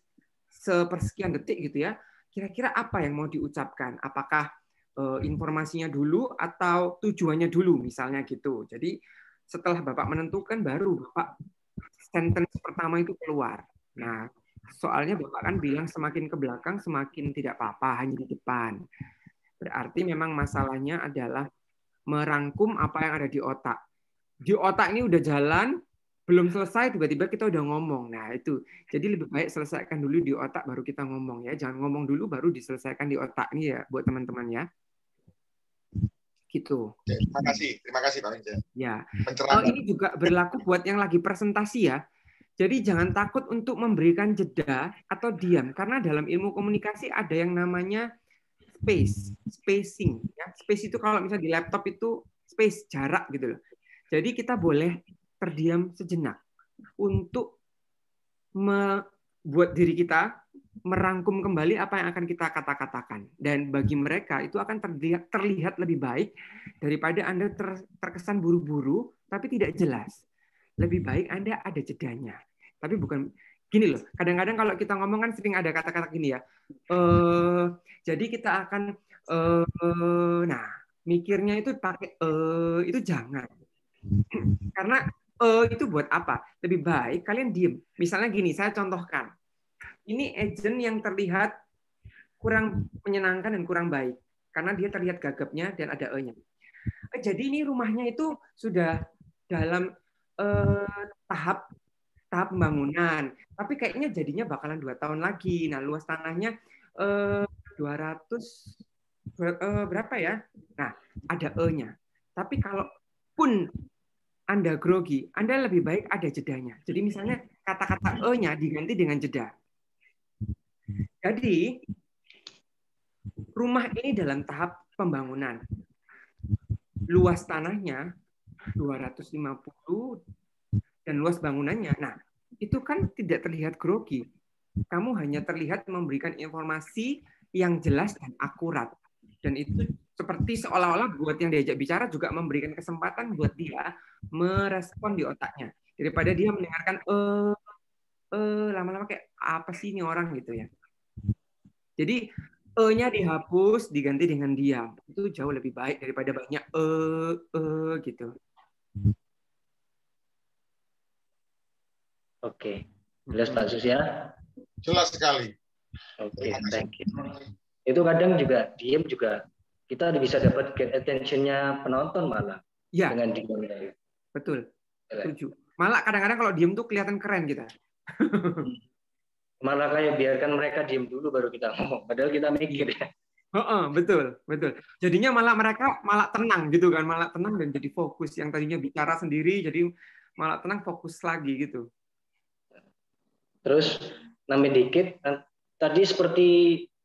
sepersekian detik gitu ya. Kira-kira apa yang mau diucapkan? Apakah uh, informasinya dulu atau tujuannya dulu, misalnya gitu. Jadi setelah Bapak menentukan, baru Bapak sentence pertama itu keluar. Nah, Soalnya Bapak kan bilang semakin ke belakang semakin tidak apa-apa, hanya di depan. Berarti memang masalahnya adalah merangkum apa yang ada di otak. Di otak ini udah jalan, belum selesai tiba-tiba kita udah ngomong. Nah, itu. Jadi lebih baik selesaikan dulu di otak baru kita ngomong ya. Jangan ngomong dulu baru diselesaikan di otak ini ya buat teman-teman ya. Gitu. Terima kasih. Terima kasih Pak Ya. Oh, ini juga berlaku buat yang lagi presentasi ya. Jadi jangan takut untuk memberikan jeda atau diam karena dalam ilmu komunikasi ada yang namanya space, spacing ya. Space itu kalau misalnya di laptop itu space jarak gitu loh. Jadi kita boleh terdiam sejenak untuk membuat diri kita merangkum kembali apa yang akan kita kata-katakan dan bagi mereka itu akan terlihat, lebih baik daripada Anda ter, terkesan buru-buru tapi tidak jelas lebih baik Anda ada jedanya. Tapi bukan gini loh. Kadang-kadang kalau kita ngomong kan sering ada kata-kata gini ya. Eh, jadi kita akan eh, nah, mikirnya itu pakai eh, itu jangan. Karena eh, itu buat apa? Lebih baik kalian diem. Misalnya gini, saya contohkan. Ini agent yang terlihat kurang menyenangkan dan kurang baik karena dia terlihat gagapnya dan ada e-nya. Eh, jadi ini rumahnya itu sudah dalam eh, tahap tahap pembangunan. Tapi kayaknya jadinya bakalan dua tahun lagi. Nah, luas tanahnya eh, 200 eh, berapa ya? Nah, ada E-nya. Tapi kalau pun Anda grogi, Anda lebih baik ada jedanya. Jadi misalnya kata-kata E-nya diganti dengan jeda. Jadi rumah ini dalam tahap pembangunan. Luas tanahnya 250 dan luas bangunannya. Nah, itu kan tidak terlihat grogi. Kamu hanya terlihat memberikan informasi yang jelas dan akurat. Dan itu seperti seolah-olah buat yang diajak bicara juga memberikan kesempatan buat dia merespon di otaknya. Daripada dia mendengarkan eh eh lama-lama kayak apa sih ini orang gitu ya. Jadi e-nya dihapus diganti dengan diam. Itu jauh lebih baik daripada banyak eh eh gitu. Oke, jelas Pak Sus ya? Jelas sekali. Oke, okay, thank you. Itu kadang juga diem juga kita bisa dapat get attentionnya penonton malah. Iya. Dengan diem. Betul. Ya. Setuju. Malah kadang-kadang kalau diem tuh kelihatan keren kita. malah kayak biarkan mereka diem dulu baru kita ngomong. Padahal kita mikir ya. Oh, oh, betul, betul. Jadinya malah mereka malah tenang gitu kan, malah tenang dan jadi fokus. Yang tadinya bicara sendiri, jadi malah tenang fokus lagi gitu. Terus nambah dikit, tadi seperti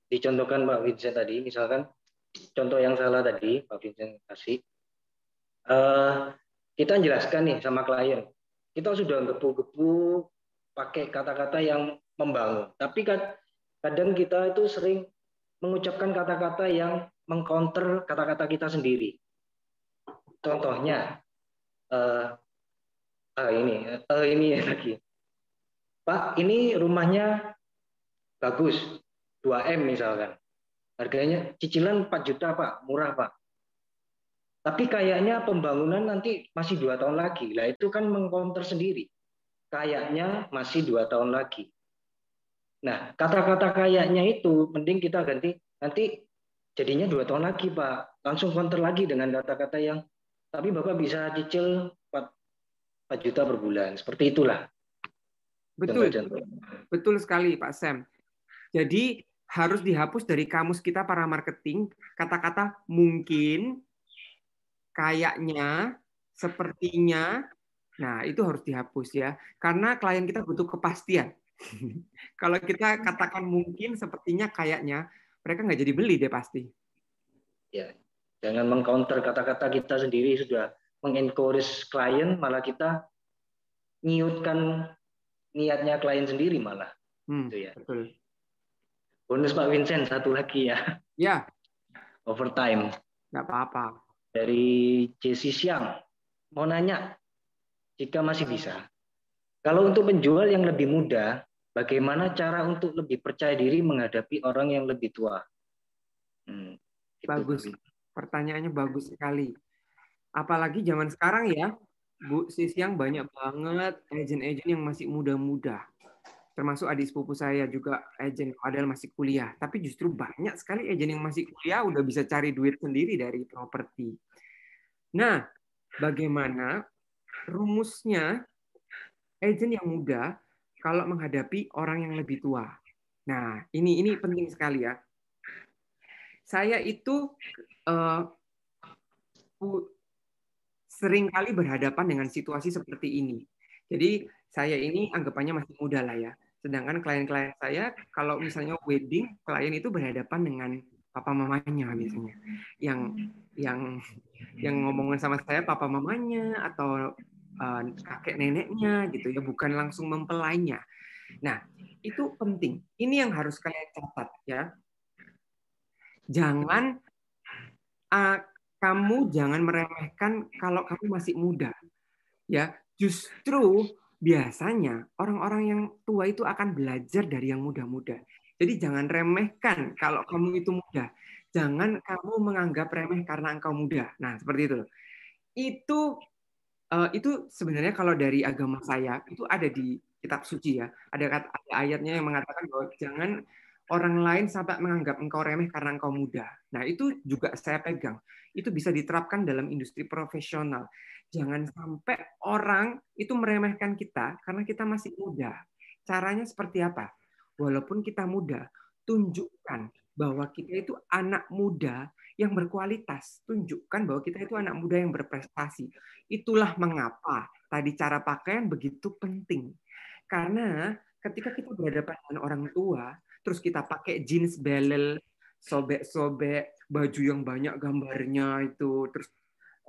dicontohkan Pak Vincent tadi, misalkan contoh yang salah tadi Pak Vincent kasih, uh, kita jelaskan nih sama klien, kita sudah gepu-gepu pakai kata-kata yang membangun, tapi kadang kita itu sering mengucapkan kata-kata yang mengcounter kata-kata kita sendiri. Contohnya, uh, uh, ini uh, ini lagi. Pak, ini rumahnya bagus, 2M misalkan. Harganya cicilan 4 juta, Pak. Murah, Pak. Tapi kayaknya pembangunan nanti masih dua tahun lagi. Lah itu kan mengcounter sendiri. Kayaknya masih dua tahun lagi. Nah, kata-kata kayaknya itu mending kita ganti nanti jadinya dua tahun lagi, Pak. Langsung counter lagi dengan kata-kata yang tapi Bapak bisa cicil 4, 4 juta per bulan. Seperti itulah. Betul. Betul sekali, Pak Sam. Jadi harus dihapus dari kamus kita para marketing kata-kata mungkin, kayaknya, sepertinya. Nah, itu harus dihapus ya. Karena klien kita butuh kepastian. Kalau kita katakan mungkin, sepertinya, kayaknya, mereka nggak jadi beli deh pasti. Ya, jangan mengcounter kata-kata kita sendiri sudah mengencourage klien, malah kita nyiutkan niatnya klien sendiri malah. Hmm, gitu ya. Betul. Bonus Pak Vincent satu lagi ya. Ya. Overtime. Nggak apa-apa. Dari Jesse Siang. Mau nanya, jika masih bisa. Kalau untuk penjual yang lebih muda, bagaimana cara untuk lebih percaya diri menghadapi orang yang lebih tua? Hmm, bagus. Pertanyaannya bagus sekali. Apalagi zaman sekarang ya, Bu Siang banyak banget agent-agent yang masih muda-muda. Termasuk adik sepupu saya juga agent padahal masih kuliah. Tapi justru banyak sekali agent yang masih kuliah udah bisa cari duit sendiri dari properti. Nah, bagaimana rumusnya agent yang muda kalau menghadapi orang yang lebih tua? Nah, ini ini penting sekali ya. Saya itu uh, sering kali berhadapan dengan situasi seperti ini. Jadi saya ini anggapannya masih muda lah ya. Sedangkan klien-klien saya kalau misalnya wedding, klien itu berhadapan dengan papa mamanya misalnya. Yang yang yang ngomongin sama saya papa mamanya atau uh, kakek neneknya gitu ya, bukan langsung mempelainya. Nah, itu penting. Ini yang harus kalian catat ya. Jangan uh, kamu jangan meremehkan kalau kamu masih muda. Ya, justru biasanya orang-orang yang tua itu akan belajar dari yang muda-muda. Jadi jangan remehkan kalau kamu itu muda. Jangan kamu menganggap remeh karena engkau muda. Nah, seperti itu. Itu uh, itu sebenarnya kalau dari agama saya itu ada di kitab suci ya. Ada, ada ayatnya yang mengatakan bahwa jangan orang lain sampai menganggap engkau remeh karena engkau muda. Nah, itu juga saya pegang. Itu bisa diterapkan dalam industri profesional. Jangan sampai orang itu meremehkan kita karena kita masih muda. Caranya seperti apa? Walaupun kita muda, tunjukkan bahwa kita itu anak muda yang berkualitas. Tunjukkan bahwa kita itu anak muda yang berprestasi. Itulah mengapa tadi cara pakaian begitu penting. Karena ketika kita berhadapan dengan orang tua, terus kita pakai jeans belel, sobek-sobek, baju yang banyak gambarnya itu, terus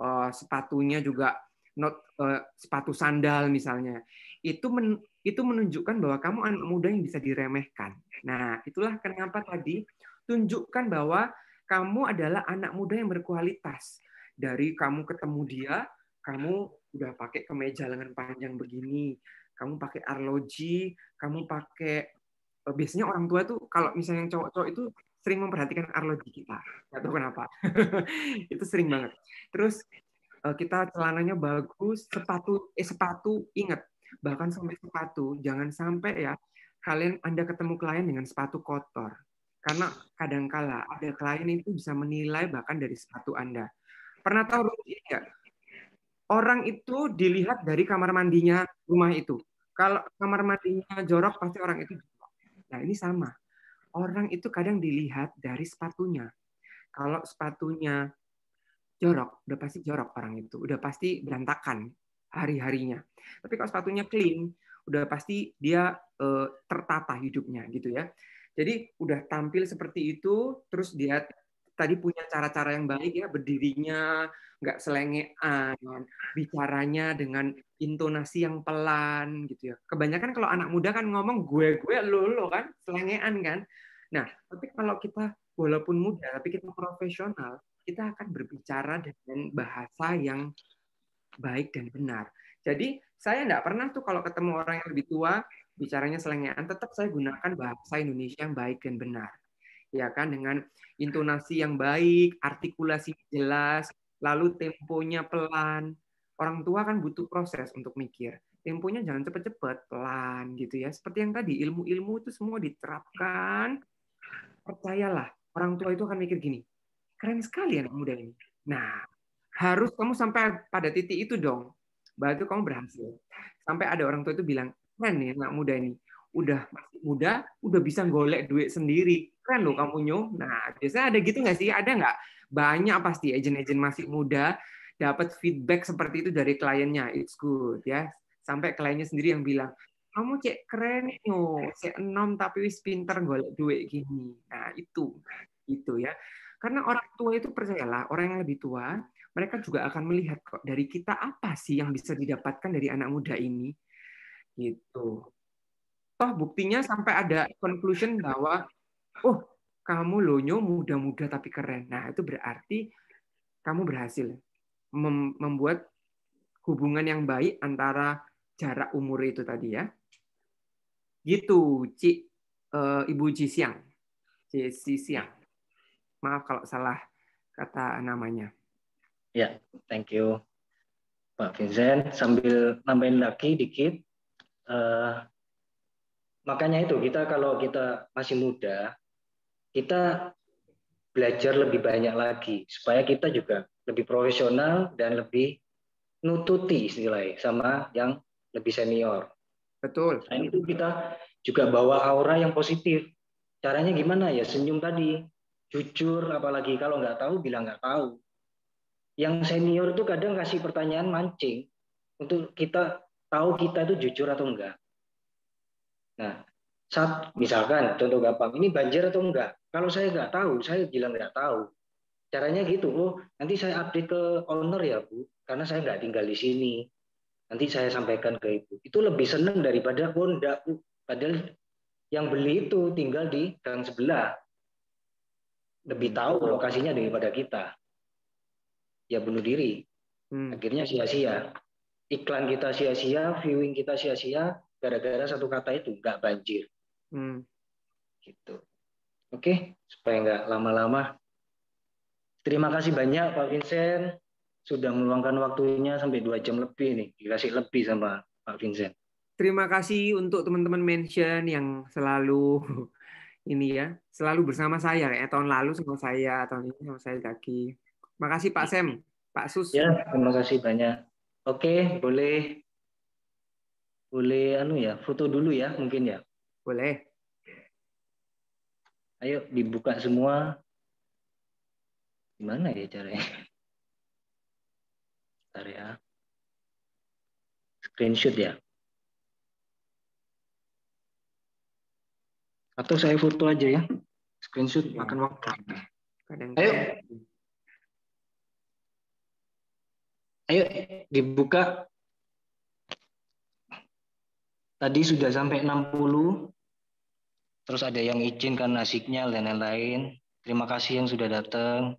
uh, sepatunya juga not uh, sepatu sandal misalnya. Itu men, itu menunjukkan bahwa kamu anak muda yang bisa diremehkan. Nah, itulah kenapa tadi tunjukkan bahwa kamu adalah anak muda yang berkualitas. Dari kamu ketemu dia, kamu udah pakai kemeja lengan panjang begini, kamu pakai arloji, kamu pakai biasanya orang tua tuh kalau misalnya yang cowok-cowok itu sering memperhatikan arloji kita. Nggak tahu kenapa. itu sering banget. Terus eh, kita celananya bagus, sepatu eh sepatu ingat bahkan sampai sepatu jangan sampai ya kalian Anda ketemu klien dengan sepatu kotor. Karena kadangkala ada klien itu bisa menilai bahkan dari sepatu Anda. Pernah tahu ini enggak? Orang itu dilihat dari kamar mandinya rumah itu. Kalau kamar mandinya jorok pasti orang itu Nah, ini sama. Orang itu kadang dilihat dari sepatunya. Kalau sepatunya jorok, udah pasti jorok orang itu. Udah pasti berantakan hari-harinya. Tapi kalau sepatunya clean, udah pasti dia uh, tertata hidupnya gitu ya. Jadi udah tampil seperti itu, terus dia tadi punya cara-cara yang baik ya, berdirinya nggak selengean, bicaranya dengan intonasi yang pelan gitu ya. Kebanyakan kalau anak muda kan ngomong gue gue lo lo kan selengean kan. Nah, tapi kalau kita walaupun muda tapi kita profesional, kita akan berbicara dengan bahasa yang baik dan benar. Jadi Saya nggak pernah tuh kalau ketemu orang yang lebih tua, bicaranya selengean, tetap saya gunakan bahasa Indonesia yang baik dan benar. Ya kan, dengan intonasi yang baik, artikulasi jelas, lalu temponya pelan. Orang tua kan butuh proses untuk mikir. Temponya jangan cepet-cepet, pelan gitu ya. Seperti yang tadi, ilmu-ilmu itu semua diterapkan. Percayalah, orang tua itu akan mikir gini, keren sekali anak muda ini. Nah, harus kamu sampai pada titik itu dong. Baru kamu berhasil. Sampai ada orang tua itu bilang, keren nih anak muda ini. Udah masih muda, udah bisa golek duit sendiri. Keren loh kamu nyoh. Nah, biasanya ada gitu nggak sih? Ada nggak? Banyak pasti agent-agent masih muda dapat feedback seperti itu dari kliennya. It's good ya. Sampai kliennya sendiri yang bilang, kamu cek keren yo, cek enom tapi wis pinter golek duit gini. Nah, itu. Itu ya. Karena orang tua itu percayalah, orang yang lebih tua, mereka juga akan melihat kok dari kita apa sih yang bisa didapatkan dari anak muda ini. Gitu. Toh buktinya sampai ada conclusion bahwa oh, kamu lonyo muda-muda tapi keren. Nah, itu berarti kamu berhasil membuat hubungan yang baik antara jarak umur itu tadi ya. Gitu, Ci uh, Ibu Ji Siang. Jesi Siang. Maaf kalau salah kata namanya. Ya, thank you Pak Vincent. Sambil nambahin lagi dikit, uh, makanya itu kita kalau kita masih muda, kita belajar lebih banyak lagi supaya kita juga lebih profesional dan lebih nututi istilahnya sama yang lebih senior. Betul. Selain itu kita juga bawa aura yang positif. Caranya gimana ya? Senyum tadi, jujur, apalagi kalau nggak tahu bilang nggak tahu yang senior itu kadang kasih pertanyaan mancing untuk kita tahu kita itu jujur atau enggak. Nah, saat misalkan contoh gampang ini banjir atau enggak. Kalau saya nggak tahu, saya bilang nggak tahu. Caranya gitu, oh nanti saya update ke owner ya bu, karena saya nggak tinggal di sini. Nanti saya sampaikan ke ibu. Itu lebih senang daripada oh enggak bu. Padahal yang beli itu tinggal di gang sebelah. Lebih tahu lokasinya daripada kita ya bunuh diri. Hmm. Akhirnya sia-sia. Iklan kita sia-sia, viewing kita sia-sia, gara-gara satu kata itu nggak banjir. Hmm. Gitu. Oke, supaya nggak lama-lama. Terima kasih banyak Pak Vincent sudah meluangkan waktunya sampai dua jam lebih nih, dikasih lebih sama Pak Vincent. Terima kasih untuk teman-teman mention yang selalu ini ya, selalu bersama saya ya. Tahun lalu sama saya, tahun ini sama saya lagi. Makasih Pak Sem, Pak Sus. Ya, terima kasih banyak. Oke, boleh boleh anu ya, foto dulu ya mungkin ya. Boleh. Ayo dibuka semua. Gimana ya caranya? Bentar ya. Screenshot ya. Atau saya foto aja ya. Screenshot ya. makan waktu. Kadang Ayo. Ayo dibuka. Tadi sudah sampai 60. Terus ada yang izin karena signal dan lain-lain. Terima kasih yang sudah datang.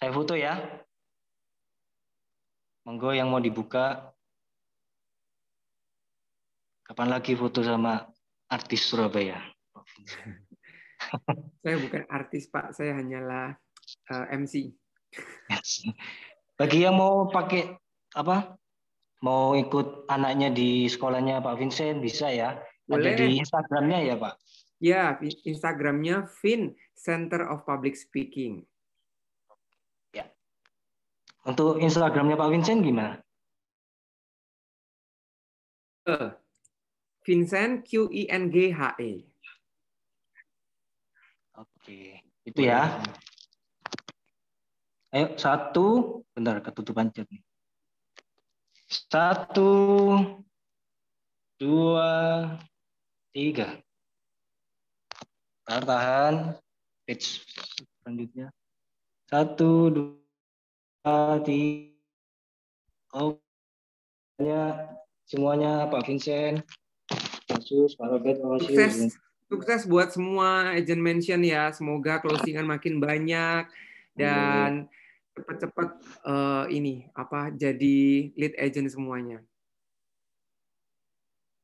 Saya foto ya. Monggo yang mau dibuka. Kapan lagi foto sama artis Surabaya? saya bukan artis, Pak. Saya hanyalah uh, eh, MC. Bagi yang mau pakai apa? Mau ikut anaknya di sekolahnya Pak Vincent bisa ya. Boleh. Ada di Instagramnya ya Pak. Ya, Instagramnya Vin Center of Public Speaking. Ya. Untuk Instagramnya Pak Vincent gimana? Vincent Q I N G H E. Oke, itu ya. Ayo satu, bentar ketutupan chat nih. Satu, dua, tiga. Tahan, tahan. Page selanjutnya. Satu, dua, tiga. Oh, ya, semuanya Pak Vincent, Yesus, Pak Robert, makasih. Sukses, sukses buat semua agent mention ya. Semoga closingan makin banyak dan cepat-cepat uh, ini apa jadi lead agent semuanya.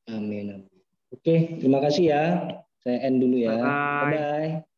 Amin. Oke, terima kasih ya. Saya end dulu ya. Bye-bye. Bye-bye.